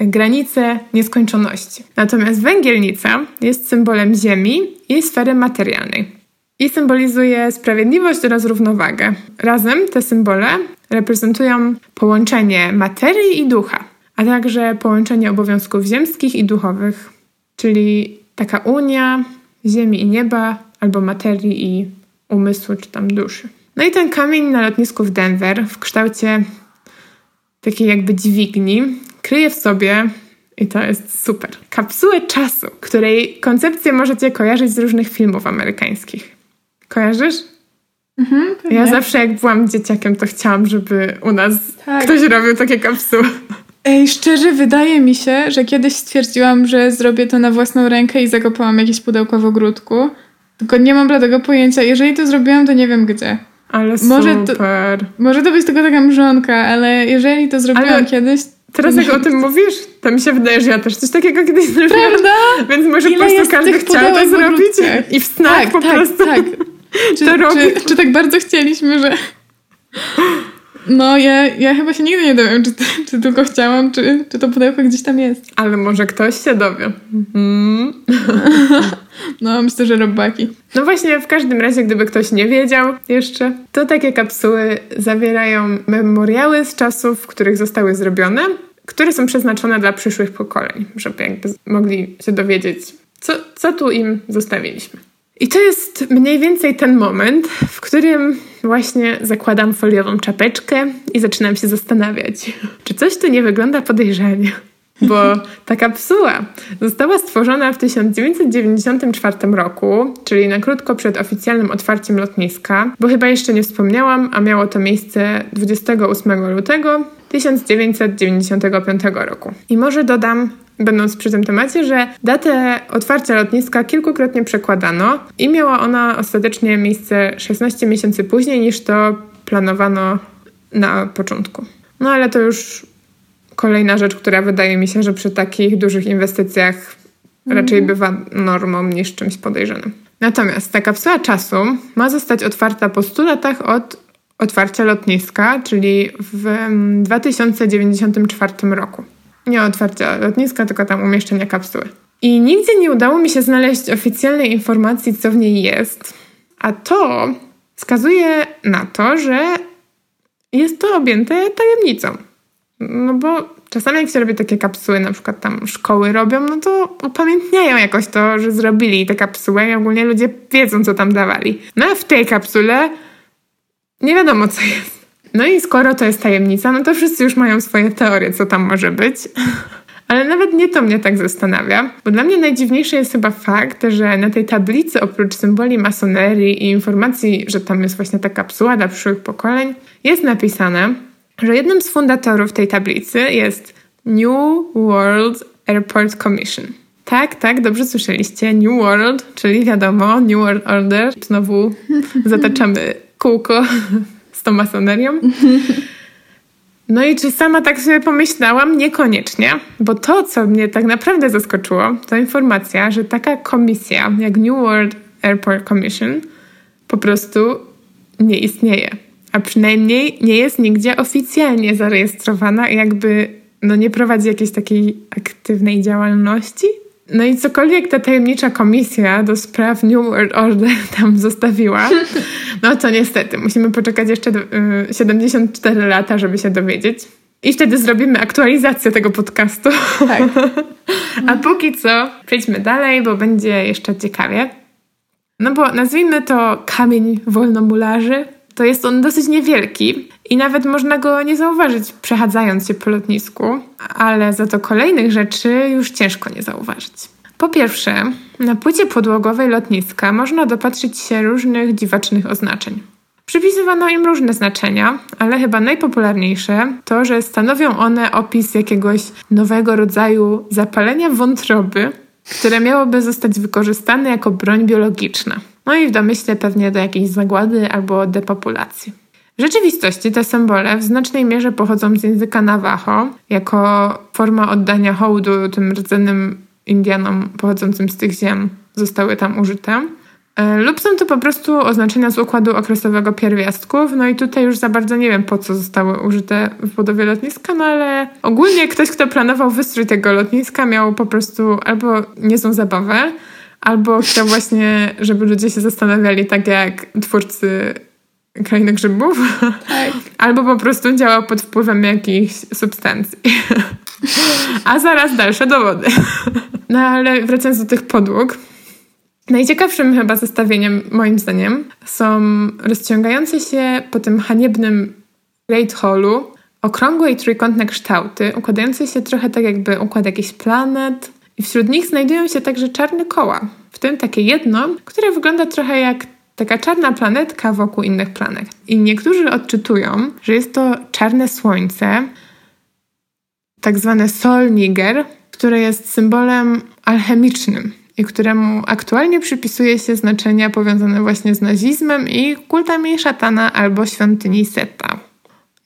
granice nieskończoności. Natomiast węgielnica jest symbolem ziemi i sfery materialnej i symbolizuje sprawiedliwość oraz równowagę. Razem te symbole reprezentują połączenie materii i ducha, a także połączenie obowiązków ziemskich i duchowych, czyli taka unia ziemi i nieba albo materii i umysłu czy tam duszy. No i ten kamień na lotnisku w Denver w kształcie takiej jakby dźwigni kryje w sobie, i to jest super, kapsułę czasu, której koncepcję możecie kojarzyć z różnych filmów amerykańskich. Kojarzysz? Mhm, ja zawsze jak byłam dzieciakiem, to chciałam, żeby u nas tak. ktoś robił takie kapsuły. Ej, szczerze wydaje mi się, że kiedyś stwierdziłam, że zrobię to na własną rękę i zakopałam jakieś pudełko w ogródku. Tylko nie mam tego pojęcia. Jeżeli to zrobiłam, to nie wiem gdzie. Ale może super. To, może to być tylko taka mrzonka, ale jeżeli to zrobiłam ale kiedyś, Teraz jak o tym mówisz, to mi się wydaje, że ja też coś takiego kiedyś zrobiłam. Prawda? Więc może Ile po prostu każdy chciał to zrobić i w snach tak, po tak, prostu tak. Czy, to czy, czy tak bardzo chcieliśmy, że... No, ja, ja chyba się nigdy nie dowiem, czy, czy tylko chciałam, czy, czy to pudełko gdzieś tam jest. Ale może ktoś się dowie. Mm. [LAUGHS] No, myślę, że robaki. No właśnie, w każdym razie, gdyby ktoś nie wiedział jeszcze, to takie kapsuły zawierają memoriały z czasów, w których zostały zrobione, które są przeznaczone dla przyszłych pokoleń, żeby jakby mogli się dowiedzieć, co, co tu im zostawiliśmy. I to jest mniej więcej ten moment, w którym właśnie zakładam foliową czapeczkę i zaczynam się zastanawiać, czy coś tu nie wygląda podejrzanie. Bo [LAUGHS] ta kapsuła została stworzona w 1994 roku, czyli na krótko przed oficjalnym otwarciem lotniska, bo chyba jeszcze nie wspomniałam, a miało to miejsce 28 lutego 1995 roku. I może dodam, będąc przy tym temacie, że datę otwarcia lotniska kilkukrotnie przekładano i miała ona ostatecznie miejsce 16 miesięcy później niż to planowano na początku. No ale to już kolejna rzecz, która wydaje mi się, że przy takich dużych inwestycjach mm. raczej bywa normą niż czymś podejrzanym. Natomiast ta kapsuła czasu ma zostać otwarta po 100 latach od otwarcia lotniska, czyli w 2094 roku. Nie otwarcia lotniska, tylko tam umieszczenia kapsuły. I nigdzie nie udało mi się znaleźć oficjalnej informacji, co w niej jest, a to wskazuje na to, że jest to objęte tajemnicą. No bo czasami jak się robi takie kapsuły, na przykład tam szkoły robią, no to upamiętniają jakoś to, że zrobili te kapsuły i ogólnie ludzie wiedzą, co tam dawali. No a w tej kapsule nie wiadomo, co jest. No i skoro to jest tajemnica, no to wszyscy już mają swoje teorie, co tam może być. Ale nawet nie to mnie tak zastanawia, bo dla mnie najdziwniejszy jest chyba fakt, że na tej tablicy oprócz symboli masonerii i informacji, że tam jest właśnie ta kapsuła dla przyszłych pokoleń, jest napisane, że jednym z fundatorów tej tablicy jest New World Airport Commission. Tak, tak, dobrze słyszeliście. New World, czyli wiadomo, New World Order. Znowu zataczamy kółko [LAUGHS] z tą masonerią. [LAUGHS] No i czy sama tak sobie pomyślałam? Niekoniecznie, bo to, co mnie tak naprawdę zaskoczyło, to informacja, że taka komisja jak New World Airport Commission po prostu nie istnieje. A przynajmniej nie jest nigdzie oficjalnie zarejestrowana jakby no nie prowadzi jakiejś takiej aktywnej działalności. No i cokolwiek ta tajemnicza komisja do spraw New World Order [LAUGHS] tam zostawiła, no to niestety musimy poczekać jeszcze 74 y, lata, żeby się dowiedzieć. I wtedy zrobimy aktualizację tego podcastu. Tak. [LAUGHS] A póki co przejdźmy dalej, bo będzie jeszcze ciekawie. No bo nazwijmy to kamień wolnomularzy. To jest on dosyć niewielki i nawet można go nie zauważyć przechadzając się po lotnisku, ale za to kolejnych rzeczy już ciężko nie zauważyć. Po pierwsze, na płycie podłogowej lotniska można dopatrzyć się różnych dziwacznych oznaczeń. Przypisywano im różne znaczenia, ale chyba najpopularniejsze to, że stanowią one opis jakiegoś nowego rodzaju zapalenia wątroby, które miałoby zostać wykorzystane jako broń biologiczna. No i w domyśle pewnie do jakiejś zagłady albo depopulacji. W rzeczywistości te symbole w znacznej mierze pochodzą z języka Navajo, jako forma oddania hołdu tym rdzennym Indianom pochodzącym z tych ziem zostały tam użyte. E, lub są to po prostu oznaczenia z układu okresowego pierwiastków. No i tutaj już za bardzo nie wiem, po co zostały użyte w budowie lotniska, no ale ogólnie ktoś, kto planował wystrój tego lotniska, miał po prostu albo niezłą zabawę, albo chciał właśnie, żeby ludzie się zastanawiali tak jak twórcy Krainy Grzybów, tak. [LAUGHS] albo po prostu działał pod wpływem jakichś substancji. [LAUGHS] A zaraz dalsze dowody. [LAUGHS] No ale wracając do tych podłóg, najciekawszym chyba zestawieniem, moim zdaniem, są rozciągające się po tym haniebnym Great Hallu okrągłe i trójkątne kształty, układające się trochę tak jakby układ jakichś planet. I wśród nich znajdują się także czarne koła, w tym takie jedno, które wygląda trochę jak taka czarna planetka wokół innych planet. I niektórzy odczytują, że jest to czarne słońce, tak zwane Sol Niger, które jest symbolem alchemicznym i któremu aktualnie przypisuje się znaczenia powiązane właśnie z nazizmem i kultami szatana albo świątyni Seta.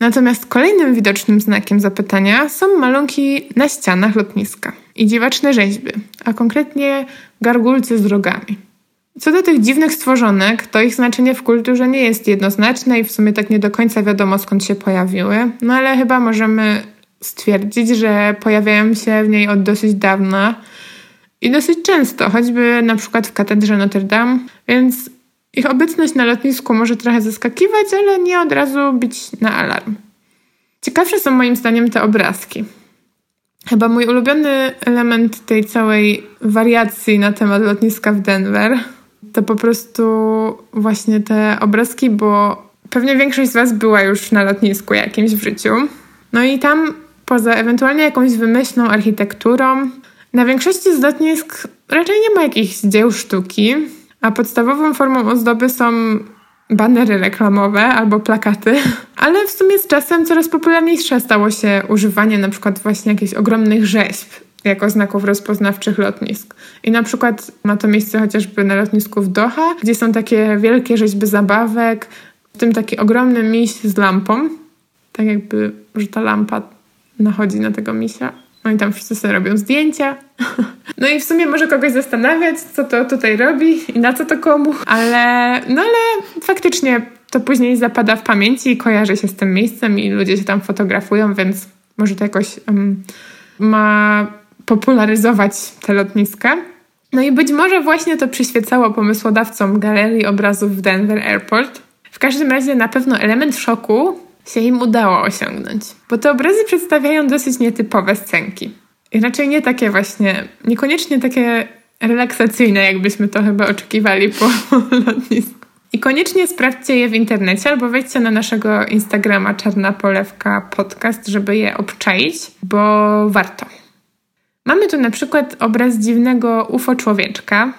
Natomiast kolejnym widocznym znakiem zapytania są malunki na ścianach lotniska i dziwaczne rzeźby, a konkretnie gargulcy z rogami. Co do tych dziwnych stworzonek, to ich znaczenie w kulturze nie jest jednoznaczne i w sumie tak nie do końca wiadomo skąd się pojawiły, no ale chyba możemy stwierdzić, że pojawiają się w niej od dosyć dawna i dosyć często, choćby na przykład w katedrze Notre Dame, więc ich obecność na lotnisku może trochę zaskakiwać, ale nie od razu bić na alarm. Ciekawsze są moim zdaniem te obrazki. Chyba mój ulubiony element tej całej wariacji na temat lotniska w Denver to po prostu właśnie te obrazki, bo pewnie większość z Was była już na lotnisku jakimś w życiu. No i tam poza ewentualnie jakąś wymyślną architekturą, na większości z lotnisk raczej nie ma jakichś dzieł sztuki, a podstawową formą ozdoby są banery reklamowe albo plakaty, [LAUGHS] ale w sumie z czasem coraz popularniejsze stało się używanie na przykład właśnie jakichś ogromnych rzeźb jako znaków rozpoznawczych lotnisk. I na przykład ma to miejsce chociażby na lotnisku w Doha, gdzie są takie wielkie rzeźby zabawek, w tym taki ogromny miś z lampą, tak jakby, że ta lampa nachodzi na tego misia. No i tam wszyscy sobie robią zdjęcia. [LAUGHS] No i w sumie może kogoś zastanawiać, co to tutaj robi i na co to komu, ale no ale faktycznie to później zapada w pamięci i kojarzy się z tym miejscem i ludzie się tam fotografują, więc może to jakoś um, ma popularyzować te lotniska. No i być może właśnie to przyświecało pomysłodawcom galerii obrazów w Denver Airport. W każdym razie na pewno element szoku się im udało osiągnąć, bo te obrazy przedstawiają dosyć nietypowe scenki. I raczej nie takie właśnie, niekoniecznie takie relaksacyjne, jakbyśmy to chyba oczekiwali po [LAUGHS] lotnisku. I koniecznie sprawdźcie je w internecie albo wejdźcie na naszego Instagrama Czarna Polewka Podcast, żeby je obczaić, bo warto. Mamy tu na przykład obraz dziwnego UFO człowieczka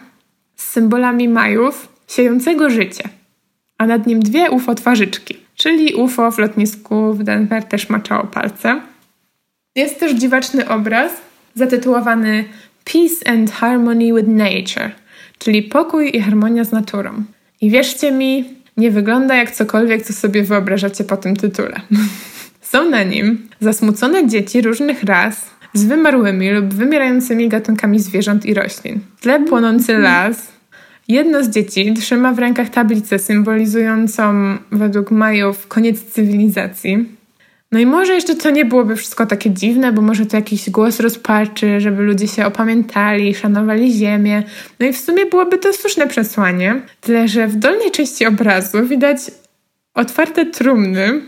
z symbolami Majów siejącego życie, a nad nim dwie UFO twarzyczki, czyli UFO w lotnisku w Denver też maczało palce. Jest też dziwaczny obraz zatytułowany Peace and Harmony with Nature, czyli pokój i harmonia z naturą. I wierzcie mi, nie wygląda jak cokolwiek, co sobie wyobrażacie po tym tytule. [LAUGHS] Są na nim zasmucone dzieci różnych ras z wymarłymi lub wymierającymi gatunkami zwierząt i roślin. W tle płonący las. Jedno z dzieci trzyma w rękach tablicę symbolizującą według Majów koniec cywilizacji. No i może jeszcze to nie byłoby wszystko takie dziwne, bo może to jakiś głos rozpaczy, żeby ludzie się opamiętali, szanowali ziemię. No i w sumie byłoby to słuszne przesłanie. Tyle, że w dolnej części obrazu widać otwarte trumny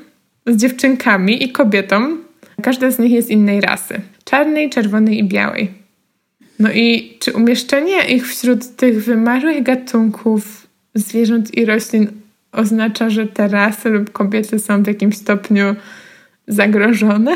z dziewczynkami i kobietą. Każda z nich jest innej rasy. Czarnej, czerwonej i białej. No i czy umieszczenie ich wśród tych wymarłych gatunków zwierząt i roślin oznacza, że te rasy lub kobiety są w jakimś stopniu zagrożone.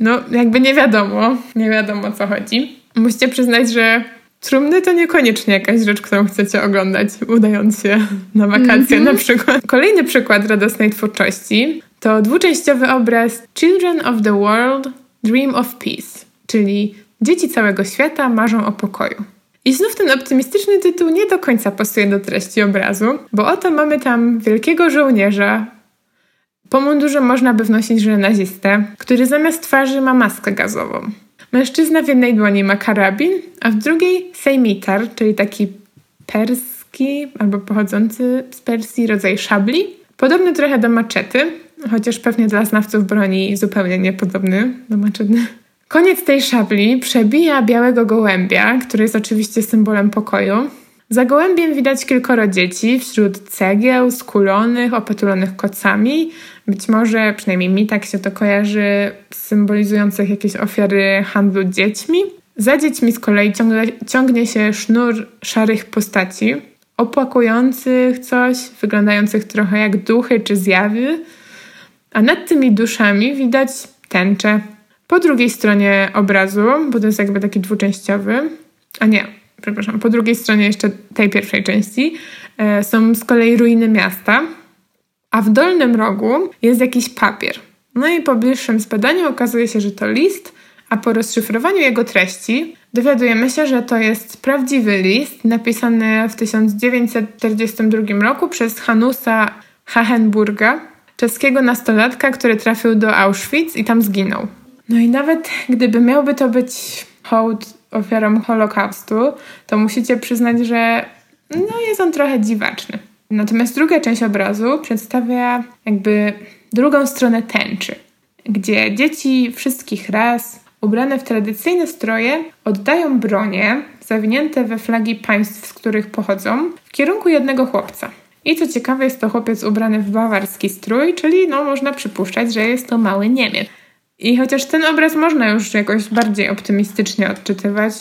No, jakby nie wiadomo, nie wiadomo o co chodzi. Musicie przyznać, że trumny to niekoniecznie jakaś rzecz, którą chcecie oglądać, udając się na wakacje mm-hmm. [LAUGHS] na przykład. Kolejny przykład radosnej twórczości to dwuczęściowy obraz Children of the World Dream of Peace, czyli Dzieci całego świata marzą o pokoju. I znów ten optymistyczny tytuł nie do końca pasuje do treści obrazu, bo oto mamy tam wielkiego żołnierza po mundurze można by wnosić, że nazistę, który zamiast twarzy ma maskę gazową. Mężczyzna w jednej dłoni ma karabin, a w drugiej sejmitar, czyli taki perski albo pochodzący z Persji rodzaj szabli, podobny trochę do maczety, chociaż pewnie dla znawców broni zupełnie niepodobny do maczety. Koniec tej szabli przebija białego gołębia, który jest oczywiście symbolem pokoju, za gołębiem widać kilkoro dzieci wśród cegieł skulonych, opatulonych kocami. Być może, przynajmniej mi tak się to kojarzy, symbolizujących jakieś ofiary handlu dziećmi. Za dziećmi z kolei ciągle, ciągnie się sznur szarych postaci, opłakujących coś, wyglądających trochę jak duchy czy zjawy. A nad tymi duszami widać tęcze. Po drugiej stronie obrazu, bo to jest jakby taki dwuczęściowy, a nie, przepraszam, po drugiej stronie jeszcze tej pierwszej części e, są z kolei ruiny miasta, a w dolnym rogu jest jakiś papier. No i po bliższym zbadaniu okazuje się, że to list, a po rozszyfrowaniu jego treści dowiadujemy się, że to jest prawdziwy list napisany w 1942 roku przez Hanusa Hachenburga, czeskiego nastolatka, który trafił do Auschwitz i tam zginął. No i nawet gdyby miałby to być hołd ofiarą Holokaustu, to musicie przyznać, że no, jest on trochę dziwaczny. Natomiast druga część obrazu przedstawia jakby drugą stronę tęczy, gdzie dzieci wszystkich ras, ubrane w tradycyjne stroje, oddają bronie zawinięte we flagi państw, z których pochodzą, w kierunku jednego chłopca. I co ciekawe, jest to chłopiec ubrany w bawarski strój, czyli no, można przypuszczać, że jest to mały Niemiec. I chociaż ten obraz można już jakoś bardziej optymistycznie odczytywać,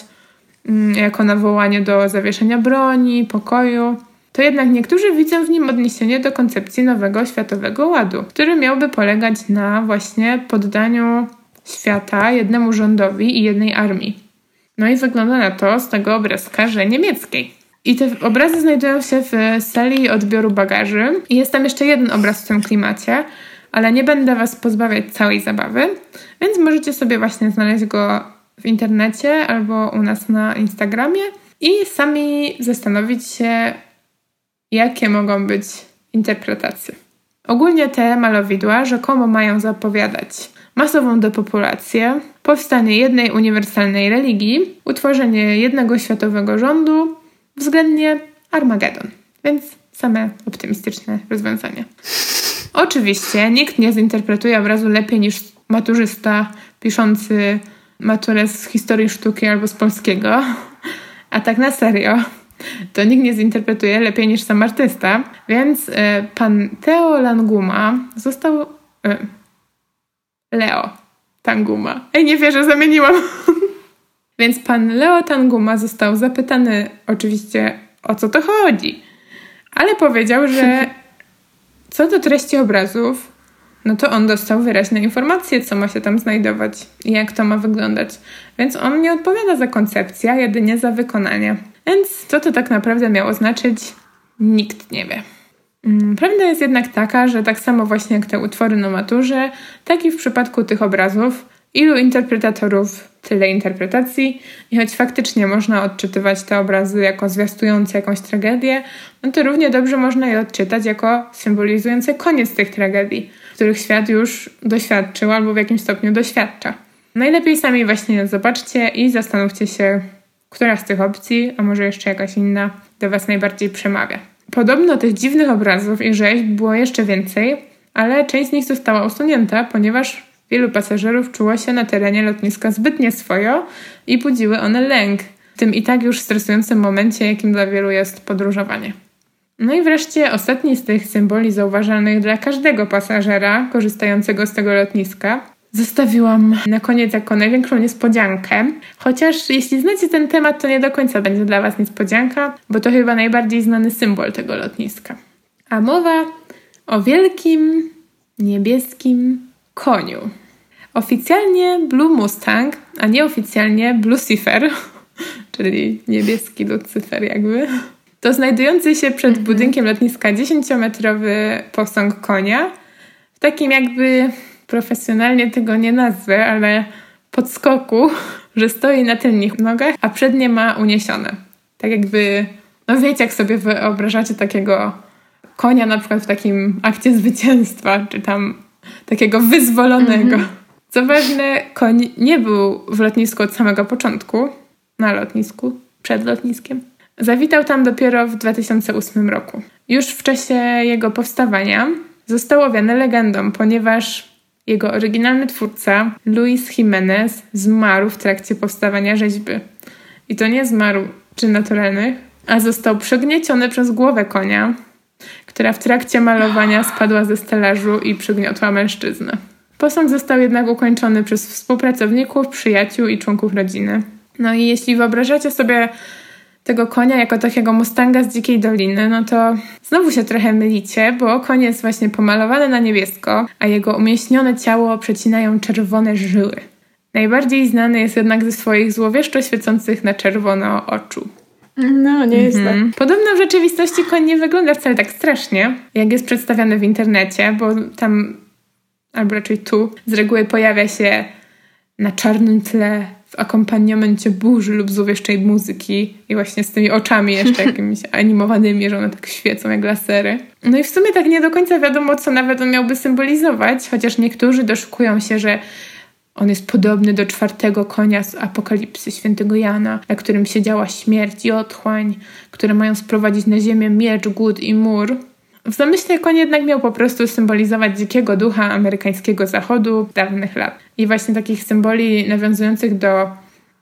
mm, jako nawołanie do zawieszenia broni, pokoju, to jednak niektórzy widzą w nim odniesienie do koncepcji nowego światowego ładu, który miałby polegać na właśnie poddaniu świata jednemu rządowi i jednej armii. No i wygląda na to z tego obrazka, że niemieckiej. I te obrazy znajdują się w sali odbioru bagaży. Jest tam jeszcze jeden obraz w tym klimacie, ale nie będę Was pozbawiać całej zabawy, więc możecie sobie właśnie znaleźć go w internecie albo u nas na Instagramie i sami zastanowić się, jakie mogą być interpretacje. Ogólnie te malowidła rzekomo mają zapowiadać masową depopulację, powstanie jednej uniwersalnej religii, utworzenie jednego światowego rządu, względnie Armagedon. Więc same optymistyczne rozwiązania. Oczywiście nikt nie zinterpretuje obrazu lepiej niż maturzysta piszący maturę z historii sztuki albo z polskiego. A tak na serio, to nikt nie zinterpretuje lepiej niż sam artysta. Więc y, pan Theo Languma został. Y, Leo Tanguma. Ej, nie wierzę, zamieniłam. Więc pan Leo Tanguma został zapytany oczywiście o co to chodzi. Ale powiedział, że [LAUGHS] co do treści obrazów, no to on dostał wyraźne informacje, co ma się tam znajdować i jak to ma wyglądać. Więc on nie odpowiada za koncepcję, a jedynie za wykonanie. Więc co to tak naprawdę miało znaczyć, nikt nie wie. Mm, prawda jest jednak taka, że tak samo właśnie jak te utwory na maturze, tak i w przypadku tych obrazów, ilu interpretatorów, tyle interpretacji. I choć faktycznie można odczytywać te obrazy jako zwiastujące jakąś tragedię, no to równie dobrze można je odczytać jako symbolizujące koniec tych tragedii, których świat już doświadczył albo w jakimś stopniu doświadcza. Najlepiej sami właśnie zobaczcie i zastanówcie się, która z tych opcji, a może jeszcze jakaś inna, do Was najbardziej przemawia. Podobno tych dziwnych obrazów i rzeźb było jeszcze więcej, ale część z nich została usunięta, ponieważ wielu pasażerów czuło się na terenie lotniska zbyt nieswojo i budziły one lęk w tym i tak już stresującym momencie, jakim dla wielu jest podróżowanie. No i wreszcie ostatni z tych symboli zauważalnych dla każdego pasażera korzystającego z tego lotniska zostawiłam na koniec jako największą niespodziankę. Chociaż jeśli znacie ten temat, to nie do końca będzie dla Was niespodzianka, bo to chyba najbardziej znany symbol tego lotniska. A mowa o wielkim niebieskim koniu. Oficjalnie Blue Mustang, a nieoficjalnie Lucifer, [LAUGHS] czyli niebieski Lucifer jakby. To znajdujący się przed mhm. budynkiem lotniska 10-metrowy posąg konia w takim jakby profesjonalnie tego nie nazwę, ale podskoku, [LAUGHS] że stoi na tylnych nogach, a przednie ma uniesione. Tak jakby, no wiecie, jak sobie wyobrażacie takiego konia na przykład w takim akcie zwycięstwa, czy tam takiego wyzwolonego. Mm-hmm. Co ważne, koń nie był w lotnisku od samego początku, na lotnisku, przed lotniskiem. Zawitał tam dopiero w 2008 roku. Już w czasie jego powstawania został owiany legendą, ponieważ jego oryginalny twórca, Luis Jimenez, zmarł w trakcie powstawania rzeźby. I to nie zmarł czy naturalnych, a został przygnieciony przez głowę konia, która w trakcie malowania spadła ze stelażu i przygniotła mężczyznę. Posąg został jednak ukończony przez współpracowników, przyjaciół i członków rodziny. No i jeśli wyobrażacie sobie tego konia jako takiego mustanga z dzikiej doliny, no to znowu się trochę mylicie, bo koń jest właśnie pomalowany na niebiesko, a jego umieśnione ciało przecinają czerwone żyły. Najbardziej znany jest jednak ze swoich złowieszczo świecących na czerwono oczu. No, nie jest mhm. tak. Podobno w rzeczywistości koń nie wygląda wcale tak strasznie, jak jest przedstawiany w internecie, bo tam, albo raczej tu, z reguły pojawia się na czarnym tle w akompaniamencie burzy lub złowieszczej muzyki i właśnie z tymi oczami jeszcze [LAUGHS] jakimiś animowanymi, że one tak świecą jak lasery. No i w sumie tak nie do końca wiadomo, co nawet on miałby symbolizować, chociaż niektórzy doszukują się, że on jest podobny do czwartego konia z Apokalipsy świętego Jana, na którym siedziała śmierć i otchłań, które mają sprowadzić na ziemię miecz, głód i mur. W zamyśle koń jednak miał po prostu symbolizować dzikiego ducha amerykańskiego zachodu dawnych lat. I właśnie takich symboli nawiązujących do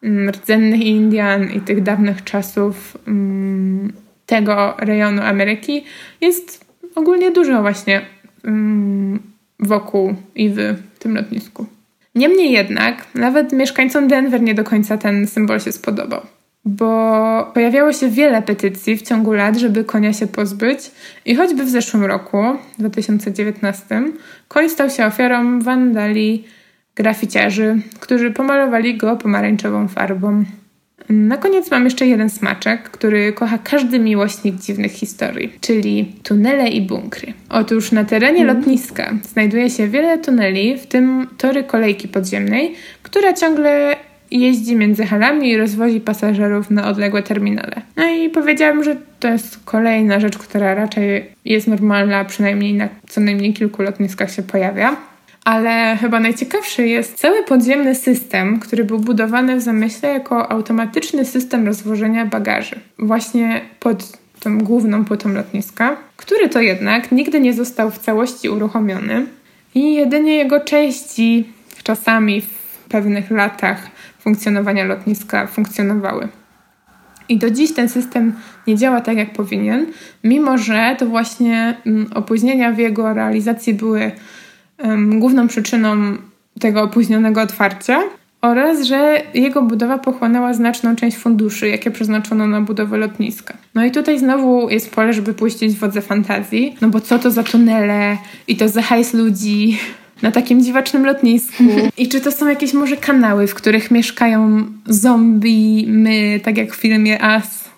mm, rdzennych Indian i tych dawnych czasów mm, tego rejonu Ameryki jest ogólnie dużo właśnie mm, wokół i w tym lotnisku. Niemniej jednak, nawet mieszkańcom Denver nie do końca ten symbol się spodobał. bo pojawiało się wiele petycji w ciągu lat, żeby konia się pozbyć i choćby w zeszłym roku, 2019, koń stał się ofiarą wandali graficiarzy, którzy pomalowali go pomarańczową farbą. Na koniec mam jeszcze jeden smaczek, który kocha każdy miłośnik dziwnych historii, czyli tunele i bunkry. Otóż na terenie mm. lotniska znajduje się wiele tuneli, w tym tory kolejki podziemnej, która ciągle jeździ między halami i rozwozi pasażerów na odległe terminale. No i powiedziałam, że to jest kolejna rzecz, która raczej jest normalna, przynajmniej na co najmniej kilku lotniskach się pojawia. Ale chyba najciekawszy jest cały podziemny system, który był budowany w zamyśle jako automatyczny system rozwożenia bagaży. Właśnie pod tą główną płytą lotniska, który to jednak nigdy nie został w całości uruchomiony i jedynie jego części czasami w pewnych latach funkcjonowania lotniska funkcjonowały. I do dziś ten system nie działa tak, jak powinien, mimo że to właśnie mm, opóźnienia w jego realizacji były główną przyczyną tego opóźnionego otwarcia oraz, że jego budowa pochłonęła znaczną część funduszy, jakie przeznaczono na budowę lotniska. No i tutaj znowu jest pole, żeby puścić wodze fantazji, no bo co to za tunele i to za hajs ludzi na takim dziwacznym lotnisku. [LAUGHS] I czy to są jakieś może kanały, w których mieszkają zombie, my, tak jak w filmie As.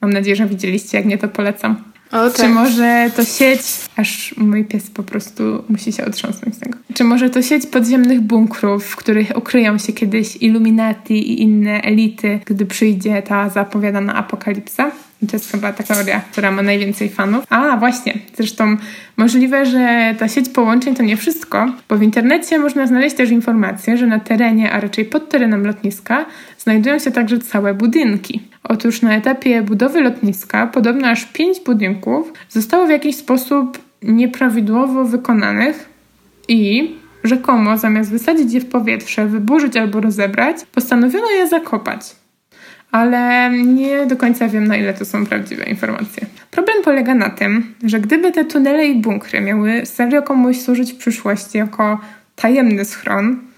Mam nadzieję, że widzieliście, jak nie to polecam. O, Czy tak. może to sieć, aż mój pies po prostu musi się otrząsnąć z tego. Czy może to sieć podziemnych bunkrów, w których ukryją się kiedyś Illuminati i inne elity, gdy przyjdzie ta zapowiadana apokalipsa? To jest chyba ta teoria, która ma najwięcej fanów. A, właśnie. Zresztą możliwe, że ta sieć połączeń to nie wszystko, bo w internecie można znaleźć też informacje, że na terenie, a raczej pod terenem lotniska znajdują się także całe budynki. Otóż na etapie budowy lotniska podobno aż pięć budynków zostało w jakiś sposób nieprawidłowo wykonanych i rzekomo zamiast wysadzić je w powietrze, wyburzyć albo rozebrać, postanowiono je zakopać ale nie do końca wiem, na ile to są prawdziwe informacje. Problem polega na tym, że gdyby te tunele i bunkry miały serio komuś służyć w przyszłości jako tajemny schron,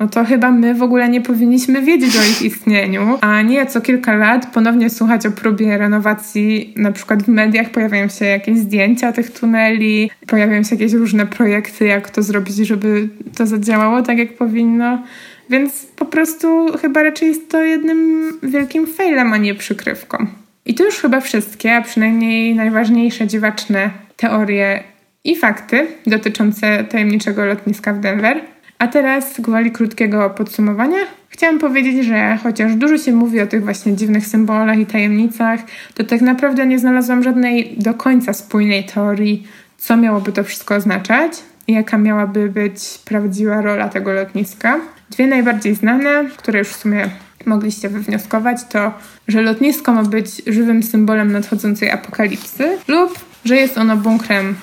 no to chyba my w ogóle nie powinniśmy wiedzieć o ich istnieniu, a nie co kilka lat ponownie słuchać o próbie renowacji. Na przykład w mediach pojawiają się jakieś zdjęcia tych tuneli, pojawiają się jakieś różne projekty, jak to zrobić, żeby to zadziałało tak, jak powinno. Więc po prostu chyba raczej jest to jednym wielkim failem, a nie przykrywką. I to już chyba wszystkie, a przynajmniej najważniejsze dziwaczne teorie i fakty dotyczące tajemniczego lotniska w Denver. A teraz gwoli krótkiego podsumowania. Chciałam powiedzieć, że chociaż dużo się mówi o tych właśnie dziwnych symbolach i tajemnicach, to tak naprawdę nie znalazłam żadnej do końca spójnej teorii, co miałoby to wszystko oznaczać i jaka miałaby być prawdziwa rola tego lotniska. Dwie najbardziej znane, które już w sumie mogliście wywnioskować, to, że lotnisko ma być żywym symbolem nadchodzącej apokalipsy lub, że jest ono bunkrem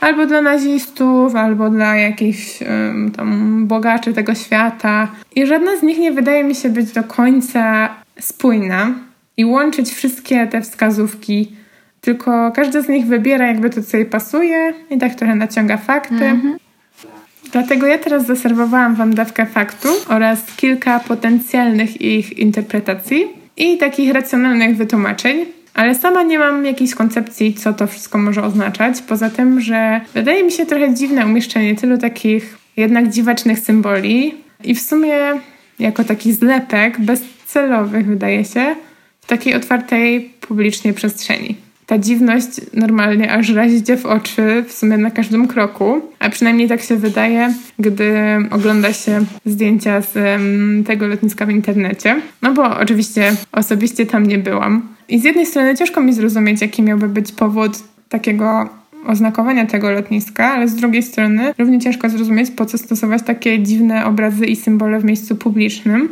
albo dla nazistów, albo dla jakichś um, tam bogaczy tego świata. I żadna z nich nie wydaje mi się być do końca spójna i łączyć wszystkie te wskazówki, tylko każda z nich wybiera jakby to, co jej pasuje i tak trochę naciąga fakty. -hmm. Dlatego ja teraz zaserwowałam Wam dawkę faktu oraz kilka potencjalnych ich interpretacji i takich racjonalnych wytłumaczeń, ale sama nie mam jakiejś koncepcji, co to wszystko może oznaczać. Poza tym, że wydaje mi się trochę dziwne umieszczenie tylu takich jednak dziwacznych symboli i w sumie jako taki zlepek bezcelowych, wydaje się, w takiej otwartej publicznie przestrzeni ta dziwność normalnie aż razi w oczy w sumie na każdym kroku, a przynajmniej tak się wydaje, gdy ogląda się zdjęcia z tego lotniska w internecie. No bo oczywiście osobiście tam nie byłam. I z jednej strony ciężko mi zrozumieć, jaki miałby być powód takiego oznakowania tego lotniska, ale z drugiej strony równie ciężko zrozumieć, po co stosować takie dziwne obrazy i symbole w miejscu publicznym,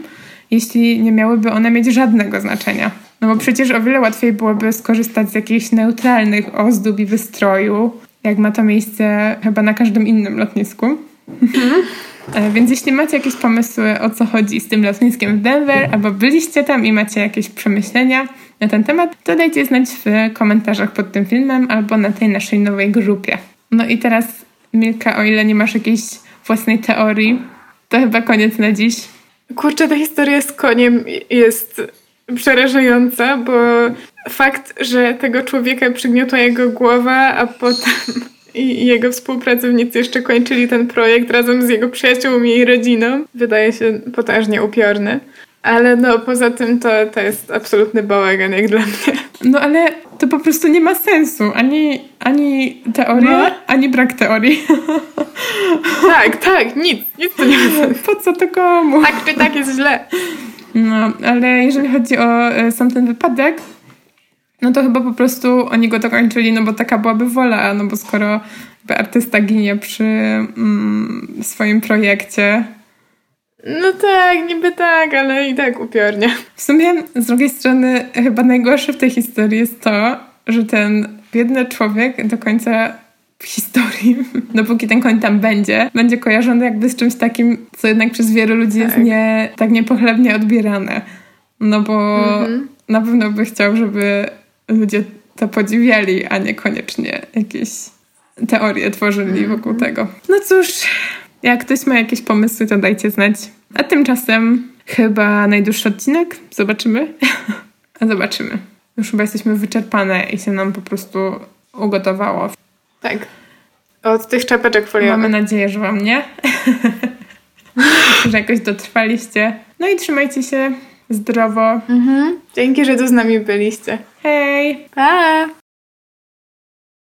jeśli nie miałyby one mieć żadnego znaczenia. No bo przecież o wiele łatwiej byłoby skorzystać z jakichś neutralnych ozdób i wystroju, jak ma to miejsce chyba na każdym innym lotnisku. Mhm. E, więc jeśli macie jakieś pomysły, o co chodzi z tym lotniskiem w Denver, albo byliście tam i macie jakieś przemyślenia na ten temat, to dajcie znać w komentarzach pod tym filmem albo na tej naszej nowej grupie. No i teraz, Milka, o ile nie masz jakiejś własnej teorii, to chyba koniec na dziś. Kurczę, ta historia z koniem jest przerażająca, bo fakt, że tego człowieka przygniotła jego głowa, a potem i jego współpracownicy jeszcze kończyli ten projekt razem z jego przyjaciółmi i rodziną, wydaje się potężnie upiorny. Ale no poza tym to, to jest absolutny bałagan jak dla mnie. No ale to po prostu nie ma sensu. Ani, ani teoria, no. ani brak teorii. Tak, tak, nic. Nic to nie ma sensu. [LAUGHS] Po co to komu? Tak czy tak jest źle. No, ale jeżeli chodzi o e, sam ten wypadek, no to chyba po prostu oni go dokończyli, no bo taka byłaby wola, no bo skoro artysta ginie przy mm, swoim projekcie, no tak, niby tak, ale i tak upiornie. W sumie z drugiej strony chyba najgorsze w tej historii jest to, że ten biedny człowiek do końca historii, [LAUGHS] dopóki ten koń tam będzie, będzie kojarzony jakby z czymś takim, co jednak przez wielu ludzi tak. jest nie, tak niepochlebnie odbierane. No bo mhm. na pewno by chciał, żeby ludzie to podziwiali, a niekoniecznie jakieś teorie tworzyli mhm. wokół tego. No cóż, jak ktoś ma jakieś pomysły, to dajcie znać. A tymczasem chyba najdłuższy odcinek. Zobaczymy. [LAUGHS] Zobaczymy. Już chyba jesteśmy wyczerpane i się nam po prostu ugotowało. Tak. Od tych czapeczek foliowych. Mamy nadzieję, że wam nie. [LAUGHS] że jakoś dotrwaliście. No i trzymajcie się zdrowo. Mhm. Dzięki, że tu z nami byliście. Hej! Pa!